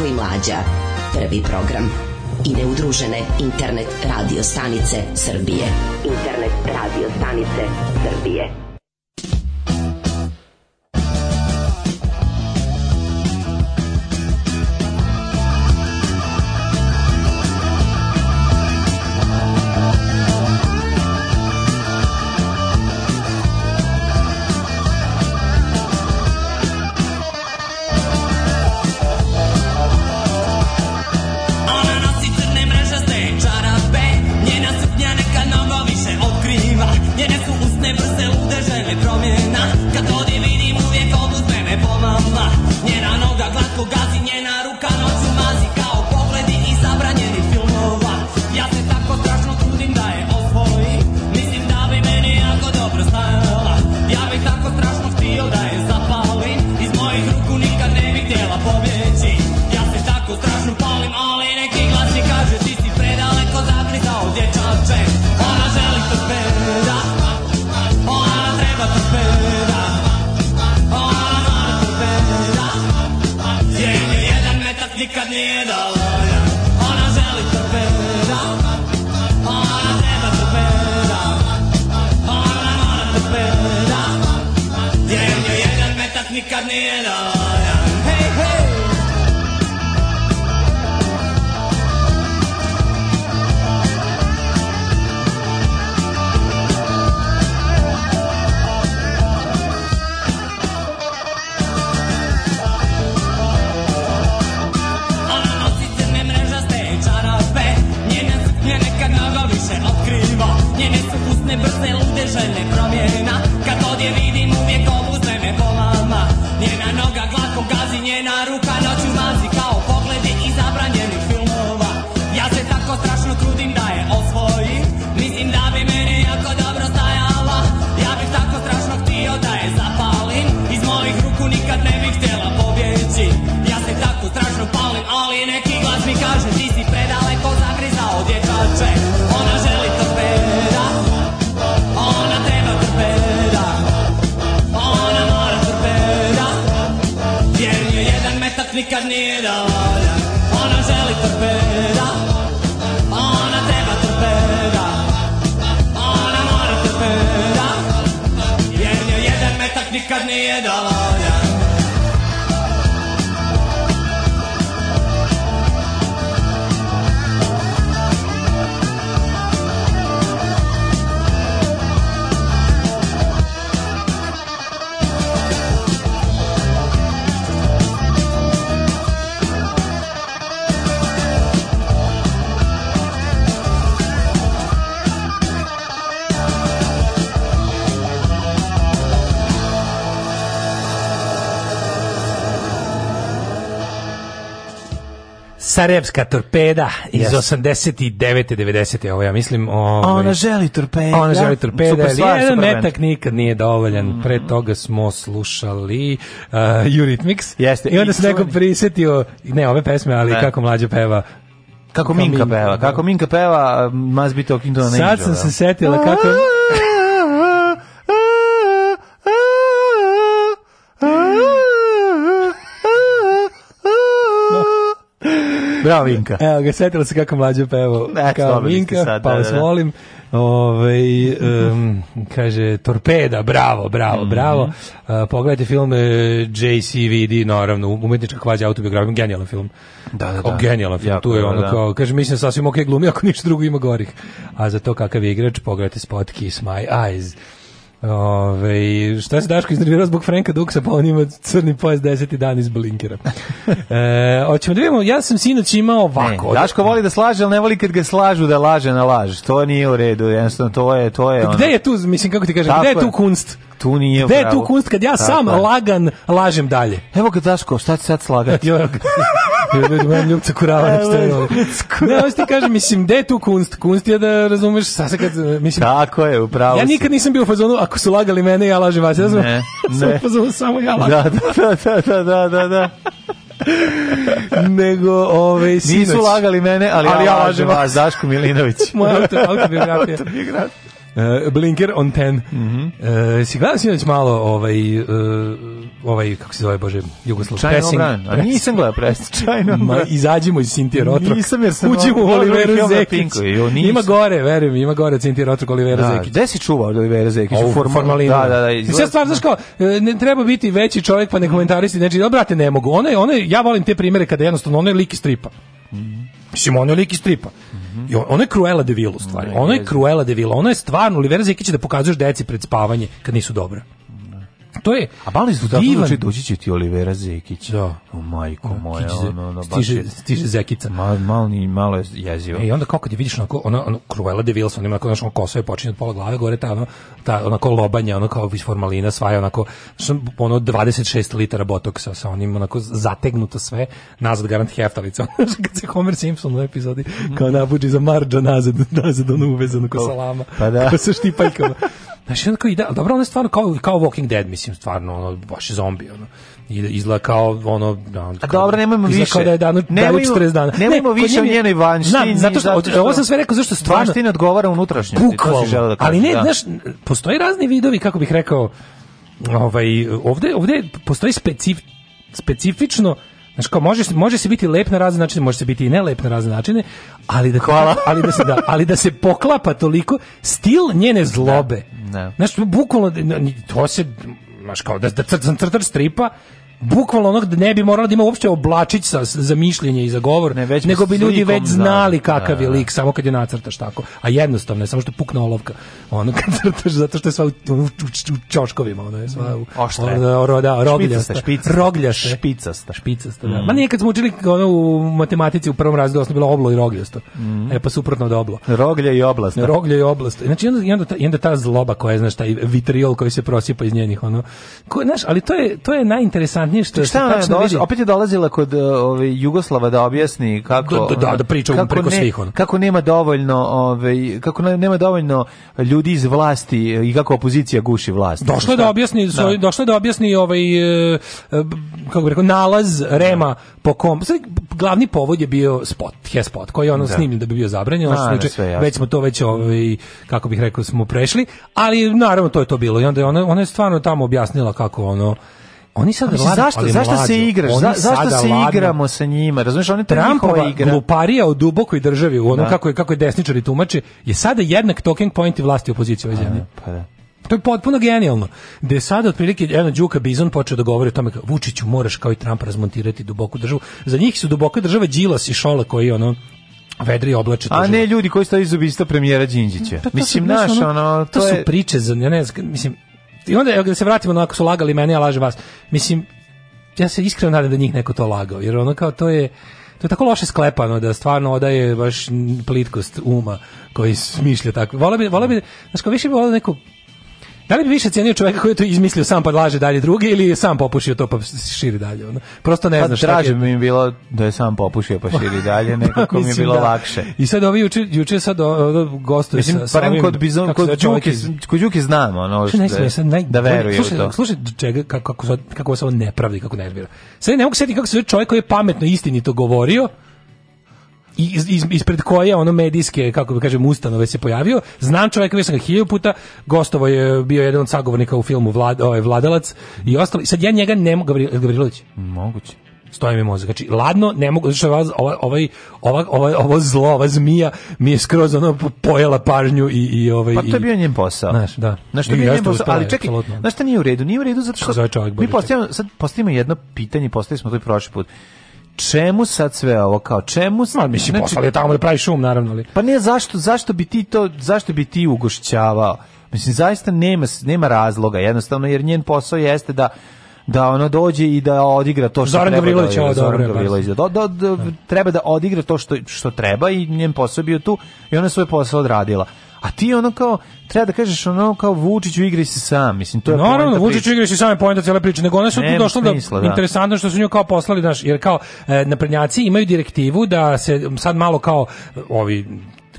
Daško i Mlađa. Prvi program. I neudružene internet radio stanice Srbije. Internet radio stanice Srbije. Sarajevska torpeda iz yes. 89. 90. ovo ja mislim. Ovaj, ona želi torpeda. Ona želi da. torpeda. Super stvar, jedan metak band. nikad nije dovoljan. Mm. Pre toga smo slušali uh, Eurythmics. Jeste. I onda se neko prisetio, ne ove pesme, ali ne. kako mlađa peva, kako Minka peva, da. kako Minka peva, um, must bi to an angel. Sad sam da. se setila kako... Bravo Vinka. Evo ga, setila se kako mlađe pevo. Ne, da, kao Vinka, sad, pa da, vas volim. Da, Ove, ovaj, um, kaže, torpeda, bravo, bravo, mm -hmm. bravo. Uh, pogledajte film uh, e, JCVD, naravno, umetnička kvađa autobiografija, genijalan film. Da, da, da. genijalan film, jako, tu je ono da. kao, kaže, mislim, sasvim ok glumi, ako ništa drugo ima gorih. A za to kakav je igrač, pogledajte spot Kiss My Eyes. Ove, šta se Daško iznervirao zbog Franka Duksa, pa on ima crni pojas deseti dan iz Blinkera. E, hoćemo da vidimo, ja sam sinoć imao ovako. Ne, Daško voli da slaže, ali ne voli kad ga slažu da laže na laž. To nije u redu, jednostavno to je... To je ono... Gde je tu, mislim, kako ti kažem, gde je tu kunst? tu nije Gde je tu kunst kad ja sam Tako. lagan lažem dalje? Evo ga Daško, šta ti sad slagati? Evo ga. Ljubim ljubca kurava ne Ne, ovo ti kažem, mislim, gde je tu kunst? Kunst je da razumeš, sasa kad, mislim... Tako je, upravo Ja nikad nisam bio u fazonu, ako su lagali mene, ja lažem vas. Ja sam, ne, ne. Fazonu, samo ja lažem. Da, da, da, da, da. da, da, da. nego ove ovaj, Nisu lagali mene, ali, ali ja, ja lažem vas, Daško Milinović. Moja autobiografija. autobiografija. Uh, Blinker on 10. Mm -hmm. uh, si gledao sinoć malo ovaj, uh, ovaj, kako se zove, Bože, Jugoslav China Pressing. A nisam gledao Pressing. China Ma, izađimo iz Cintije Rotrok. Nisam jer sam... Uđimo u Olivera Zekić. Ima gore, verujem, ima gore Cintije Rotrok, Olivera da, Zekić. Gde si čuvao Olivera Zekić? U formalinu. Da, da, da. Izgleda, Sve stvar, znaš kao, e, ne treba biti veći čovjek pa ne komentaristi, znači, o, brate, ne mogu. Ono je, ono ja volim te primere kada jednostavno ono je lik iz stripa. Mm -hmm. Mislim, ono je lik iz stripa. -hmm. I ono je Cruella de Vil u stvari. Mm, Ona je Cruella de Vil. Ono je stvarno Olivera Zekić da pokazuješ deci pred spavanje kad nisu dobro. To je A Balni su tako divan... doći će da ti Olivera Zekić. Da. O majko moja, Kić, ono, ono, stiže, baš je, stiže Zekica. Mal, mal, ni, malo je jezivo. E, I onda kako kad je vidiš onako, ona, ono Cruella de ona ima onako, ono, kosa počinje od pola glave, gore ta, ono, ta, onako lobanja, ono kao iz formalina, svaja, onako, ono, 26 litara botoksa sa onim, onako, zategnuto sve, nazad garant heftalica. kad se Homer Simpson u epizodi, kao nabuđi za marđa nazad, nazad, ono uvezano ko salama. Pa da. Ko sa štipaljkama. Znaš, onda ide, ide, dobro, ono je stvarno kao, kao Walking Dead, mislim, stvarno, ono, baš je zombi, ono. Izgleda kao ono... Da, ono A dobro, nemojmo više. kao da je dano, nemojmo, 40 dana. Nemojmo ne, više o njenoj vanštini. Znam, zato što, zato što, ovo sam sve rekao, zašto stvarno... Vanština odgovara unutrašnjosti, bukvalno, to si želeo da kažem. Ali ne, da. znaš, postoje razni vidovi, kako bih rekao, ovaj, ovde, ovde postoji specif, specifično Znaš, kao, može, može se biti lep na razne načine, može se biti i nelep na razne načine, ali da, Hvala. ali da, se, da, ali da se poklapa toliko stil njene da, zlobe. Da, Ne. Znaš, bukvalno, to se, znaš, kao da, da crtan crtar stripa, bukvalno onog da ne bi moralo da ima uopšte oblačić sa, za mišljenje i za govor, ne, već nego bi ljudi već znali kakav da, je da. lik, samo kad je nacrtaš tako. A jednostavno je, samo što pukne olovka. Ono kad crtaš, zato što je sva u, u, u, u čoškovima, ono je sva u... Oštre. Ono, ro, da, rogljaste. Špicasta, rogljaste. Špicasta. Špicasta, da. Mm. Ma nije kad smo učili ono, u matematici u prvom razredu, osnovno bilo oblo i rogljasto. Mm. E, pa suprotno od oblo. Roglja i oblast. Da. Roglja i oblast. Znači, onda, i onda, ta, i onda ta zloba koja je, znaš, taj vitriol koji se prosipa iz njenih, ono. Ko, znaš, ali to je, to je najinteresant interesantnije što šta ona dolazi, opet je dolazila kod e, ove Jugoslava da objasni kako da da, da priča kako preko ne, svih on. Kako nema dovoljno, ove kako nema dovoljno ljudi iz vlasti i kako opozicija guši vlast. Došlo je da objasni, da. Svoj, došlo je da objasni ovaj kako bih rekao nalaz Rema da. po kom sad, glavni povod je bio spot, he spot koji je ono da. snimljen da bi bio zabranjen, znači već smo to već ovaj kako bih rekao smo prešli, ali naravno to je to bilo i onda je ona ona je stvarno tamo objasnila kako ono Oni sad mislim, zašto, zašto mlađu, se igraš? Za, zašto se ladno. igramo sa njima? Razumeš, oni Trumpova igra. gluparija u dubokoj državi, u onom da. kako je kako je desničari tumače, je sada jednak talking point i vlasti opozicije u zemlji. Pa da. To je potpuno genijalno. Da je sada otprilike jedan Đuka Bizon počeo da govori o tome kako Vučiću moraš kao i Trump razmontirati duboku državu. Za njih su duboka država Đilas i Šola koji ono vedri oblače A ne ljudi koji stoji iz ubistva premijera Đinđića. Pa mislim, naš, ono, to, to su je... priče za, ne znam, mislim, I onda da se vratimo na ako su lagali mene, a laže vas. Mislim, ja se iskreno nadam da njih neko to lagao, jer ono kao to je... To je tako loše sklepano da stvarno odaje baš plitkost uma koji smišlja tako. Vola bi, vola bi, znači kao više bi volao neko Da li bi više cenio čoveka koji je to izmislio sam pa laže dalje drugi ili je sam popušio to pa širi dalje? Ono? Prosto ne pa znaš. Pa traže mi je bilo da je sam popušio pa širi dalje, nekako mi je bilo da. lakše. I sad ovi juče, juče sad gostuje sa, sa ovim, kod, bizon, kod, Đuki, kod Đuki znam ono što ne, da naj, da veruje slušaj, u to. Slušaj čega, kako, kako, kako se ovo ne pravdi, kako nervira. Sad ne mogu sjetiti kako se čovjek koji je pametno istinito govorio, iz, iz, ispred koje ono medijske, kako bi kažem, ustanove se pojavio. Znam čovjeka, već sam ga hiljadu puta, gostovo je bio jedan od sagovornika u filmu Vlad, ovaj, Vladalac i ostalo. Sad ja njega ne mogu, Gavril, Gavrilović? Moguće stoji mi mozak. Znači, ladno, ne mogu, znači, ova, ovaj, ovaj, ova, ova, ovo zlo, ova zmija mi je skroz ono pojela pažnju i, i ovaj... Pa to je bio njen posao. Znaš, da. Znaš, to je bio njen posao, ali čekaj, absolutno. znaš šta nije u redu? Nije u redu zato što... Mi postavimo, sad postavimo jedno pitanje, postavili smo to i prošli put čemu sad sve ovo kao čemu sad, no, mislim znači, poslali tamo da pravi šum naravno ali pa ne zašto zašto bi ti to zašto bi ti ugošćavao mislim zaista nema nema razloga jednostavno jer njen posao jeste da da ona dođe i da odigra to što Zoran treba da, ovo, Zoran Gavrilović da, da, da, da, treba da odigra to što, što treba i njen posao bio tu i ona svoj posao odradila A ti ono kao treba da kažeš ono kao Vučić u igri se sam, mislim to je Naravno, Vučić u igri se sam je poenta cele priče, nego ona su tu došlo da, da, interesantno što su nju kao poslali, znaš, jer kao e, naprednjaci imaju direktivu da se sad malo kao e, ovi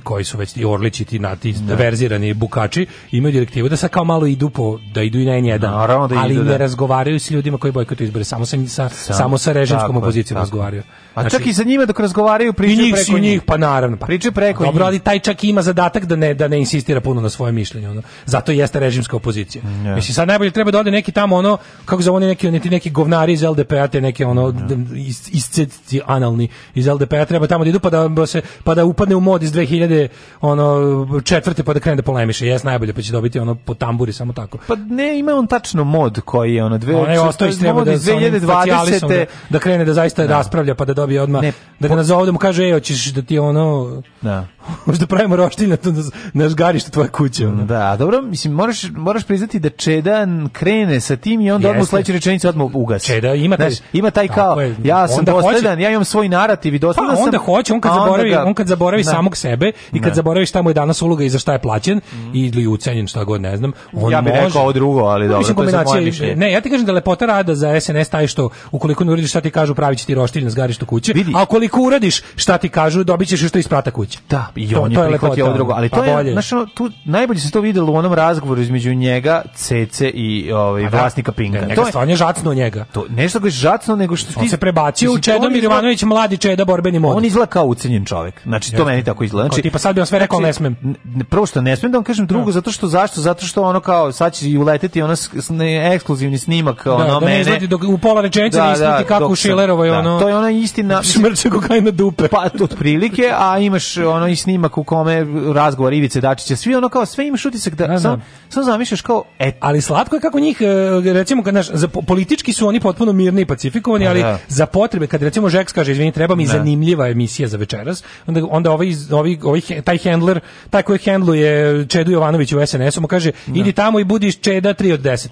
koji su već i Orlići ti nati da. verzirani bukači imaju direktivu da sad kao malo idu po da idu i na N1 da ali idu, ne da. razgovaraju s ljudima koji bojkotuju izbore samo sa, sa, samo sa režimskom opozicijom razgovaraju A znači, čak i sa njima dok razgovaraju pričaju njih preko njih. njih. pa naravno. Pa. Pričaju preko Dobro, njih. ali taj čak ima zadatak da ne da ne insistira puno na svoje mišljenje ono. Zato jeste režimska opozicija. Yeah. Mm, Mislim sad najbolje treba da ode neki tamo ono kako zove oni neki neki neki govnari iz LDP-a te neki ono yeah. Is, analni iz LDP-a treba tamo da idu pa da se pa da upadne u mod iz 2000 ono četvrte pa da krene da polemiše. Jes najbolje pa će dobiti ono po tamburi samo tako. Pa ne ima on tačno mod koji je ono dve ono, ostao da, 2020 da, da krene da zaista yeah. Da. raspravlja pa da dobije odmah, ne, da ga nazove, da mu kaže, ej, hoćeš da ti ono, da. možda pravimo roštilj na, to, na žgarište tvoje kuće. Ono. Da, dobro, mislim, moraš, moraš priznati da Čedan krene sa tim i onda odmah sledeće rečenice odmah ugasi. Čeda ima taj, Znaš, ima taj kao, je, ja sam dosledan, hoće, ja imam svoj narativ i dosledan pa, onda hoće, on kad zaboravi, ga, on kad zaboravi da. samog sebe i kad ne. Da. zaboravi šta mu je danas uloga i za šta je plaćen mm. ili ucenjen, šta god, ne znam, on ja bih rekao ovo drugo, ali dobro, mislim, to je za moje mišljenje. Ne, ja ti kažem da lepota rada za SNS taj što ukoliko ne uradiš šta ti kažu, pravi će ti roštilj na zgarištu kuće. Vidi. A koliko uradiš, šta ti kažu, dobićeš što isprata kuće. Da, i on to, je, je prihvatio ovo drugo, ali pa to je, bolje. znaš, ono, tu najbolje se to videlo u onom razgovoru između njega, Cece i ovaj da. vlasnika Pinga. Da, njega stvarno je žacno njega. To nešto ga žacno nego što on ti se prebacio u Čedomir Jovanović mladi Čeda borbeni mod. On izgleda kao ucenjen čovjek. Znači to meni tako izgleda. Znači, tipa sad bi on sve rekao znači, ne smem. Prvo što ne smem da vam kažem drugo da. zato što zašto? Zato što ono kao sad će uleteti ono ekskluzivni snimak da, ono mene. Da, u pola rečenice kako u Šilerovoj ono. To je ona isti prilike na smrče kokaina dupe. Pa otprilike, a imaš ono i snimak u kome razgovor Ivice Dačića, svi ono kao sve imaš utisak da sam da, da. sam zamišljaš kao et. Ali slatko je kako njih e, recimo kad naš za politički su oni potpuno mirni i pacifikovani, da, ali da. za potrebe kad recimo Žeks kaže izvinite treba mi da. zanimljiva emisija za večeras, onda onda ovaj ovaj, ovaj taj handler, taj koji handluje Čedu Jovanović u SNS-u mu kaže idi tamo i budi Čeda 3 od 10.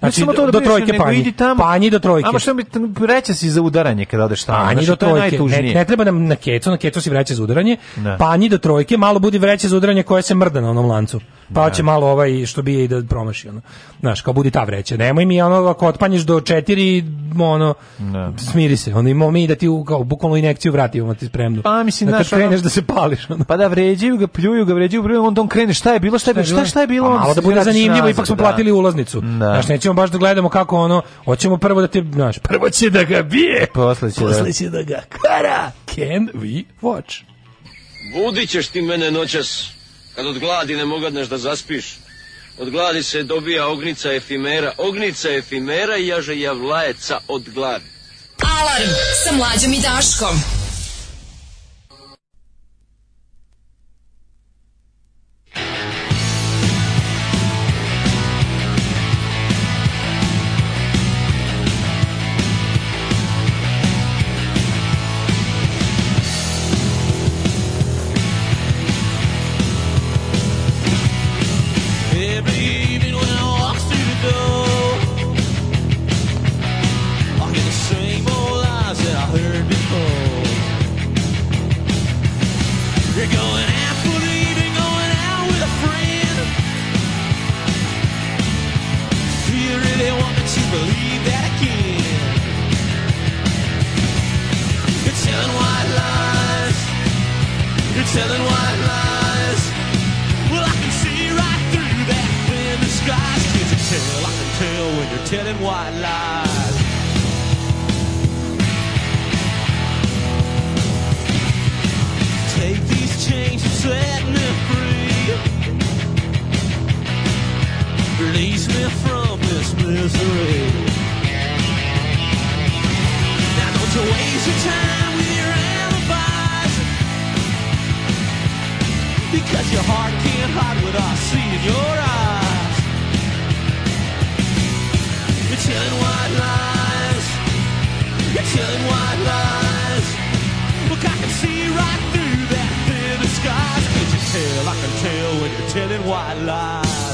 Znači, samo to da do trojke panji. Idi tamo, panji do trojke. A što mi vreća si za udaranje kada odeš tamo. Panji znači, do trojke. Ne, ne, treba nam na keco, na keco si vreća za udaranje. Ne. Da. Panji do trojke, malo budi vreća za udaranje koja se mrda na onom lancu. Pa hoće da. malo ovaj što bije i da promaši ono. Znaš, kao budi ta vreća. Nemoj mi ono ako otpanješ do četiri, ono ne. Da. smiri se. Onda imamo mi da ti u, kao bukvalno injekciju vratimo ti spremnu. Pa mislim da kad kreneš ono, da se pališ. Ono. Pa da vređaju ga, pljuju ga, vređaju, onda on krene, šta je bilo, šta je bilo, šta, šta je bilo. Pa, malo da bude zanimljivo, ipak smo platili ulaznicu. Znaš, neće ćemo baš da gledamo kako ono, hoćemo prvo da te, znaš, prvo će da ga bije, posle će, da- posle će da ga kara. Can we watch? Budit ćeš ti mene noćas, kad od gladi ne mogadneš da zaspiš. Od gladi se dobija ognica efimera, ognica efimera i jaže javlajeca od gladi. Alarm sa mlađom i Daškom. telling white lies. Well, I can see right through that thin disguise. Can't you tell? I can tell when you're telling white lies. Take these chains and set me free. Release me from this misery. Now don't you waste your time. Because your heart can't hide what I see in your eyes. You're telling white lies. You're telling white lies. Look, I can see right through that thin disguise. Can you tell? I can tell when you're telling white lies.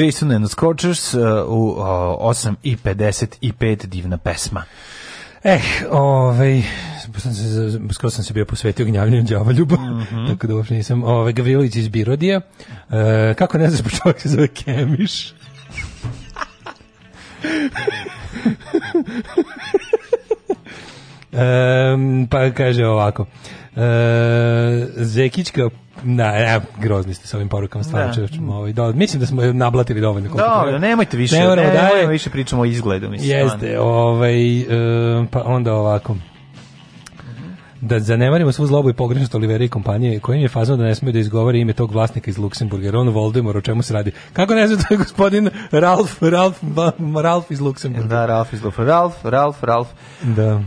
Jason and Scorchers uh, u uh, 8 i 55 divna pesma. Eh, ovaj, sam skoro sam se bio posvetio gnjavljenju djavoljuba, mm -hmm. tako da uopšte nisam. Ovaj, Gavrilović iz Birodija, e, kako ne znaš, pa čovjek se zove Kemiš. Um, pa kaže ovako. Uh, Zekićka Da, ja, e, grozni ste sa ovim porukama stvarno da. Ovaj, do, mislim da smo nablatili dovoljno. Dobro, nemojte više, ne, ne, dalje. više pričamo o izgledu. Mislim, Jeste, ovaj, uh, pa onda ovako da zanemarimo svu zlobu i pogrešnost Olivera i kompanije, kojim je fazno da ne smiju da izgovore ime tog vlasnika iz Luksemburga, jer on Voldemort, o čemu se radi. Kako ne znam, to da je gospodin Ralf, Ralf, Ralf iz Luksemburga. Da, Ralf iz Luksemburga. Ralf, Ralf, Ralf. Da.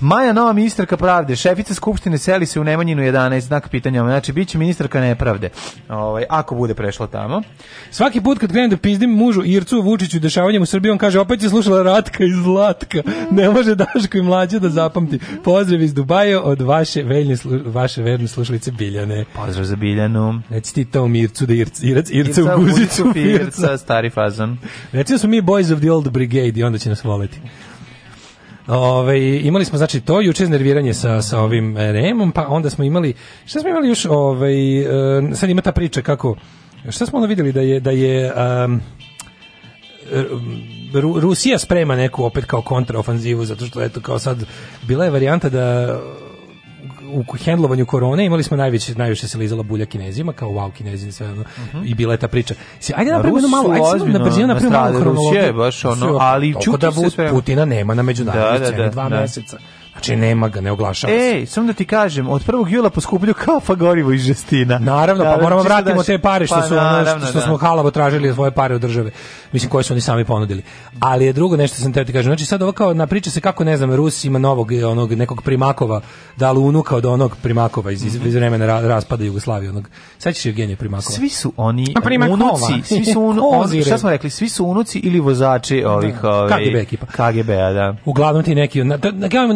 Maja Nova ministarka pravde, šefica skupštine seli se u Nemanjinu 11, znak pitanja. Znači, bit će ministarka nepravde, ovaj, ako bude prešla tamo. Svaki put kad krenem da pizdim mužu Ircu Vučiću dešavanjem u Srbiji, on kaže, opet je slušala Ratka i Zlatka. Ne može Daško i mlađe da zapamti. Pozdrav iz Dubaja od vaše, veljne, slu, vaše verne slušalice Biljane. Pozdrav za Biljanu. Reci ti tom Ircu da Irc, Irac, Irca, Irca u Guzicu, Irca, stari fazon. Reci da smo mi Boys of the Old Brigade i onda će nas voleti. Ove, imali smo znači to juče nerviranje sa sa ovim Remom, pa onda smo imali šta smo imali još ovaj sad ima ta priča kako šta smo onda videli da je da je um, Rusija sprema neku opet kao kontraofanzivu zato što eto kao sad bila je varijanta da u hendlovanju korone imali smo najviše najviše se lizala bulja kinezima kao wow kinezi sve ono uh -huh. i bila je ta priča. Si ajde na primer malo ajde na brzinu napravimo malu hronologiju. baš ono, ali da čuti da se sve. Putina nema na međunarodnoj da, da sceni da, da, dva da. meseca. Znači nema ga, ne oglašava se. Ej, samo da ti kažem, od 1. jula poskuplju kafa gorivo i žestina. Naravno, pa da, pa moramo vratimo da te pare što pa, su naravno, što, što da. smo halavo tražili svoje pare od države. Mislim koje su oni sami ponudili. Ali je drugo nešto sam te ti kažem. Znači sad ovo kao na priča se kako ne znam Rus ima novog eh, onog nekog primakova, da li unuka od onog primakova iz, iz vremena ra, raspada Jugoslavije onog. Sećaš se Evgenije Primakova? Svi su oni unuci, svi su un, on, šta smo rekli, svi su unuci ili vozači da. ovih da. Ovaj, KGB ekipa. KGB-a, da. Uglavnom ti neki na,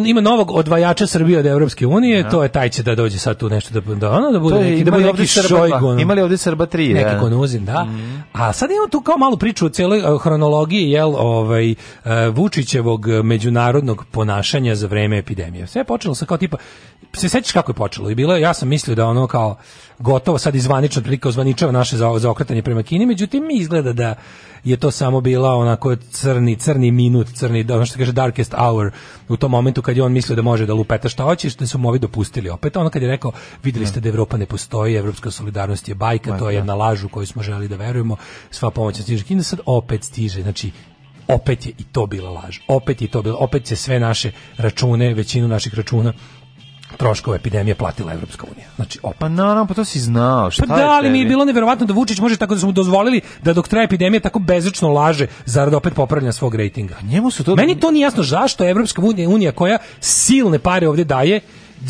ima novog odvajača Srbije od Evropske unije, ja. to je taj će da dođe sad tu nešto da da ono da bude neki da bude neki Šojgu. Imali ovde Srba 3, da. neki da. Konuzin, da. Mm. A sad imamo tu kao malu priču o celoj e, hronologiji jel ovaj uh, Vučićevog međunarodnog ponašanja za vreme epidemije. Sve je počelo sa kao tipa se sećaš kako je počelo i bilo ja sam mislio da ono kao gotovo sad izvanično prilika zvaničava naše za zaokretanje prema Kini, međutim mi izgleda da je to samo bila onako crni crni minut, crni da, ono što kaže darkest hour u tom momentu kad je on mislio da može da lupeta šta hoće, što da su mu ovi dopustili opet. Ono kad je rekao, videli da. ste da Evropa ne postoji, evropska solidarnost je bajka, to je jedna laž u koju smo želi da verujemo, sva pomoć stiže Kini sad opet stiže. Znači, opet je i to bila laž. Opet je i to bilo, opet se sve naše račune, većinu naših računa troškove epidemije platila Evropska unija. Znači, opa. Pa naravno, pa to si znao. Šta pa da, ali mi je bilo neverovatno da Vučić može tako da su mu dozvolili da dok traje epidemija tako bezočno laže zarad da opet popravlja svog rejtinga. Pa njemu su to... Meni to nije jasno zašto Evropska unija, unija koja silne pare ovde daje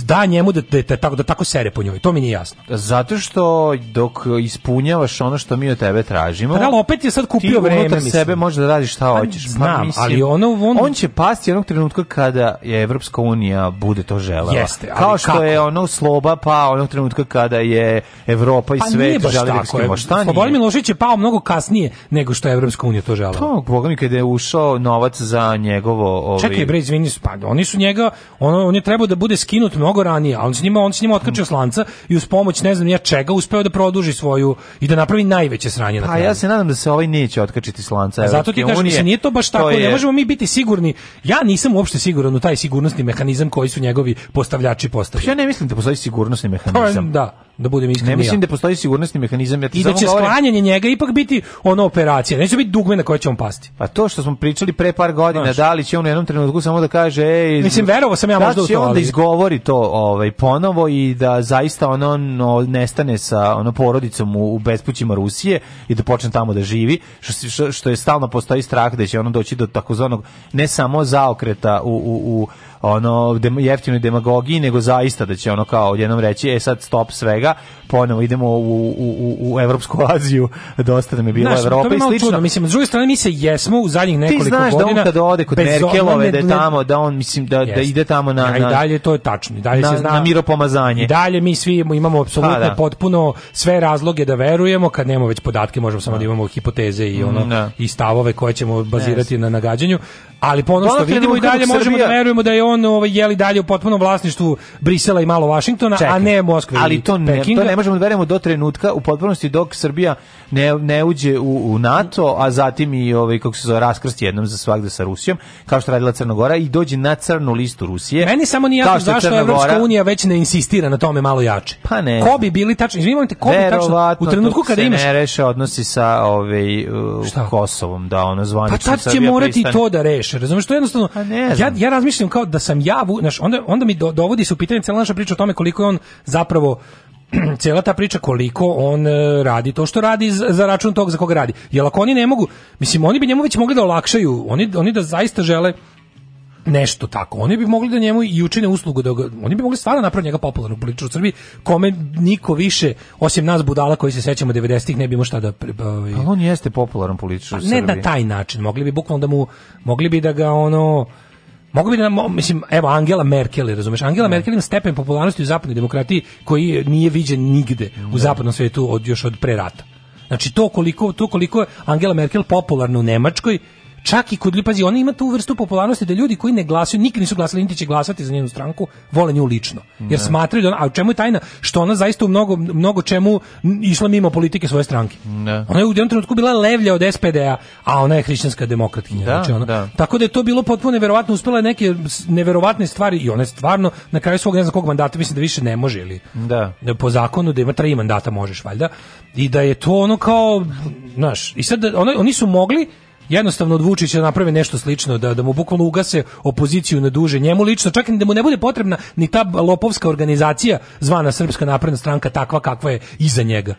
da njemu da, da, da, tako, da tako sere po njoj. To mi nije jasno. Zato što dok ispunjavaš ono što mi od tebe tražimo... Pa, da, ali opet je sad kupio vreme, mislim. sebe može da radi šta pa hoćeš. Pa znam, pa, mislim, ali ono... On... on će pasti jednog trenutka kada je Evropska unija bude to želela. Jeste, ali Kao što kako? je ono sloba pa onog trenutka kada je Evropa i pa svet želi da ekskimo. Šta Slobodan Milošević je pao mnogo kasnije nego što je Evropska unija to želela. To, boga mi, kada je ušao novac za njegovo... Ovi... Čekaj, bre, izvini, pa, oni su njega... On, on je trebao da bude skinut mnogo ranije, a on s njima on s njima otkačio slanca i uz pomoć ne znam ja čega uspeo da produži svoju i da napravi najveće sranje na pa kraju. A ja se nadam da se ovaj neće otkačiti slanca. A pa zato ti kažem, se nije to baš tako, to je... ne možemo mi biti sigurni. Ja nisam uopšte siguran u taj sigurnosni mehanizam koji su njegovi postavljači postavili. Pa ja ne mislim da postoji sigurnosni pa mehanizam. Pa, da da budem iskren. Ne mislim ja. da postoji sigurnosni mehanizam ja ti I da će sklanjanje njega ipak biti ona operacija, neće biti dugme na koje će on pasti. Pa to što smo pričali pre par godina, Znaš. da li će on u jednom trenutku samo da kaže ej, mislim verovo sam ja da možda u to. Da će on da izgovori to, ovaj ponovo i da zaista ono no, nestane sa ono porodicom u, u bespućima Rusije i da počne tamo da živi, što, što, što je stalno postoji strah da će ono doći do takozvanog ne samo zaokreta u, u, u ono dem, jeftinoj demagogiji, nego zaista da će ono kao odjednom reći, e sad stop svega, ponovo idemo u, u, u u Evropsku Aziju, dosta nam je bilo Znaš, Evropa i slično. Čudno. Mislim, s druge strane, mi se jesmo u zadnjih nekoliko godina... Ti znaš godina, da on kada ode kod Merkelove, da je tamo, da on, mislim, da, da ide tamo na... na ja, I dalje to je tačno, i dalje na, se zna... Na miropomazanje. I dalje mi svi imamo apsolutno pa da. potpuno sve razloge da verujemo, kad nemamo već podatke, možemo samo da, da. imamo hipoteze i mm, ono da. i stavove koje ćemo bazirati yes. na nagađanju, ali po ono što vidimo i dalje možemo da verujemo da je on on ovaj, jeli dalje u potpunom vlasništvu Brisela i malo Vašingtona, Čekaj, a ne Moskve ali to ne, to ne možemo da verujemo do trenutka u potpunosti dok Srbija ne, ne uđe u, u NATO, a zatim i ovaj, kako se zove, raskrst jednom za svakde sa Rusijom, kao što radila Crna Gora i dođe na crnu listu Rusije. Meni samo nije jasno zašto Evropska unija već ne insistira na tome malo jače. Pa ne. Ko bi bili tačno, izvinite, te, ko bi tačno u trenutku kada imaš ne reše odnosi sa ovaj uh, Kosovom, da ono zvanično Pa tad će Srbija morati pristane. to da reše. Razumeš što jednostavno? Pa ne ja ja razmišljam kao da sam ja, znaš, onda, onda mi do, dovodi se u pitanje cijela naša priča o tome koliko je on zapravo cijela ta priča koliko on e, radi to što radi za račun tog za koga radi. Jel ako oni ne mogu, mislim oni bi njemu već mogli da olakšaju, oni, oni da zaista žele nešto tako. Oni bi mogli da njemu i učine uslugu, da ga, oni bi mogli stvarno napraviti njega popularnog političara u Srbiji, kome niko više, osim nas budala koji se sećamo 90-ih, ne bi mu šta da... Ovaj Ali on jeste popularan političar u Srbiji. Pa ne na taj način, mogli bi bukvalno da mu, mogli bi da ga ono Mogu bi da, mislim, evo, Angela Merkel, razumeš, Angela da. Merkel ima stepen popularnosti u zapadnoj demokratiji koji nije viđen nigde u da. zapadnom svetu od, još od pre rata. Znači, to koliko, to koliko je Angela Merkel popularna u Nemačkoj, čak i kod pazi, ona ima tu vrstu popularnosti da ljudi koji ne glasaju, nikad nisu glasali, niti će glasati za njenu stranku, vole nju lično. Jer ne. smatraju da ona, a u čemu je tajna? Što ona zaista u mnogo, mnogo čemu išla mimo politike svoje stranke. Ne. Ona je u jednom trenutku bila levlja od SPD-a, a ona je hrišćanska demokratkinja. Da, znači ona, da. Tako da je to bilo potpuno neverovatno, uspela je neke neverovatne stvari i ona je stvarno na kraju svog ne znam kog mandata, mislim da više ne može ili da. po zakonu da ima tri mandata možeš valjda i da je to ono kao, znaš, i sad da, oni, oni su mogli jednostavno od Vučića naprave nešto slično, da, da mu bukvalno ugase opoziciju na duže njemu lično, čak i da mu ne bude potrebna ni ta lopovska organizacija zvana Srpska napredna stranka takva kakva je iza njega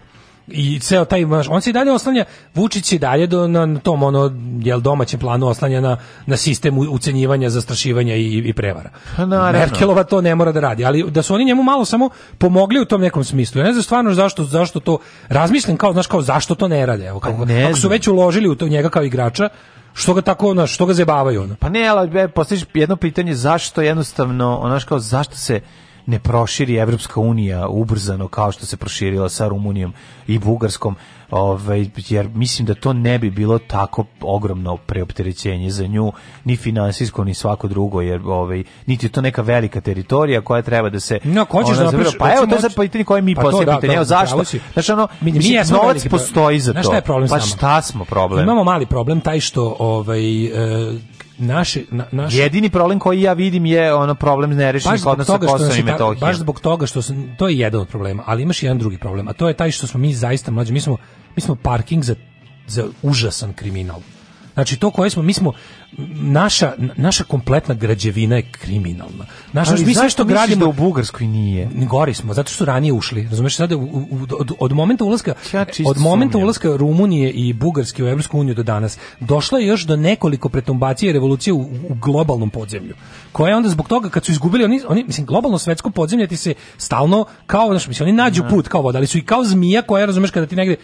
i ceo taj on se i dalje oslanja Vučić i dalje do na tom ono jel domaćem planu oslanja na na sistem ucenjivanja, zastrašivanja i i prevara. Pa na, Merkelova to ne mora da radi, ali da su oni njemu malo samo pomogli u tom nekom smislu. Ja ne znam stvarno zašto zašto to razmišljam kao znaš kao zašto to ne radi. evo pa kako, ne kako su već uložili u to njega kao igrača, što ga tako ona što ga zebavaju ona. Pa ne, ali e, postaviš jedno pitanje zašto jednostavno, onaš kao zašto se ne proširi Evropska unija ubrzano kao što se proširila sa Rumunijom i Bugarskom, ovaj, jer mislim da to ne bi bilo tako ogromno preopterećenje za nju, ni finansijsko, ni svako drugo, jer ovaj, niti je to neka velika teritorija koja treba da se... No, ko ćeš da napriš, Pa evo, to sad znači- pitanje pa koje mi pa da, poslije pitanje, da, evo zašto? Znaš, ono, mi, mi mislim, novac veliki, postoji za to. Znaš šta je problem Pa šta smo problem? Imamo mali problem, taj što ovaj, e, naše na, naš... jedini problem koji ja vidim je ono problem nerešenih odnosa Kosova i znači Metohije. Baš zbog toga što su, to je jedan od problema, ali imaš jedan drugi problem, a to je taj što smo mi zaista mlađi, mi smo mi smo parking za za užasan kriminal. Znači to koje smo, mi smo, naša, naša kompletna građevina je kriminalna. Naša, Ali mi što gradimo... da u Bugarskoj nije? Gori smo, zato što su ranije ušli. Razumeš, sada od, od, momenta ulaska, ja e, od momenta ulaska Rumunije i Bugarske u Evropsku uniju do danas, došla je još do nekoliko pretumbacije revolucije u, u globalnom podzemlju. Koja je onda zbog toga, kad su izgubili, oni, oni mislim, globalno svetsko podzemlje ti se stalno, kao, znaš, mislim, oni nađu da. put kao voda, ali su i kao zmija koja, razumeš, kada ti negde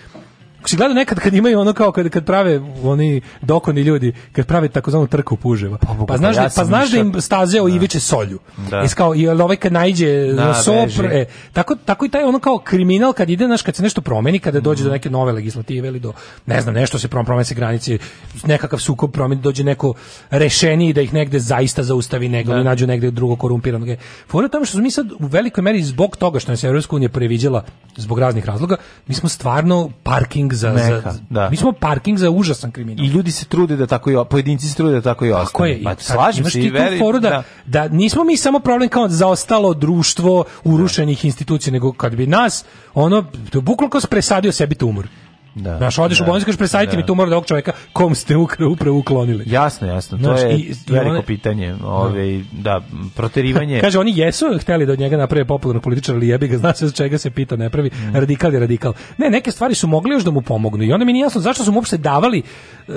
si gledao nekad kad imaju ono kao kad kad prave oni dokoni ljudi kad prave takozvanu trku puževa. Pa, pa, pa znaš pa da ja da pa znaš da im stazeo da. i viče solju. Da. Is kao i ovaj kad naiđe da, na sopr, e, tako tako i taj ono kao kriminal kad ide naš kad se nešto promeni kada mhm. dođe mm. do neke nove legislative ili do ne znam nešto se prom promene se granice nekakav sukob promeni dođe neko rešenje da ih negde zaista zaustavi nego da. nađu negde drugo korumpiranog. Fora tamo što smo mi sad u velikoj meri zbog toga što nas je Evropska unija previđala zbog raznih razloga, mi smo stvarno parking parking za, Meka, za da. mi smo parking za užasan kriminal. I ljudi se trude da tako i pojedinci se trude da tako i ostane. je, pa, slažem se i verujem da, da, da nismo mi samo problem kao za ostalo društvo urušenih da. institucija nego kad bi nas ono bukvalno presadio sebi tumor. Da. Znaš, odeš da, u bolnicu, kažeš presadite da. mi tumor od ovog čoveka kom ste ukra, upravo uklonili. Jasno, jasno, to Znaš, je i, veliko one, pitanje. Da. Ove, ovaj, da, proterivanje... Kaže, oni jesu hteli da od njega naprave popularnog političara, ali jebi ga, zna se od čega se pita, ne pravi, mm. radikal je radikal. Ne, neke stvari su mogli još da mu pomognu i onda mi nije jasno zašto su mu uopšte davali uh,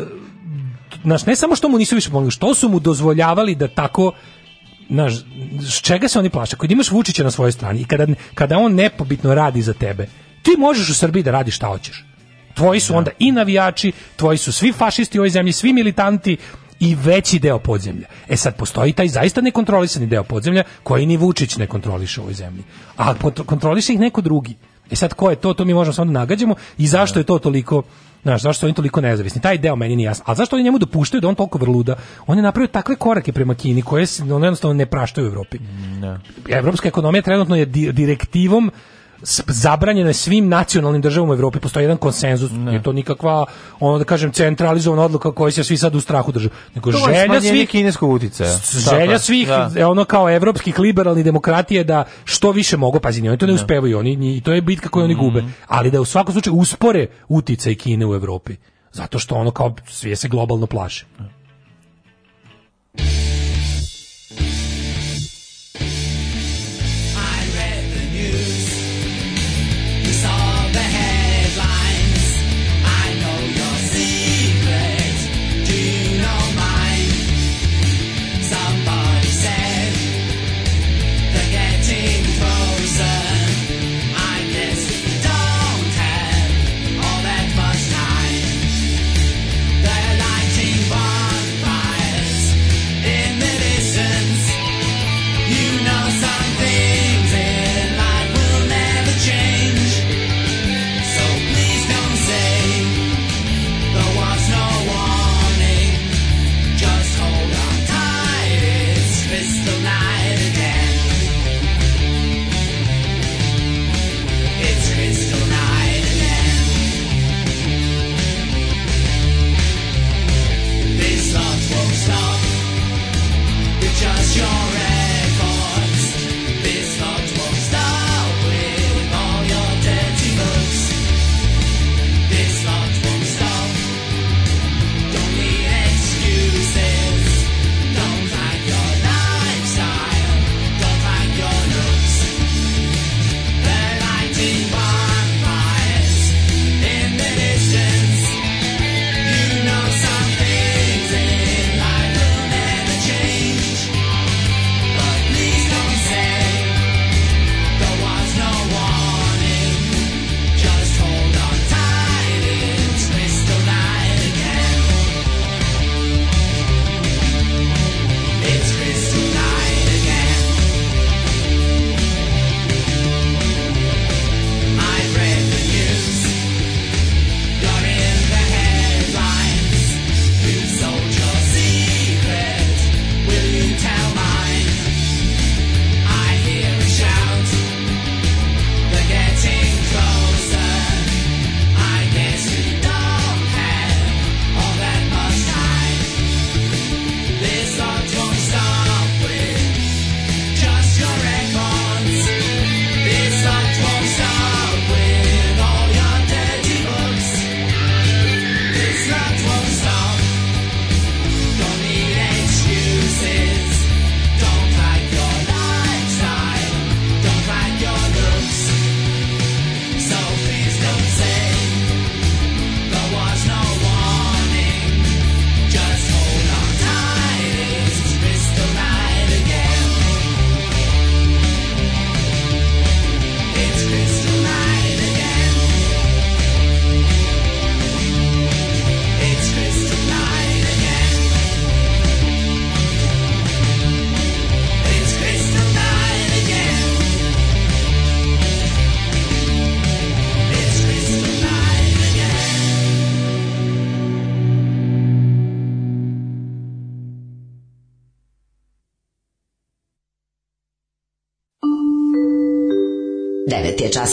znaš, ne samo što mu nisu više pomogli, što su mu dozvoljavali da tako znaš, s čega se oni plaše? Kad imaš Vučića na svojoj strani i kada, kada on nepobitno radi za tebe, ti možeš u Srbiji da radiš šta hoćeš. Tvoji su da. onda i navijači, tvoji su svi fašisti u ovoj zemlji, svi militanti, i veći deo podzemlja. E sad postoji taj zaista nekontrolisani deo podzemlja koji ni Vučić ne kontroliše u ovoj zemlji. A kontroliše ih neko drugi. E sad ko je to, to mi možemo samo da nagađamo i zašto da. je to toliko Znaš, zašto su oni toliko nezavisni? Taj deo meni nije jasno. A zašto oni njemu dopuštaju da on toliko vrluda? On je napravio takve korake prema Kini koje se on jednostavno ne praštaju u Evropi. Ne. Da. Evropska ekonomija trenutno je direktivom zabranjeno je svim nacionalnim državama u Evropi, postoji jedan konsenzus, ne. je to nikakva, ono da kažem, centralizovana odluka koju se svi sad u strahu drže. Nego to želja svih kineskog uticaja. Želja svih, da. E, ono kao evropskih liberalnih demokratije da što više mogu, pazi, oni to ne, ne. uspevaju, oni, i to je bitka koju oni mm -hmm. gube, mhm. ali da u svakom slučaju uspore uticaj Kine u Evropi, zato što ono kao sve se globalno plaše. Ne.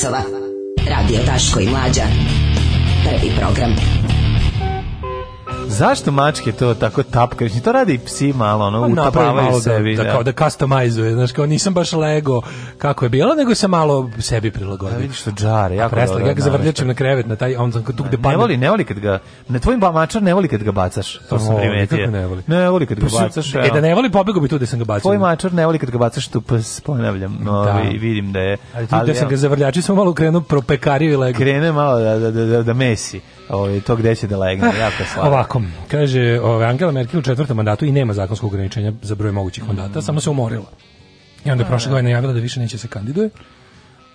časova. Radio Daško i Mlađa. zašto mačke to tako tapkaju? To radi psi malo, ono, pa utapavaju sebi. Da, da, kao da customizuje, znači kao nisam baš Lego kako je bilo, nego se malo sebi prilagodio. Da, vidiš to džare, jako presla, dobro. Ja ga zavrljačem na krevet, na taj, on tu gde padne. Ne voli, ne voli kad ga, ne tvoj mačar ne voli kad ga bacaš, to sam primetio. Ne voli. Ne voli kad ga pa bacaš. E, da ne voli, pobegao bi tu da sam ga bacio. Tvoj mačar ne voli kad ga bacaš, tu ponavljam, no, da. ovaj, vidim da je. Ali tu da sam ga zavrljačio, sam malo krenuo propekariju i Lego. Krene malo da, da, da, da, da mesi ovaj to gde će da legne, ah, jako slatko. Ovako, kaže ovaj Angela Merkel u četvrtom mandatu i nema zakonskog ograničenja za broj mogućih mandata, mm. samo se umorila. I onda da, prošle da. godine najavila da više neće se kandiduje.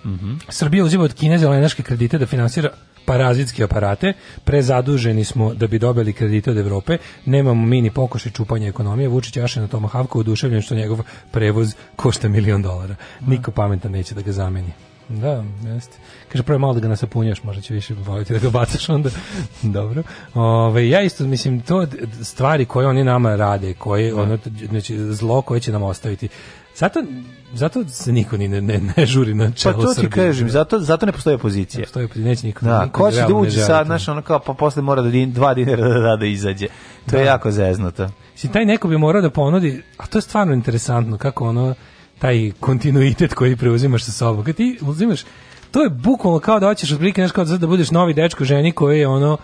Mm Srbija uzima od Kine zelenaške kredite da finansira parazitske aparate, prezaduženi smo da bi dobili kredite od Evrope, nemamo mini pokoši čupanja ekonomije, Vučić jaše na Tomahavku, oduševljen što njegov prevoz košta milion dolara. Da. Niko pametan neće da ga zameni. Da, jeste. Kaže, prvo malo da ga nasapunjaš, možda će više voliti da ga bacaš onda. Dobro. Ove, ja isto, mislim, to stvari koje oni nama rade, koje, da. ono, znači, zlo koje će nam ostaviti. Zato, zato se niko ni ne, ne, ne žuri na čelo Pa to ti kažem, da. zato, zato ne postoje opozicija. Ne postoje opozicija, neće niko. Da, niko ko da će da uđe sad, znaš, ono kao, pa posle mora da din, dva dinara da, da, da izađe. To da. je jako zeznuto. Si taj neko bi morao da ponudi, a to je stvarno interesantno, kako ono, taj kontinuitet koji preuzimaš sa sobom. Kad ti uzimaš to je bukvalno kao da hoćeš otprilike nešto kao da budeš novi dečko ženi koji je ono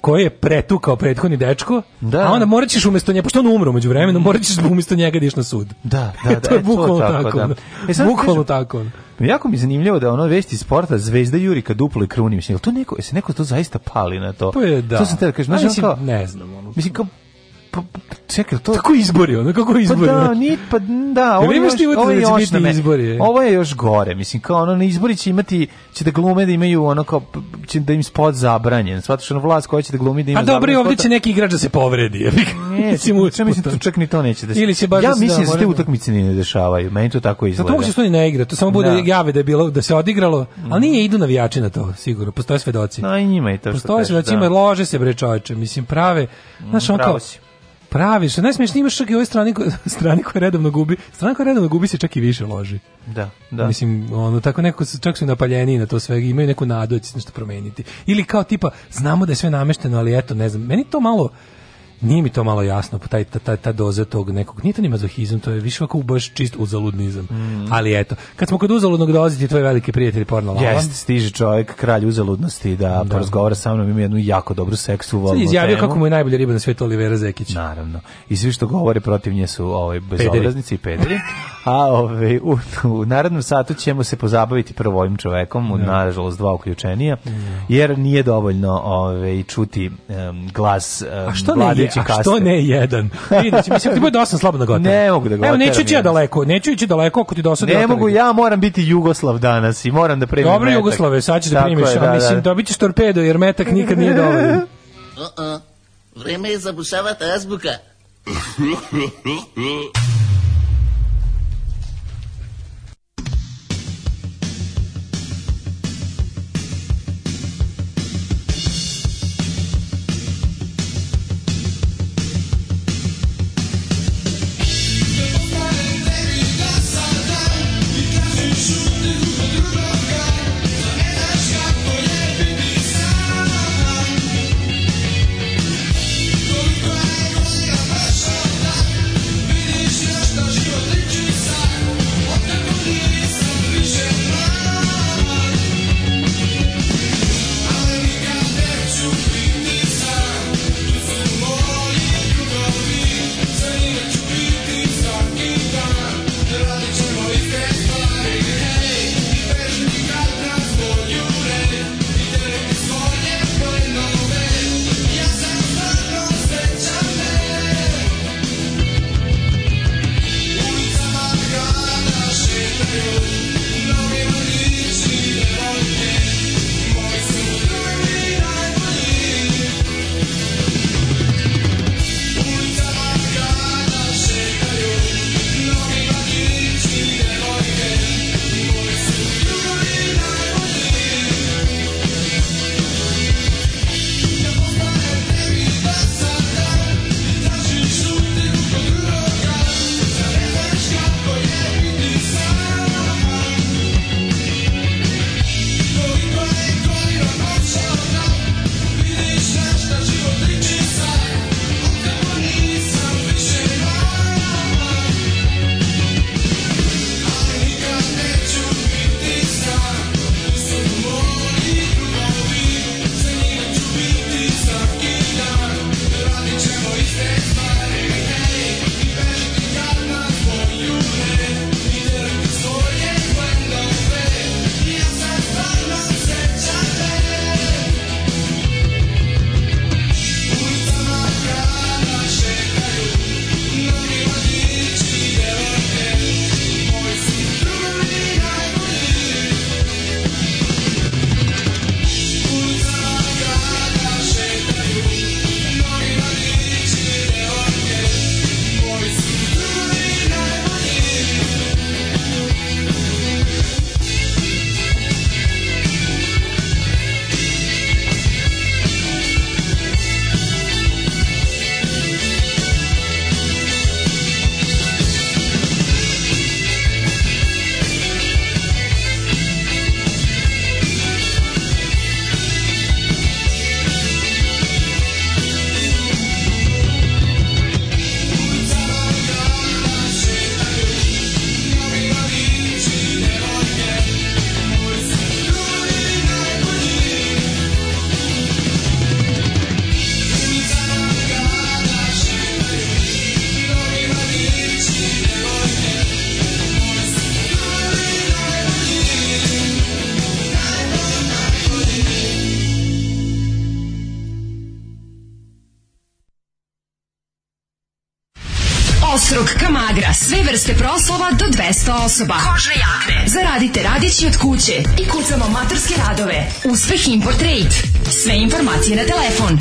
koji je pretukao prethodni dečko, da. a onda morat ćeš umjesto njega, pošto on umro među vremenu, mm. morat ćeš da umjesto njega da na sud. Da, da, e, da. to je e, bukvalno e, tako. tako da. e, bukvalno kažu, tako. Jako mi je zanimljivo da ono vešti sporta Zvezda Jurika duplo i kruni, mislim, to neko, je se neko to zaista pali na to? Pa je, da. To sam te da kažem, znači, ne znam. Ono, mislim, kao, Pa, pa, čekaj, to... Tako izbori, ono, kako izbori? Pa da, ni, pa da, ovo je još, ovo je da još, na izbori, ovo je još gore, mislim, kao ono, na izbori će imati, će da glume da imaju ono, kao, će da im spot zabranjen, shvataš ono vlast koja će da glumi da ima A pa dobro, i ovdje će neki igrač da se povredi, je li? mislim, ja mislim, to čak ni to neće da se... Ili će baš ja da mislim da, da te da- utakmice ni ne dešavaju, meni to tako pa izgleda. A to moguće što ni ne igra, to samo bude jave da je bilo, da se odigralo, ali nije mm. idu navijači na to, sigurno, postoje svedoci. No, i njima i to što Postoje svedoci, lože se bre čoveče, mislim, prave, mm, znaš, on kao, pravi, što najsmešnije imaš čak i ovoj strani, strane koje redovno gubi, strana koja redovno gubi se čak i više loži. Da, da. Mislim, ono, tako neko, čak su napaljeni na to sve, imaju neku nadu da će se nešto promeniti. Ili kao tipa, znamo da je sve namešteno, ali eto, ne znam, meni to malo, Nije mi to malo jasno, pa taj, ta, ta, doza tog nekog, nije to ni mazohizam, to je više ovako baš čist uzaludnizam. Mm. Ali eto, kad smo kod uzaludnog dolaziti, tvoj veliki prijatelj porno lava. Jeste, stiže čovjek, kralj uzaludnosti, da, da. porazgovara sa mnom, ima jednu jako dobru seksu volnu temu. izjavio kako mu je najbolja riba na svijetu Olivera Zekić. Naravno. I svi što govore protiv nje su ovaj, bezobraznici i pederi. A ovaj, u, u narednom satu ćemo se pozabaviti prvo ovim čovekom, no. Da. nažalost dva uključenija, no. Da. jer nije dovoljno ovaj, čuti um, glas um, A što ne treći kaste. što ne jedan? Vidite, mislim ti bude slabo na gotovo. Ne mogu da gotovo. Evo neću ići ja daleko, neću ići daleko ako ti dosta. Ne mogu, ja moram biti Jugoslav danas i moram da primim. Dobro Jugoslave, sad ćeš da primiš, je, da, a da. mislim da bićeš torpedo jer metak nikad nije dovoljan. Uh-uh. Vreme je zabušavati azbuka. 100 osoba. Kožne jakne. Zaradite radići od kuće i kucamo maturske radove. Uspeh Import Trade. Sve informacije na telefon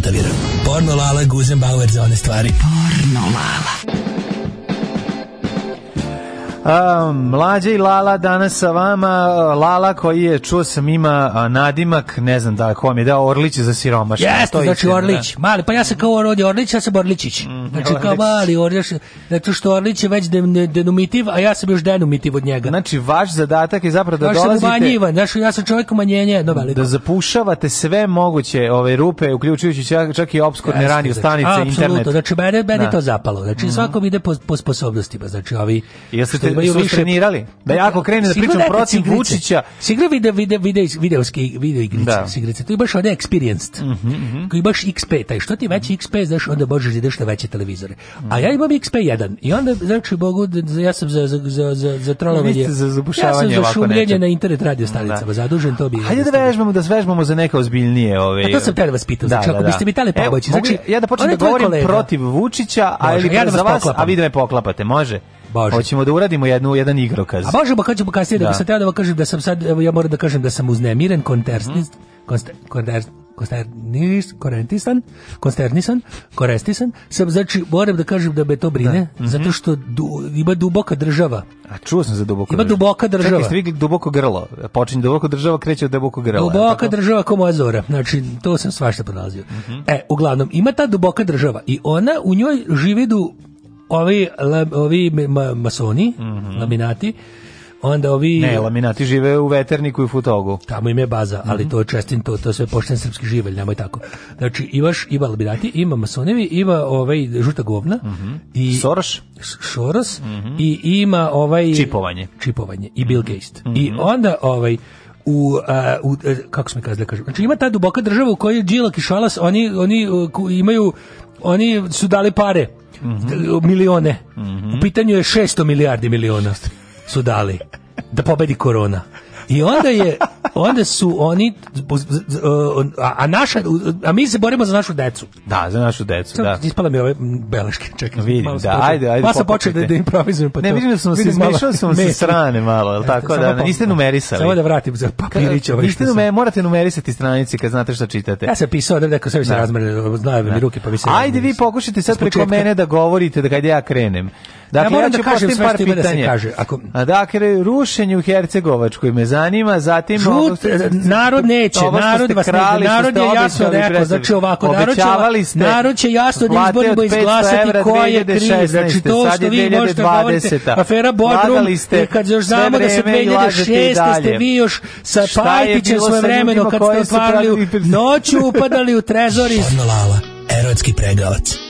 kantaviram. Porno Lala, Guzenbauer za one stvari. Porno Lala. A, mlađe i Lala danas sa vama Lala koji je, čuo sam ima nadimak, ne znam da ko vam je dao Orlić za siromaš Jeste, znači Orlić, da. mali, pa ja sam kao rodio Orlić, ja sam Orličić. mm Znači, kao mali Orljaš, zato što Orlić je već denumitiv, a ja sam još denumitiv od njega. Znači, vaš zadatak je zapravo da vaš dolazite... Vaš sam umanjivan, znači, ja sam čovjek umanjenje jedno veliko. Da zapušavate sve moguće ove rupe, uključujući čak, i obskurne ja, radio stanice, a, internet. Apsolutno, znači, mene, mene da. to zapalo. Znači, mm -hmm. svakom ide po, po sposobnostima, znači, ovi... Jeste te, imaju više... trenirali? Da znači, ja ako krenem da pričam protiv Vučića... Sigre vide, vide, vide, videoski, video igrice, da. sigrice. To je baš one experienced, mm -hmm, mm -hmm. koji baš XP, taj što ti veći XP, znaš, onda možeš da ideš na veće televizije televizore. A ja imam XP1 i onda znači Bogu ja sam za za za za za trolovanje. za zabušavanje ja sam za na internet radio stanicama da. zadužen to bi. Hajde da vežbamo da vežbamo za neka ozbiljnije ove. Ovaj, a to sam te da vas pitao, da, znači da, ako da. biste mi tale pomoći. Znači ja da počnem da govorim kolega. protiv Vučića, a ili ja za vas, a vi da me poklapate, može? Bože. Hoćemo da uradimo jednu jedan igrokaz. A možemo kad ćemo kasnije da, da sam teo da vam kažem da sam sad evo ja moram da kažem da sam uznemiren kontekst, mhm. kontekst, konsternis, korentisan, konsternisan, korestisan, sam znači moram da kažem da me to brine, da. Mm -hmm. zato što du, ima duboka država. A čuo sam za duboka Ima duboka država. Čekaj, stigli duboko grlo. Počinje duboko država, kreće od duboko grla. Duboka država ko Azora. Znači, to sam svašta pronalazio. Mm -hmm. E, uglavnom, ima ta duboka država i ona u njoj du ovi, la, ovi ma, masoni, mm -hmm. laminati, Onda ovi Ne, laminati žive u Veterniku i Futogu. Tamo im je baza, mm -hmm. ali mhm. to je čestin to to sve pošten srpski živelj, nemoj tako. Znači, imaš i laminati, ima masonevi, ima ovaj žuta govna mm -hmm. i Soroš, Soros mm -hmm. i ima ovaj čipovanje, čipovanje i Bill mhm. Gates. I mhm. onda ovaj u, a, u a, e, kako se kaže da kažem znači ima ta duboka država u kojoj džilak i Šalas oni oni e, ku, imaju oni su dali pare Mm -hmm. milione. Mm -hmm. U pitanju je 600 milijardi miliona su dali da pobedi korona. I onda je onda su oni a, a naša a mi se borimo za našu decu. Da, za našu decu, Sam, da. Ispala mi ove beleške, čekaj. Vidim, da, ajde, ajde. Pa sam počeo da, da improvizujem pa Ne, vidim da sam se smešao sam da se strane malo, el tako da pa, niste numerisali. Samo da vratim za papirić ovaj. Niste numer, morate numerisati stranice kad znate šta čitate. Ja sam pisao da neko sebi se razmrne, znaju mi da. ruke pa mi se. Ajde vi pokušajte sad preko mene da govorite da kad ja krenem. Dakle, ja moram ja da kažem sve što ima da se kaže. Ako... A dakle, rušenje u Hercegovačkoj me zanima, zatim... Žut, e, narod neće, narod vas krali, narod je jasno rekao, znači ovako, narod će, narod će jasno da izborimo izglasati ko je kriv, znači to što vi možete govoriti, afera Bodrum, kad još znamo da se 2006. ste vi još sa Pajtićem svoje vremeno, kad ste otvarali noću upadali u trezori. Pornolala, erotski pregavac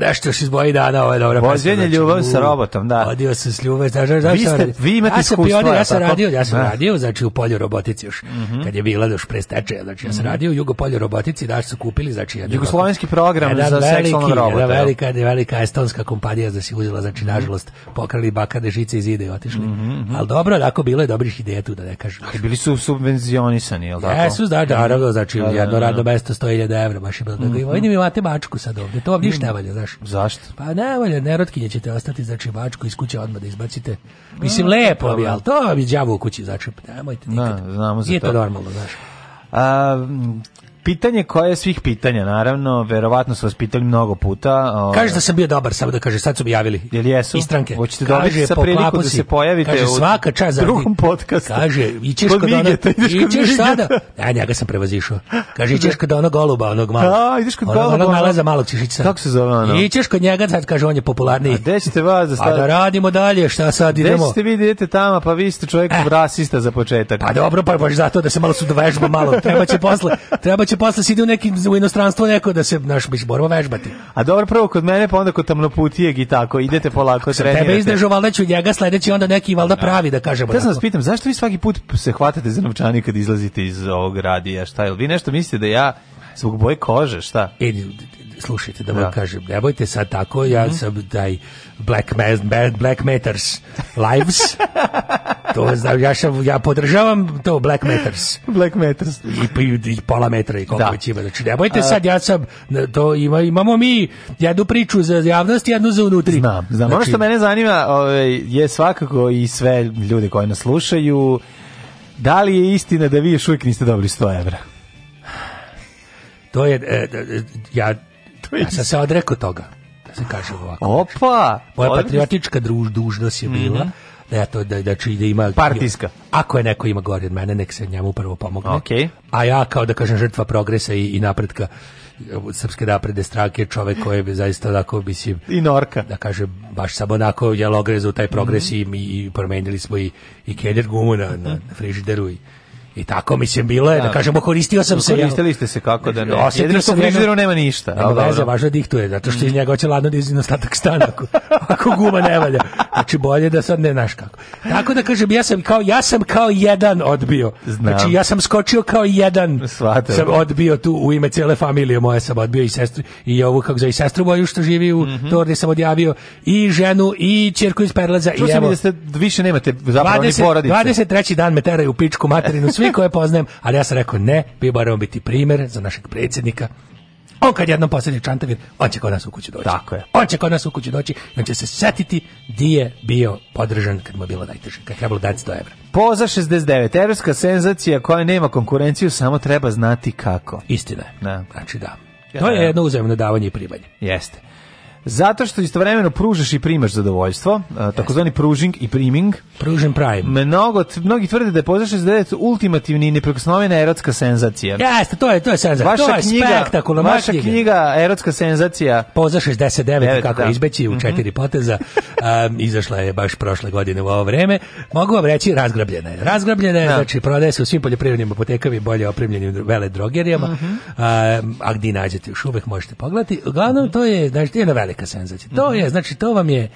nešto još iz boji dana, ovo je dobra Vođenje pesma. Vođenje znači, ljubav sa robotom, da. Vodio sam s ljubav, znaš, znaš, vi, ste, vi imate ja iskustva. Pionir, ja sam tako? radio, ja sam da. radio, znači u polju robotici još, mm -hmm. kad je bila još pre stečaja, znači ja sam mhm. radio u jugo robotici, da su kupili, znači Ja Jugoslovenski program za seksualnog robota. Jedan velika, jedan velika estonska kompanija da si uzela, znači, mhm. nažalost, pokrali bakade žice iz ide i otišli. Mm -hmm. Ali dobro, onako, bilo je dobrih ideja tu, da ne kažem. Ali bili su subvencionisani, je li tako? Jesu, da, naravno, da, znači, da, da, jedno radno mesto 100.000 evra, baš je bilo. Mm -hmm. I vidim, mhm. imate mačku sad ovde, to ovdje ništa valja, znaš baš. Zašto? Pa ne, volje, nerotkinje ćete ostati za čibačku iz kuće odmah da izbacite. Mislim, no, lepo bi, ali to bi djavo u kući začep. Nemojte da, nikad. No, znamo Nije to normalno, znaš. A, Pitanje koje je svih pitanja, naravno, verovatno su vas pitali mnogo puta. O... Ovaj. Kaže da sam bio dobar, samo da kaže, sad su objavili. Jel jesu? Istranke. Hoćete dobiti da sa priliku da se pojavite kaže, svaka čast u drugom podcastu. Kaže, ićeš kod, kod ona, ićeš sada. Ja e, njega sam prevazišao. Kaže, ićeš kod onog goluba, onog malog. A, da, ideš kod onog, goluba. Onog nalaza malog čišica. Kako se zove ono? Ićeš kod njega, sad kaže, on je popularniji. A gde ćete vas da pa stavite? Pa da radimo dalje, šta sad idemo? Gde ćete vi da idete tamo, pa vi ste čovjek eh. rasista za početak. Pa dobro, pa baš zato da se malo sudovežba malo, treba će posle, treba će posle sidi u nekim u inostranstvo neko da se naš biš borba vežbati. A dobro prvo kod mene pa onda kod tamnoputijeg i tako idete polako trenirate. Tebe izdržo valjda ću njega sledeći onda neki valda da. pravi da kažemo. Ja sam vas pitam zašto vi svaki put se hvatate za novčanik kad izlazite iz ovog radija, šta je? Vi nešto mislite da ja Zbog boje kože, šta? E, slušajte, da vam da. kažem, nemojte sad tako, ja mm -hmm. sam taj Black, ma Black Matters Lives, to znam, ja, sam, ja podržavam to Black Matters. Black Matters. I, i, i pola metra i koliko da. već ima. Znači, nemojte sad, ja sam, to ima, imamo mi jednu priču za javnost i jednu za unutri. Znam, znam. Znači, ono što mene zanima ove, ovaj, je svakako i sve ljudi koji nas slušaju, da li je istina da vi još uvijek niste dobili 100 evra? To je, e, e ja, ja sam se odrekao toga, da se kaže ovako. Opa! Moja patriotička druž, dužnost je bila, mm -hmm da ja to da da čiji znači, da ima partijska. Ako je neko ima gore od mene, nek se njemu prvo pomogne. Okay. A ja kao da kažem žrtva progresa i, i napretka srpske napredne stranke, čovek koji je zaista onako mislim i norka. Da kaže baš samo onako je logrezu taj progres mm -hmm. i, i promenili smo i i keljer gumu na, na mhm. frižideru i I tako mislim bilo je, da, da. kažemo koristio sam se. Koristili ste se kako da ne. Jedino što frižideru nema ništa. Nema dobro. veze, važno da diktuje, zato što iz mm. njega će ladno da izvini ostatak stana ako, ako guma ne valja. Znači bolje da sad ne znaš kako. Tako da kažem, ja sam kao, ja sam kao jedan odbio. Znači ja sam skočio kao jedan. Svatim. Sam odbio tu u ime cele familije moje sam odbio i sestru i ovu kako zove i sestru moju što živi u mm -hmm. Tordi sam odjavio i ženu i ćerku iz Perleza Čuo i evo. Čuo da ste da više nemate zapravo 20, ni porodice. 23. dan me teraju u pičku materinu svi koje poznajem, ali ja sam rekao ne, mi moramo biti primer za našeg predsjednika. On kad jednom posjedi Čantavir, on će kod nas u kuću doći. Tako je. On će kod nas u kuću doći on će se setiti di je bio podržan kad mu je bilo najteže, kad je trebalo dati 100 evra. Poza 69, evropska senzacija koja nema konkurenciju, samo treba znati kako. Istina je. Da. Znači da. To je jedno uzemno davanje i primanje. Jeste. Zato što istovremeno pružaš i primaš zadovoljstvo, e, takozvani pružing i priming. Pružen prime. Mnogo, mnogi tvrde da je Pozdrav 69 ultimativni i neprikosnovena erotska senzacija. Jeste, to je, to je senzacija. Vaša to je knjiga, vaša knjiga. knjiga Erotska senzacija. Pozdrav 69, 9, kako da. izbeći u mhm. četiri mm -hmm. poteza, um, izašla je baš prošle godine u ovo vreme. Mogu vam reći, razgrabljena je. Razgrabljena je, da. znači prodaje se u svim poljoprivrednim apotekama i bolje opremljenim vele drogerijama, mm -hmm. Um, a, a gdje nađete još uvek možete pogledati. Uglavnom, to je, znači, jedna velika senzacija. To je, mhm. znači, to vam je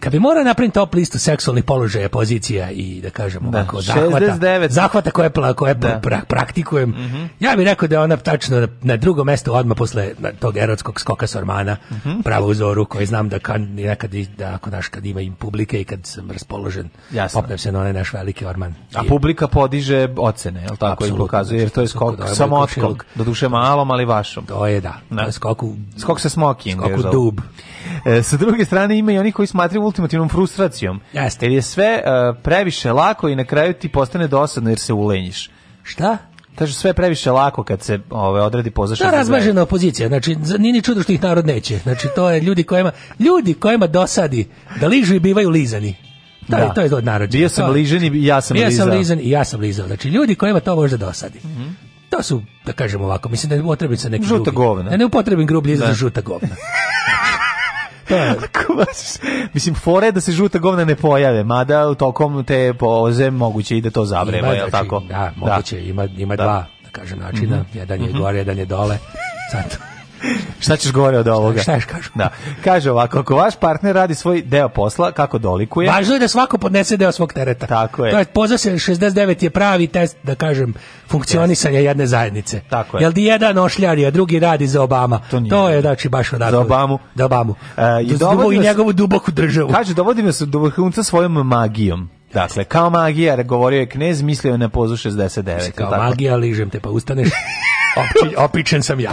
kad bi morao napraviti top listu seksualnih položaja, pozicija i da kažemo da, ovako, zahvata, 69. zahvata koje, koje da. pra, praktikujem, mm -hmm. ja bih rekao da je ona tačno na, na drugom mestu odmah posle tog erotskog skoka Sormana, mm -hmm. pravo uzoru koji znam da kan, nekad da ako naš kad ima im publike i kad sam raspoložen, Jasno. popnem se na onaj naš veliki orman. A I, publika podiže ocene, je tako i pokazuje, jer to je skok da samo otkog, do duše malom, ali vašom. To je da, da. skok u, skok sa smoking, skok u dub. E, sa druge strane ima i oni koji smatraju ultimativnom frustracijom. Jeste. Jer je sve uh, previše lako i na kraju ti postane dosadno jer se uleniš. Šta? Kaže sve previše lako kad se ove odredi pozaša. Da razmažena opozicija, znači ni ni čudo što ih narod neće. Znači to je ljudi kojima ljudi kojima dosadi da ližu i bivaju lizani. To da. je to je od naroda. Bio sam ližen i ja sam lizao. Bio sam ližen i ja sam lizao. Znači ljudi kojima to može dosadi. Mm -hmm. To su da kažemo ovako, mislim da ne upotrebim sa nekim žuta govna. Da ne upotrebim grublje za da. žuta govna. Ako baš, mislim, fore da se žuta govna ne pojave, mada u tokom te poze moguće i da to zavrema, je znači, tako? Da, da. moguće, da. ima, ima da. dva, da kažem, načina, mm -hmm. jedan je gore, jedan je dole, sad Šta ćeš govore od ovoga? Šta, šta kažu? Da. Kaže ovako, ako vaš partner radi svoj deo posla, kako dolikuje? Važno je da svako podnese deo svog tereta. Tako je. To je poza se 69 je pravi test, da kažem, funkcionisanja jedne zajednice. Tako je. Jel di jedan ošljari, a drugi radi za Obama. To, nije. to je, znači, baš odatak. Za Obamu. Za Obamu. E, i, dubo, I njegovu duboku državu. Kaže, dovodi se do vrhunca svojom magijom. Dakle, kao magija, govorio je knez, mislio je na pozu 69. Kao tako. magija, ližem te pa ustaneš. Opi, opičen sam ja.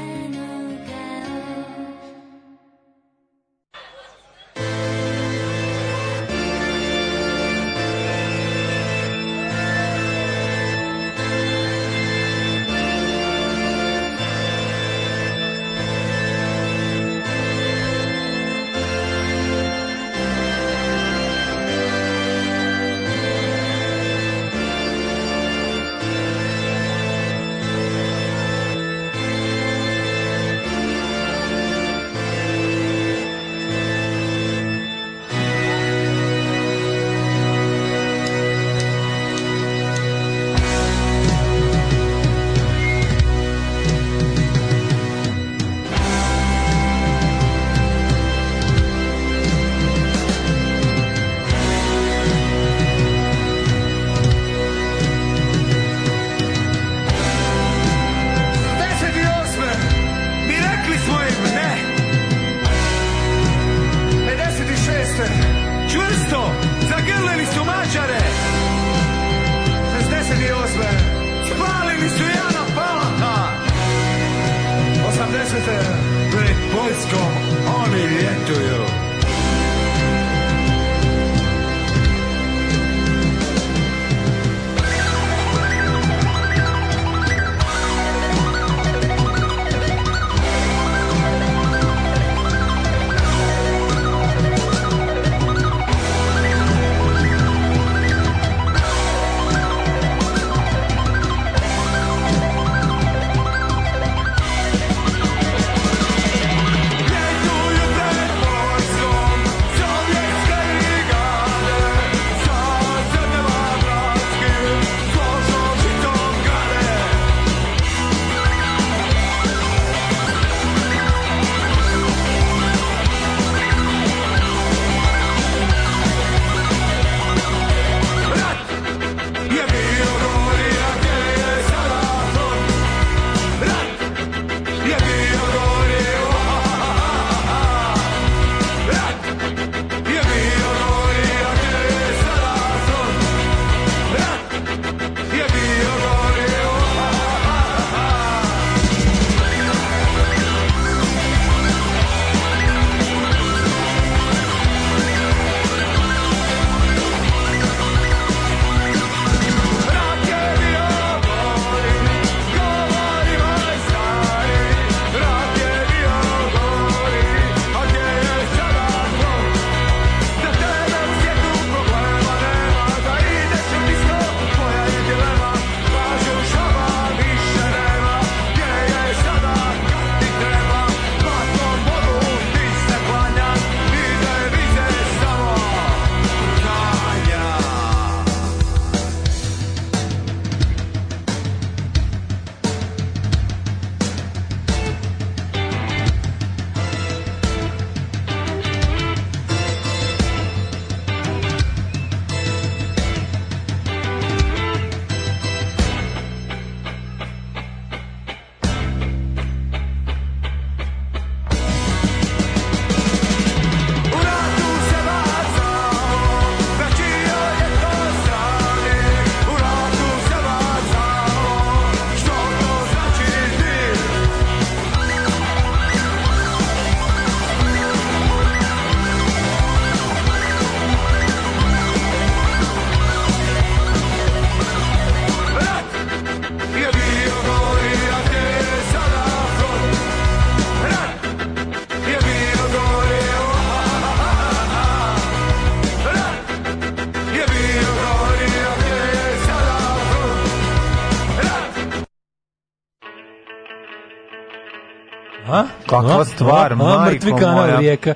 Kakva stvar, majko Mrtvi kanal rijeka.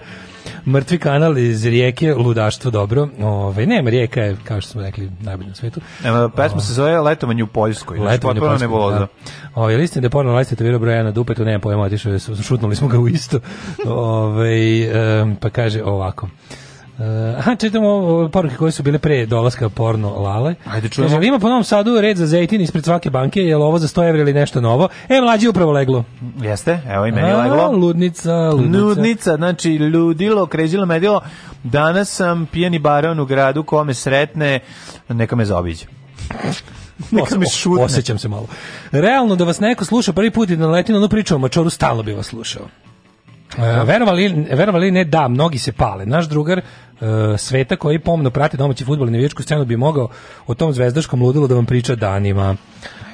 Mrtvi kanal iz rijeke, ludaštvo dobro. Ove, nema rijeka je, kao što smo rekli, najbolje na svetu. E, pesma se zove Letovanje u Poljskoj. Znači, Letovanje u Poljskoj, neboloza. da. Ove, listin da je porno lajstate da vjero broja na dupetu, nema pojma, otišao je, šutnuli smo ga u isto. Ove, um, pa kaže ovako. Uh, eh, a čitamo ovo, poruke koje su bile pre dolaska porno lale. Ajde čujemo. Kaže, ima po Novom Sadu red za zejtin ispred svake banke, je li ovo za 100 evra ili nešto novo? E, mlađi upravo leglo. Jeste, evo i meni a, leglo. Ludnica, ludnica. Ludnica, znači ludilo, kređilo, medilo. Danas sam pijeni baron u gradu, ko me sretne, neka me zaobiđe. Neka mi šutne. Osjećam se malo. Realno da vas neko sluša prvi put i da naleti na onu priču o mačoru, stalo bi vas slušao. E, verovali, verovali ne da, mnogi se pale. Naš drugar uh, Sveta koji pomno prati domaći futbol i navijačku scenu bi mogao o tom zvezdaškom ludilu da vam priča danima.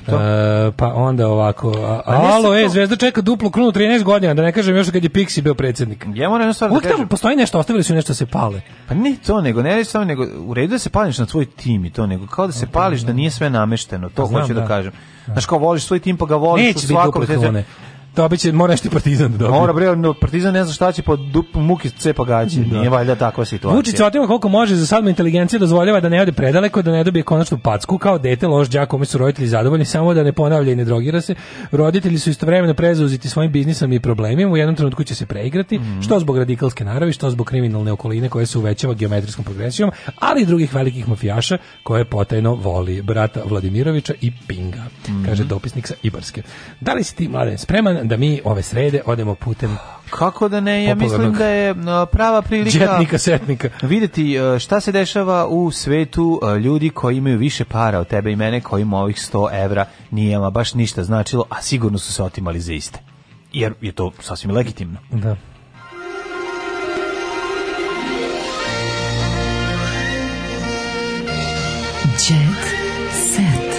To? E, pa onda ovako, a, alo, e, to... Zvezda čeka duplu krunu 13 godina, da ne kažem još kad je Pixi bio predsednik Ja moram jednu stvar da kažem. postoji nešto, ostavili su nešto da se pale. Pa ne to, nego ne samo, nego u redu da se pališ na svoj tim i to, nego kao da se pališ da nije sve namešteno, to pa hoću da, da kažem. Znaš, kao voliš svoj tim, pa ga voliš Neće u svakom... Neće biti duple krune. Dobit će, mora nešto partizan da dobije. Mora, bre, no, partizan ne zna šta će, pod muke muki cepa gađe, da. nije valjda takva situacija. Vučić otima koliko može, za sad mu inteligencija dozvoljava da ne ode predaleko, da ne dobije konačnu packu, kao dete, loš đak kome su roditelji zadovoljni, samo da ne ponavlja i ne drogira se. Roditelji su istovremeno prezauzeti svojim biznisom i problemima, u jednom trenutku će se preigrati, mm -hmm. što zbog radikalske naravi, što zbog kriminalne okoline koje se uvećava geometrijskom progresijom, ali i drugih velikih mafijaša koje potajno voli brata Vladimirovića i Pinga, mm -hmm. kaže dopisnik sa Ibarske. Da li si ti, mladen, spreman plan da, da mi ove srede odemo putem kako da ne, ja mislim da je prava prilika Djetnika, setnika. vidjeti e, šta se dešava u svetu e, ljudi koji imaju više para od tebe i mene kojima ovih 100 evra nije ma baš ništa značilo, a sigurno su se otimali za iste. Jer je to sasvim legitimno. Da. Jet set.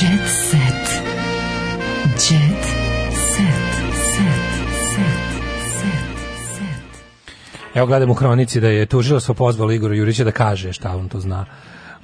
Jet set. Evo gledam u hronici da je tužilaštvo pozvalo Igora Jurića da kaže šta on to zna.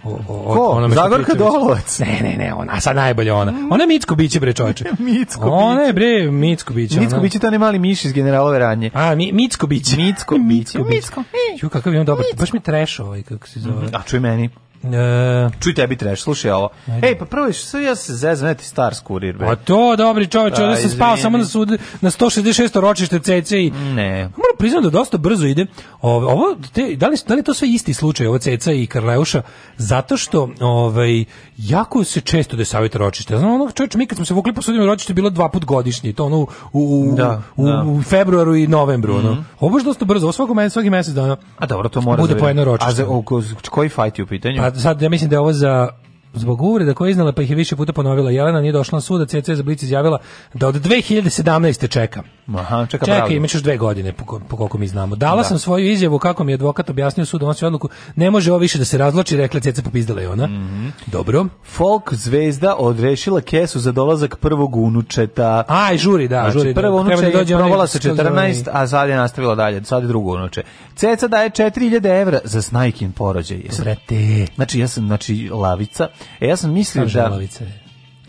O, o, Ko? Zagorka Dolovac? Ne, ne, ne, ona, a sad najbolje ona. Ona je Micko Biće, bre, čoveče. Micko Bići. Ona je, bre, Micko Bići. Micko ona... Biće, to ne mali miš iz generalove ranje. A, mi, Micko Biće. Micko Biće. Micko Biće. Micko. Ču, kakav je on dobar, baš mi trešo ovaj, kako se zove. A čuj meni. E... Čuj tebi treš, slušaj ovo. Ajde. Ej, pa prvo, što ja se zezam, ne ti star skurir, bre. Pa to, dobri čoveč, da, sam spao samo na, sud, na 166. ročište CC i... Ne. Moram priznam da dosta brzo ide. Ovo, ovo te, da, li, da li to sve isti slučaj, ovo CC i Karleuša? Zato što, ovaj, jako se često desavite ročište. Znam, ono, čoveč, mi kad smo se vukli po sudima ročište, bilo dva put godišnje, to ono u, u, da, u, da. u februaru i novembru, mm -hmm. ono. Mhm. Ovo je dosta brzo, ovo svako mene, svaki mesec dana. A dobro, to mora... Bude da po jedno ročište. A za, o, koji fajt je u pitanju? Pa, sad ja mislim da je ovo za Zbog uvreda koje je iznala pa ih je više puta ponovila, Jelena nije došla na sud, a CC za Blic izjavila da od 2017. čeka. Aha, čeka Čeka, pravda. imaćeš dve godine, po, po koliko mi znamo. Dala da. sam svoju izjavu kako mi je advokat objasnio sud, on odluku, ne može ovo više da se razloči, rekla CC popizdala je ona. Mm -hmm. Dobro. Folk zvezda odrešila kesu za dolazak prvog unučeta. Aj, žuri, da, znači, žuri. Da. Prvo da unuče je dođe provala sa 14, a sad je nastavila dalje, sad je drugo unuče. Ceca daje 4000 evra za snajkin porođaj. Brate. Znači, ja sam, znači, lavica, E, ja sam mislio da... Žvalice.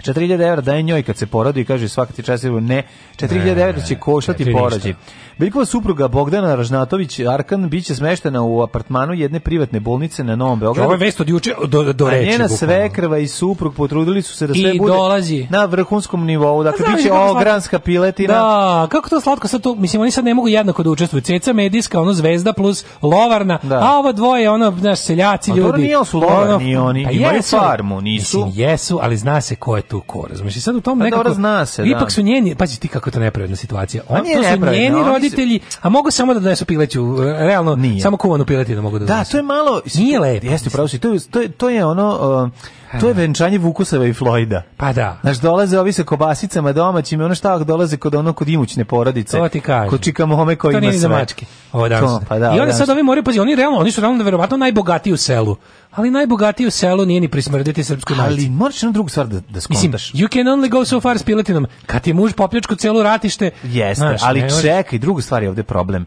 4000 evra daje njoj kad se porodi i kaže svaka ti čast, ne, 4000 evra će koštati porođaj. Velikova supruga Bogdana Ražnatović Arkan biće smeštena u apartmanu jedne privatne bolnice na Novom Beogradu. Ovo je vest od juče do, do reči. A njena svekrva i suprug potrudili su se da sve I bude dolazi. na vrhunskom nivou. Dakle, biće slatko... ogranska piletina. Da, kako to slatko sad tu, mislim, oni sad ne mogu jednako da učestvuju. Ceca medijska, ono zvezda plus lovarna, da. a ovo dvoje, ono, naš seljaci ljudi. A dobro nije su lovarni ono, oni, pa imaju jesu, farmu, nisu. Mislim, jesu, ali zna se ko je tu ko, razumeš? I sad u tom pa nekako... Dobro zna se, Ipak da. su njeni, pazi ti kako je to nepravedna situacija. Pa On, to su njeni no, roditelji, se... a mogu samo da donesu pileću, e, realno, nije. samo kuvanu piletinu mogu da, da donesu. Da, to je malo... Nije lepo. Jeste, pravo si, to, je, to je ono... Uh, To je venčanje Vukuseva i Floyda. Pa da. Znaš, dolaze ovi sa kobasicama domaćim i ono šta dolaze kod ono kod imućne porodice. To ti kažem. Kod čika mome koji ima sve. To nije za mačke. Ovo danas. To, pa da, I onda sad ovi moraju, pazi, oni, realno, oni su realno verovatno najbogatiji u selu. Ali najbogatiji u selu nije ni prismrditi srpskoj majici. Ali moraš jednu drugu stvar da, da skontaš. Mislim, you can only go so far s piletinom. Kad ti muž popljačku celo ratište... Jeste, znaš, ali čekaj, druga stvar je ovde problem.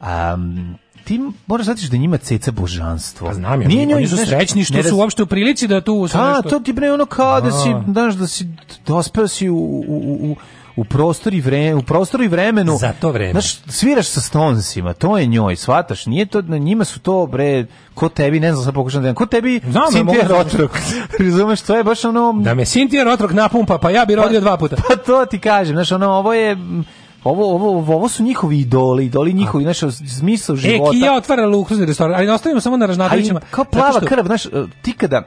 Um, tim moraš znati da, da njima ceca božanstvo. Pa znam ja, Nije njoj, oni su srećni što su uopšte u prilici da tu sa nešto. A to ti bre ono kao da si, da. znaš, da si dospeo si u, u, u u prostor i vre, u prostoru i vremenu. Za to vreme. Znaš, sviraš sa Stonesima, to je njoj, svataš, nije to, na njima su to, bre, ko tebi, ne znam, sad pokušam da ko tebi znam, Cynthia da Rotrok. Razumeš, to je baš ono... Da me Cynthia Rotrok napumpa, pa ja bi rodio pa, dva puta. Pa to ti kažem, znaš, ono, ovo je Ovo, ovo, ovo su njihovi idoli, idoli njihovi, znaš, smisao e, života. E, Kija otvara lukruzni restoran, ali ostavimo samo na Ražnatovićima. Kao plava što... krv, znaš, e, ti kada,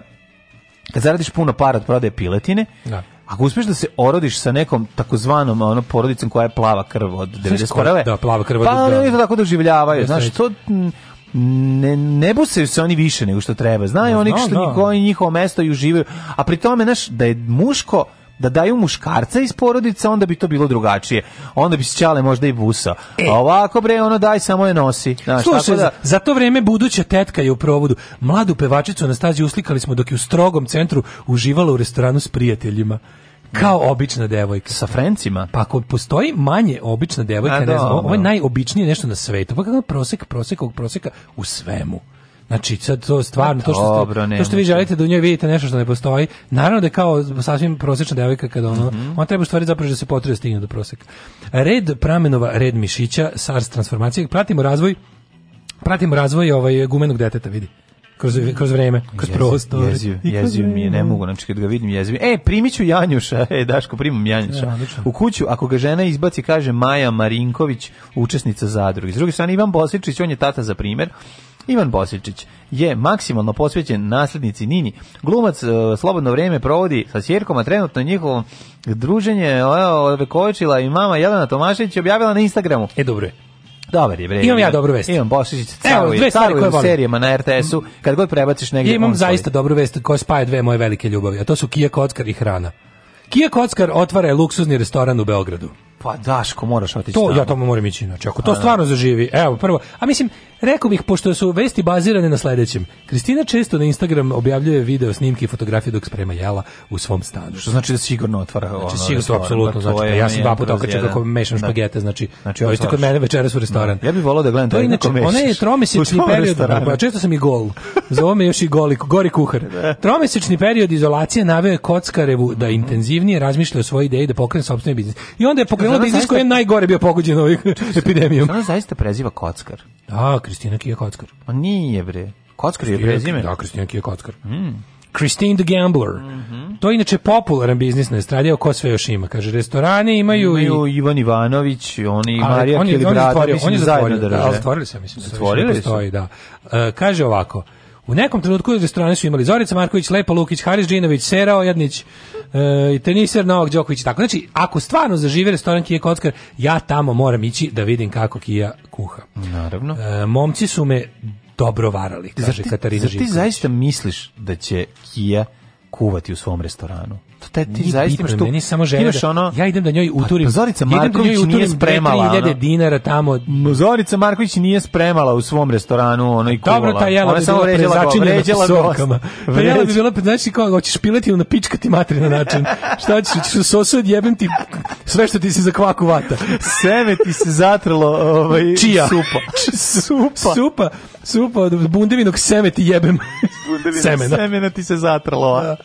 kada zaradiš puno para od prodaje piletine, da. Ako uspeš da se orodiš sa nekom takozvanom ono porodicom koja je plava krv od 90 korave. Da, plava krv od Pa da. oni to tako da doživljavaju, znaš, to ne, ne busaju se oni više nego što treba. Znaju no, oni što no, da. njihovo, njihovo mesto i uživaju. A pri tome, znaš, da je muško, da daju muškarca iz porodice, onda bi to bilo drugačije. Onda bi se ćale možda i busa. E. A ovako bre, ono daj samo je nosi. Znaš, Slušaj, da... za to vrijeme buduća tetka je u provodu. Mladu pevačicu na stazi uslikali smo dok je u strogom centru uživala u restoranu s prijateljima kao da. obična devojka sa frencima pa ako postoji manje obična devojka A, ne da, znam ovo je najobičnije nešto na svetu pa kako prosek prosekog proseka u svemu Znači, sad to stvarno, pa to što, Dobro, ste, to što vi želite da u njoj vidite nešto što ne postoji, naravno da je kao sasvim prosječna devojka kada ono, mm -hmm. on treba u stvari zapravo da se potrebe da stigne do proseka. Red pramenova, red mišića, SARS transformacije, pratimo razvoj, pratimo razvoj ovaj gumenog deteta, vidi kroz, kroz vreme, kroz jezi, prostor. Jezio, jezio mi je, ne mogu, znači kad ga vidim jezio. E, primiću Janjuša, e, Daško, primam Janjuša. u kuću, ako ga žena izbaci, kaže Maja Marinković, učesnica zadrugi. S druge strane, Ivan Bosničić, on je tata za primer, Ivan Bosičić je maksimalno posvećen naslednici Nini. Glumac uh, slobodno vreme provodi sa sjerkom, a trenutno njihovo druženje e, ovekovičila i mama Jelena Tomašević objavila na Instagramu. E, dobro je. Dobar je bre. Imam ja dobru vest. Imam Bošić, Evo, dve stvari serijama na RTS-u, kad god prebaciš negdje. imam zaista dobru vest koja spaja dve moje velike ljubavi, a to su Kija Kockar i hrana. Kija Kockar otvara je luksuzni restoran u Beogradu. Pa Daško, moraš otići To, ja tomu moram ići, znači, ako to stvarno zaživi, evo, prvo, a mislim, rekao bih, pošto su vesti bazirane na sledećem, Kristina često na Instagram objavljuje video, snimke i fotografije dok sprema jela u svom stanu. Što znači da sigurno otvara Znači, ono, sigurno, pa znači, to apsolutno, pa znači, ja sam dva puta okrećao kako mešam da. špagete, znači, znači dođite kod mene večeras u restoran. Da. Ja bih volao da gledam to inače, ona je tromesečni period, pa često sam i gol, zove me još i goli, gori kuhar. Da. Tromesečni period izolacije naveo je Kockarevu da intenzivnije razmišlja o svojoj ideji da pokrene sopstveni biznis. I onda je krenulo da izaći je najgore bio pogođen ovih epidemijom. Ona zaista preziva Kockar. Da, Kristina Kija Kockar. A nije bre. Kockar je prezime. Da, Kristina Kija Kockar. Mm. Christine the Gambler. Mm -hmm. To je inače popularan biznis na estradi, ko sve još ima. Kaže, restorani imaju... Imaju i... Ivan Ivanović, oni i Marija Kilibrada, mislim, zajedno drže. Da, ali stvorili se, mislim, da zatvorili se. da. Uh, kaže ovako, U nekom trenutku restorane su imali Zorica Marković, Lepa Lukić, Haris Džinović, Sera Ojadnić, e, teniser Novak Đoković tako. Znači, ako stvarno zažive restoran Kije Kockar, ja tamo moram ići da vidim kako Kija kuha. Naravno. E, momci su me dobro varali, kaže zar ti, Katarina zar ti zaista misliš da će Kija kuvati u svom restoranu? taj ti Nije zaista što meni samo želja da, ono ja idem da njoj uturim pa, pa, Zorica Marković da nije spremala 3000 dinara tamo Zorica Marković nije spremala u svom restoranu ono i kuvala Dobro ta jela ona samo ređala ređala sokama ta jela bi bila znači kao hoćeš pileti na napičkati matri na način šta ćeš ćeš sosu jebem ti sve što ti se za kvaku vata seme ti se zatrlo ovaj Čija? supa supa supa Supa od bundevinog seme ti jebem. Bundevinog semena. semena ti se zatrlo. Da.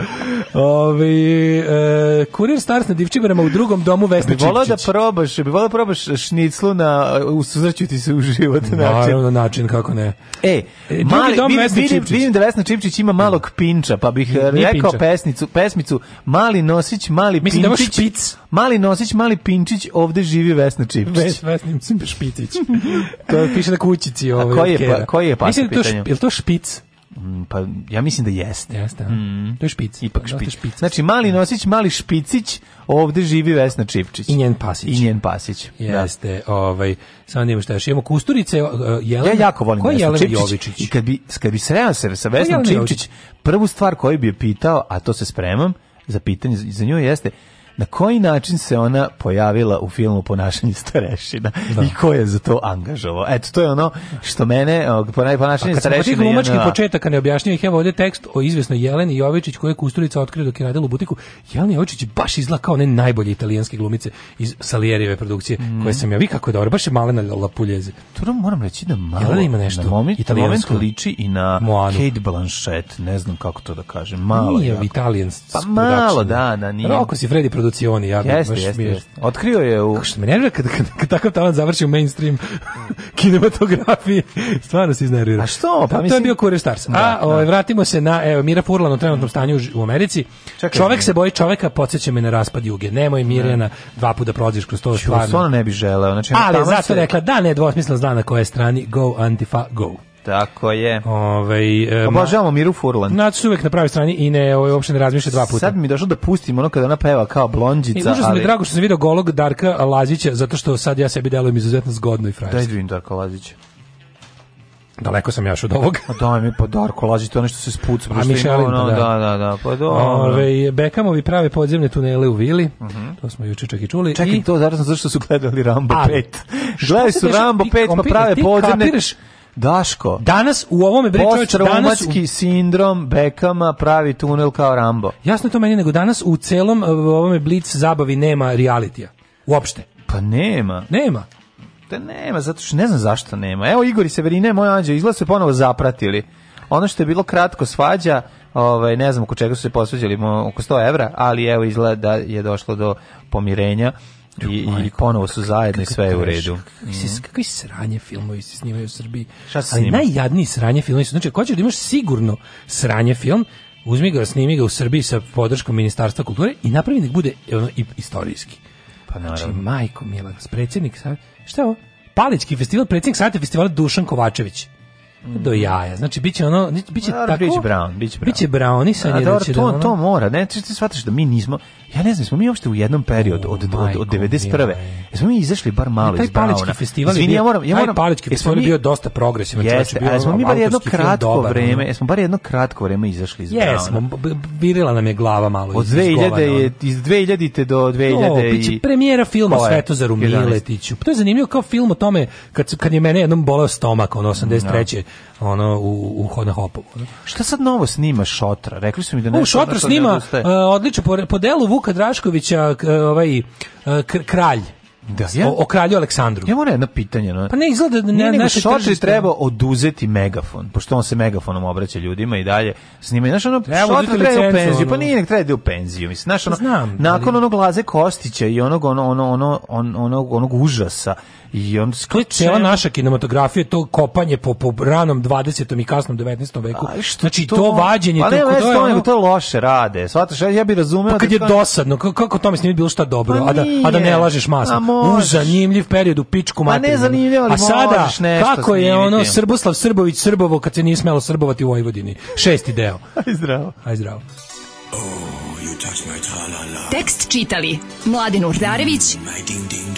Ove, e, kurir stars na divčibarama u drugom domu Vesna Čičić. Bi volao da probaš, bi volao da probaš šniclu na, usuzreću ti se u život. Naravno, način. Naravno, način, kako ne. E, e mali, dom vidim, vidim, vidim, da Vesna Čipčić ima malog pinča, pa bih Nije rekao pinča. pesnicu, pesmicu Mali nosić, mali Mislim da pinčić. Mislim da špic. Mali nosić, mali pinčić, ovde živi Vesna Čipčić. Ves, Vesna Špicić. to piše na kućici. Ovaj, A koji je, pa- koji je je pasa da pitanje. Je to špic? Mm, pa ja mislim da jeste. Jeste. Mm. To je špic. Ipak da, špic. špic. Znači mali nosić, mali špicić, ovde živi Vesna Čipčić. I njen pasić. I njen pasić. Da. Jeste, da. ovaj samo nema šta, imamo Kusturice, uh, Jelena. Ja jako volim Vesnu Čipčić. I kad bi kad bi sreo se sa Vesnom Čipčić, prvu stvar koju bi je pitao, a to se spremam, za pitanje za nju jeste na koji način se ona pojavila u filmu Ponašanje starešina da. i ko je za to angažovao. Eto, to je ono što mene ponašanje starešina... A kad sam po početaka ne objašnjuje, evo ovdje tekst o izvesnoj Jeleni Jovičić koju je Kusturica otkrio dok je radila u butiku. Jeleni Jovičić baš izgleda kao one najbolje italijanske glumice iz Salijerijeve produkcije mm. koje sam ja vi kako je dobro, baš je malena lapuljeze. To moram reći da malo... Jelena ima nešto. Na moment, na moment liči i na Moanu. Kate Blanchett, ne znam kako to da kažem. Malo Nije jako. Pa malo, da, na nije. Roko si Freddy producioni. Ja, jeste, jeste, jeste. Otkrio je u... Kako što me nervira kad, kad, kad takav talent završi u mainstream kinematografiji, stvarno se iznervira. A što? Pa, mislim... To je bio Kurir Stars. Da, A da. o, ovaj, vratimo se na evo, Mira Furlan u trenutnom stanju u, Americi. Čekaj, Čovek ne. se boji čoveka, podsjeća me na raspad juge. Nemoj Mirjana, dva puta prođeš kroz to stvarno. Što ne bi želeo. Znači, Ali zato se... rekla, da ne dvosmisla zna na koje strani, go Antifa, go. Tako je. Ovaj Obožavamo Miru Furlan. Naći su uvek na pravoj strani i ne, ovo, ovaj, uopšte ne razmišlja dva puta. Sad mi došlo da pustim ono kada ona peva kao blondjica, e, užasno ali mi je drago što sam video golog Darka Lazića zato što sad ja sebi delujem izuzetno zgodno i frajerski. Daj vidim Darka Lazića. Daleko sam ja još od ovog. A pa daj mi pa Darko Lazić, to nešto se spuca. A Mišelin, ono, da. da, da, da, pa dobro. Ove, Bekamovi prave podzemne tunele u Vili, uh mhm. -huh. to smo juče čak i čuli. Čekaj, i... to zarazno zašto su gledali Rambo 5. Gledali su Rambo 5, pa prave podzemne. Kapiraš, Daško. Danas u ovome bre čovječe, danas u... sindrom Bekama pravi tunel kao Rambo. Jasno to meni nego danas u celom e, ovome blic zabavi nema realitija. Uopšte. Pa nema. Nema. Da nema, zato što ne znam zašto nema. Evo Igor i Severine, moj anđeo, izgleda se ponovo zapratili. Ono što je bilo kratko svađa, ovaj, ne znam oko čega su se posvađali, oko 100 evra, ali evo izgleda da je došlo do pomirenja i, i ponovo su zajedno i sve je u redu. Mm. Kakvi sranje filmovi se snimaju u Srbiji? Šta se Ali najjadniji sranje filmovi su. Znači, ako hoćeš da imaš sigurno sranje film, uzmi ga, snimi ga u Srbiji sa podrškom Ministarstva kulture i napravi nek bude ono, i, istorijski. Pa znači, naravno. Znači, majko mila, predsjednik, šta je ovo? Palički festival, predsjednik savjeta festivala Dušan Kovačević mm. do jaja. Znači biće ono biće pa Naravno, tako biće brown, biće brown. Biće brownisanje, da će to da ono... to mora. Ne, ti shvataš da mi nismo Ja ne znam, smo mi uopšte u jednom periodu od od od, 91. Jesmo mi izašli bar malo iz Brauna. festival Izvini, ja moram, ja moram. Palički festival je bio dosta progresivan, jeste, ali smo mi bar jedno kratko vreme, jesmo bar jedno kratko vreme izašli iz Brauna. Jesmo, birila nam je glava malo Od 2000 je iz 2000 do 2000 i biće premijera filma Svetozar u Miletiću. Pa to je zanimljivo kao film o tome kad kad je mene jednom boleo stomak ono 83. Da. ono u u na Hopovu. Šta sad novo snima Šotra? Rekli su mi da ne. U Šotra snima e, odlično po delu Vuka Draškovića, ovaj, kralj, da, ja, o, o, kralju Aleksandru. Ja moram jedno pitanje. No. Pa ne izgleda da ne, naše Šotri treba oduzeti megafon, pošto on se megafonom obraća ljudima i dalje snima. Znaš, ono, treba Šotri treba u penziju, pa nije nek treba da u penziju. Mislim, znaš, ono, Znam, nakon ali... onog Laze Kostića i onog, ono, ono, ono, on, onog, onog užasa I on cela naša kinematografija to kopanje po, po ranom 20. i kasnom 19. veku. znači to, to vađenje pa, ne, to, ne, to, je, ono, to loše rade. Svataš, ja bih razumeo pa da kad je dosadno, kako tome snimiti bilo šta dobro, pa a da a da ne lažeš masno. U zanimljiv period u pičku pa materinu. A sada kako je ono Srboslav Srbović Srbovo kad se nije smelo srbovati u Vojvodini. Šesti deo. Aj zdravo. Aj zdravo. Oh, you touch my -la -la. Tekst čitali Mladin Urdarević ding,